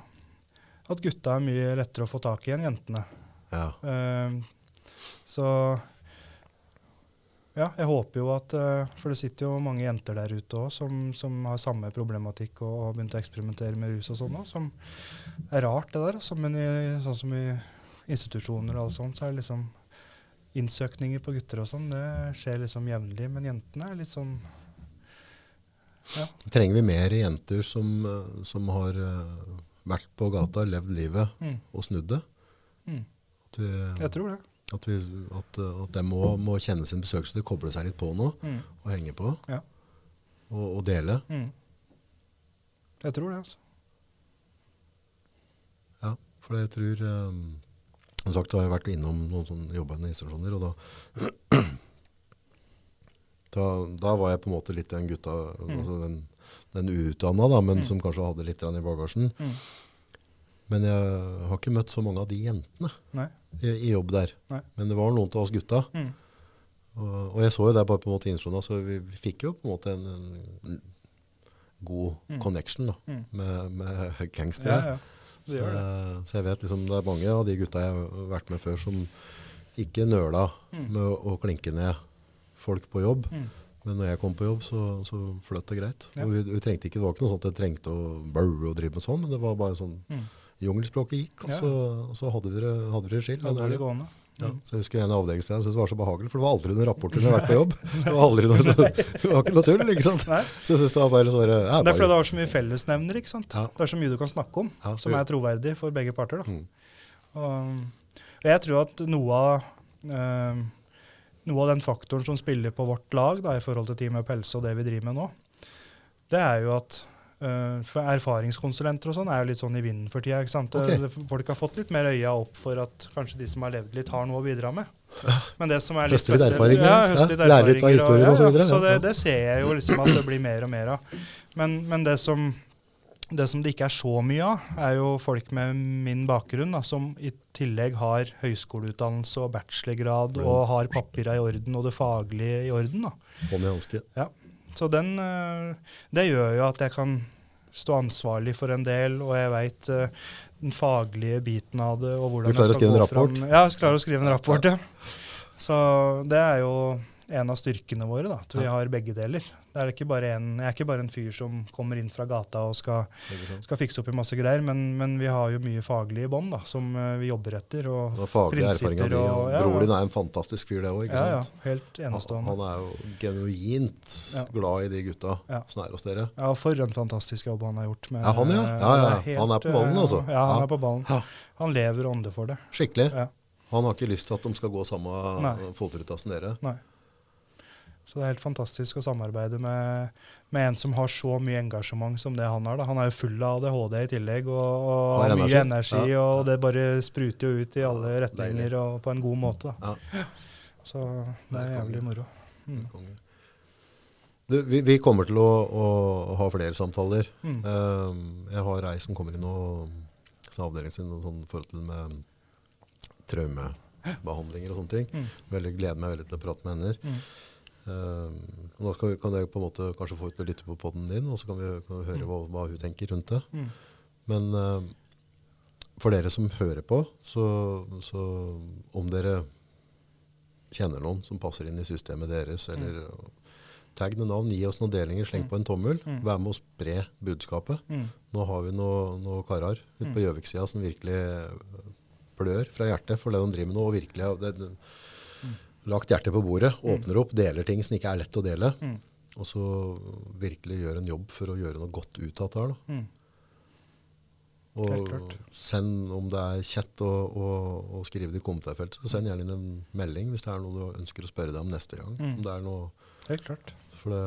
at gutta er mye lettere å få tak i enn jentene. Ja. Uh, så ja, jeg håper jo at eh, For det sitter jo mange jenter der ute òg som, som har samme problematikk og har begynt å eksperimentere med rus og sånn òg. Som er rart, det der. Altså, men i, sånn som i institusjoner og alt sånt, så er det liksom innsøkninger på gutter og sånn. Det skjer liksom jevnlig. Men jentene er litt sånn Ja. Trenger vi mer jenter som, eh, som har eh, vært på gata, levd livet Mm, og snudd det? mm. Vi, Jeg tror det. at, vi, at, at de må, må kjenne sin besøkelse, koble seg litt på nå Mm, og henge på Ja. og, og dele. mm. Jeg tror det, altså. Ja, for jeg tror um, Som sagt, har jeg vært innom noen sånne jobbende institusjoner, og da, da Da var jeg på en måte litt den gutta, altså den, den uutdanna, da, men Mm. som kanskje hadde litt i bagasjen. Mm. Men jeg har ikke møtt så mange av de jentene i, i jobb der. Nei. Men det var noen av oss gutta. Mm. Og, og jeg så jo det bare på en måte i institusjonen, så vi, vi fikk jo på en måte en, en god Mm. connection da, Mm. med, med gangstere. Ja, ja. Så, det det. jeg- så jeg vet liksom, det er mange av de gutta jeg har vært med før som ikke nøla Mm. med å, å klinke ned folk på jobb. Mm. Men når jeg kom på jobb, så, så fløt det greit. Ja. Og vi, vi trengte ikke, det var ikke noe sånt jeg trengte å baue og drive med sånn, men det var bare sånn Mm. jungelspråket gikk, og så, så vi det, hadde vi det skill. Ja, Mm. så jeg husker en av avdelingslederne syntes var så behagelig, for det var aldri noen rapporter når jeg vært på jobb. Det var aldri noe, så, det var ikke noe tull, ikke sant? Nei. Så jeg synes det var bare sånn, ja, Det er fordi det har så mye fellesnevner. ikke sant? Ja. Det er så mye du kan snakke om Ja, som er troverdig for begge parter. da. Mm. Og, jeg tror at noe av, øh, noe av den faktoren som spiller på vårt lag da, i forhold til Team Up Helse og det vi driver med nå, det er jo at for Erfaringskonsulenter og sånn er jo litt sånn i vinden for tida. ikke sant? Okay. Folk har fått litt mer øya opp for at kanskje de som har levd litt, har noe å bidra med. Men det som er litt spesielt- erfaringer, Ja, ja. høste litt Lære litt av historien historien ja, og så ja. videre, Så det, det ser jeg jo liksom at det blir mer og mer av. Men, men det, som, det som det ikke er så mye av, er jo folk med min bakgrunn, da, som i tillegg har høyskoleutdannelse og bachelorgrad og har papira i orden og det faglige i orden. da. hånd i hanske. Ja. Så den, eh, det gjør jo at jeg kan stå ansvarlig for en del, og jeg veit den faglige biten av det. og hvordan Du klarer å skrive en rapport? fram. Ja, jeg klarer å skrive en rapport, ja. Så det er jo en av styrkene våre, da, at vi har begge deler. Det er en, jeg er ikke bare en fyr som kommer inn fra gata og skal, skal fikse opp i masse greier, men, men vi har jo mye faglig i bånn som eh, vi jobber etter. Og Og faglige erfaringer. Og og- ja, broren din er en fantastisk fyr, det òg. Ja, ja. Helt enestående. han er jo genuint Ja. glad i de gutta Ja. som er hos dere. Ja, for en fantastisk jobb han har gjort. Med, Ja, han, ja. Ja, ja. helt, Han er på ballen, altså. Ja, han er på ballen. Han lever og ånder for det. Skikkelig. Ja. Han har ikke lyst til at de skal gå samme fotruta som dere. Nei. Så det er helt fantastisk å samarbeide med, med en som har så mye engasjement som det han har. Da. Han er jo full av ADHD i tillegg, og, og Har mye energi. Ja. og det bare spruter jo ut i alle retninger og på en god måte. Ja. Så det er jævlig moro. Mm. Du, vi, vi kommer til å, å ha flere samtaler. Mm. Um, jeg har ei som kommer inn og avdelingen sin og sånn forhold til med traumebehandlinger og sånne ting. Mm. Veldig gleder meg veldig til å prate med henne. Mm. Um, nå vi- kan jeg på en måte kanskje få ut og lytte på podden din, og så kan vi, kan vi høre hva, hva hun tenker rundt det. Mm. Men um, for dere som hører på, så, så om dere kjenner noen som passer inn i systemet deres, eller tagg noen navn, gi oss noen delinger, sleng på en tommel. Mm. Vær med å spre budskapet. Mm. Nå har vi noen noe karer ute på Gjøvik-sida som virkelig blør fra hjertet for det de driver med nå. og virkelig det, det, lagt hjertet på bordet, åpner opp, deler ting som ikke er lett å dele. Mm. Og så virkelig gjør en jobb for å gjøre noe godt ut av dette. Mm. Og send, om det er kjett å, å, å skrive det i kommentarfeltet, så send gjerne inn en melding hvis det er noe du ønsker å spørre deg om neste gang. Mm. Om det er noe, Helt klart. for det,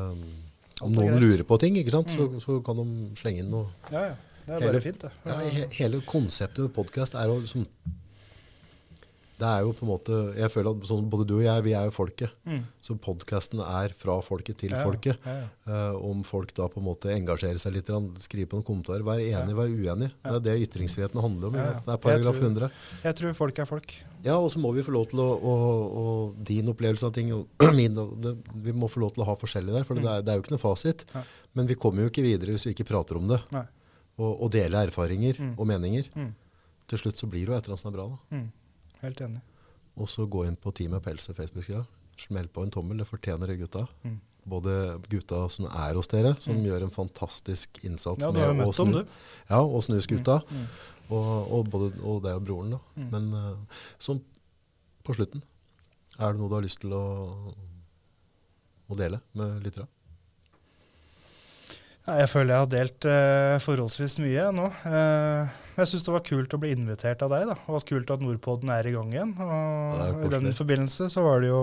om er noen. Mm. lurer på ting, ikke sant, så, så kan de slenge inn noe. Ja, ja. Det er Hele- fint, det. Ja, he, hele konseptet med podkast er å liksom Det er jo på en måte Jeg føler at sånn, både du og jeg, vi er jo folket. Mm. Så podkasten er fra folket til Ja, folket. ja, ja. Uh, om folk da på en måte engasjerer seg litt, skriver på noen kommentarer, vær enig, vær uenig. Det er det ytringsfriheten handler om. Det er paragraf Jeg tror- 100. Jeg tror folk er folk. Ja, og så må vi få lov til å, å, å Din opplevelse av ting og min det, Vi må få lov til å ha forskjellig der, for det, er, det er jo ikke noe fasit. Men vi kommer jo ikke videre hvis vi ikke prater om det. Nei. Og, og deler erfaringer og meninger. Mm. Til slutt så blir det jo et eller annet som er bra. da. Mm. Helt enig. Og så gå inn på Teamet og Facebook-sida. Smell på en tommel, det fortjener de gutta. Mm. Både gutta som er hos dere, som gjør en fantastisk innsats Ja, med å møtt dem, du. ja, og snu skuta. Mm. Og, og, både, og deg og broren. da. Men uh, på slutten, er det noe du har lyst til å, å dele med lyttere? Jeg føler jeg har delt eh, forholdsvis mye nå. Eh, jeg syns det var kult å bli invitert av deg, da. Og kult at Nordpodden er i gang igjen. Og I den forbindelse så var det jo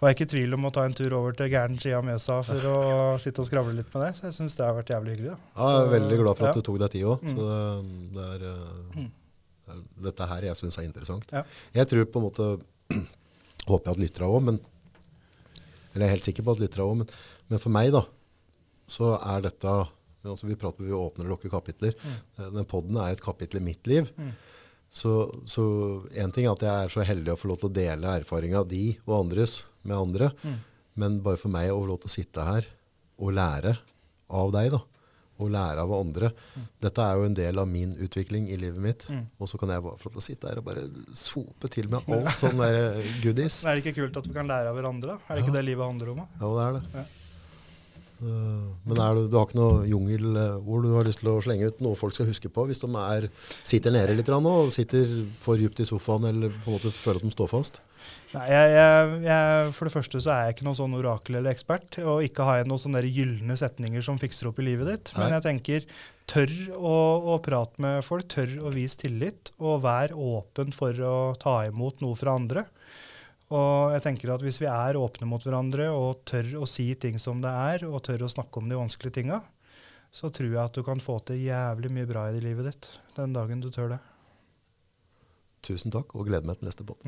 var jeg ikke i tvil om å ta en tur over til gæren side av Mjøsa for å sitte og skravle litt med deg. Så jeg syns det har vært jævlig hyggelig. da. Ja, jeg er veldig glad for at Ja. du tok deg tid òg. Mm. Så det, er, uh, det er dette her jeg syns er interessant. Ja. Jeg tror på en måte Håper jeg at lytterne òg, men Eller jeg er helt sikker på at lytterne òg, men, men for meg, da, så er dette altså Vi prater vi åpner og lukker kapitler. Mm. Den podden er et kapittel i mitt liv. Mm. Så, én en ting er at jeg er så heldig å få lov til å dele erfaringa di og andres med andre. Mm. Men bare for meg å få lov til å sitte her og lære av deg, da. Og lære av andre. Dette er jo en del av min utvikling i livet mitt. Mm. Og så kan jeg bare få lov til å sitte her og bare sope til med alt sånn der goodies. Men er det ikke kult at vi kan lære av hverandre? Er det ikke det livet handler om? da? Ja, det er det. Ja. Uh, Men er du, du har ikke noe jungelord du har lyst til å slenge ut? Noe folk skal huske på hvis de er, sitter nede litt og sitter for dypt i sofaen eller på en måte føler at de står fast? Nei, jeg, jeg, For det første så er jeg ikke noen sånn orakel eller ekspert. Og ikke har jeg noen sånne gylne setninger som fikser opp i livet ditt. Men jeg tenker, tørr å, å prate med folk, tørr å vise tillit, og vær åpen for å ta imot noe fra andre. Og jeg tenker at hvis vi er åpne mot hverandre og tør å si ting som det er, og tør å snakke om de vanskelige tinga, så tror jeg at du kan få til jævlig mye bra i det livet ditt den dagen du tør det. Tusen takk, og gleder meg til neste båt.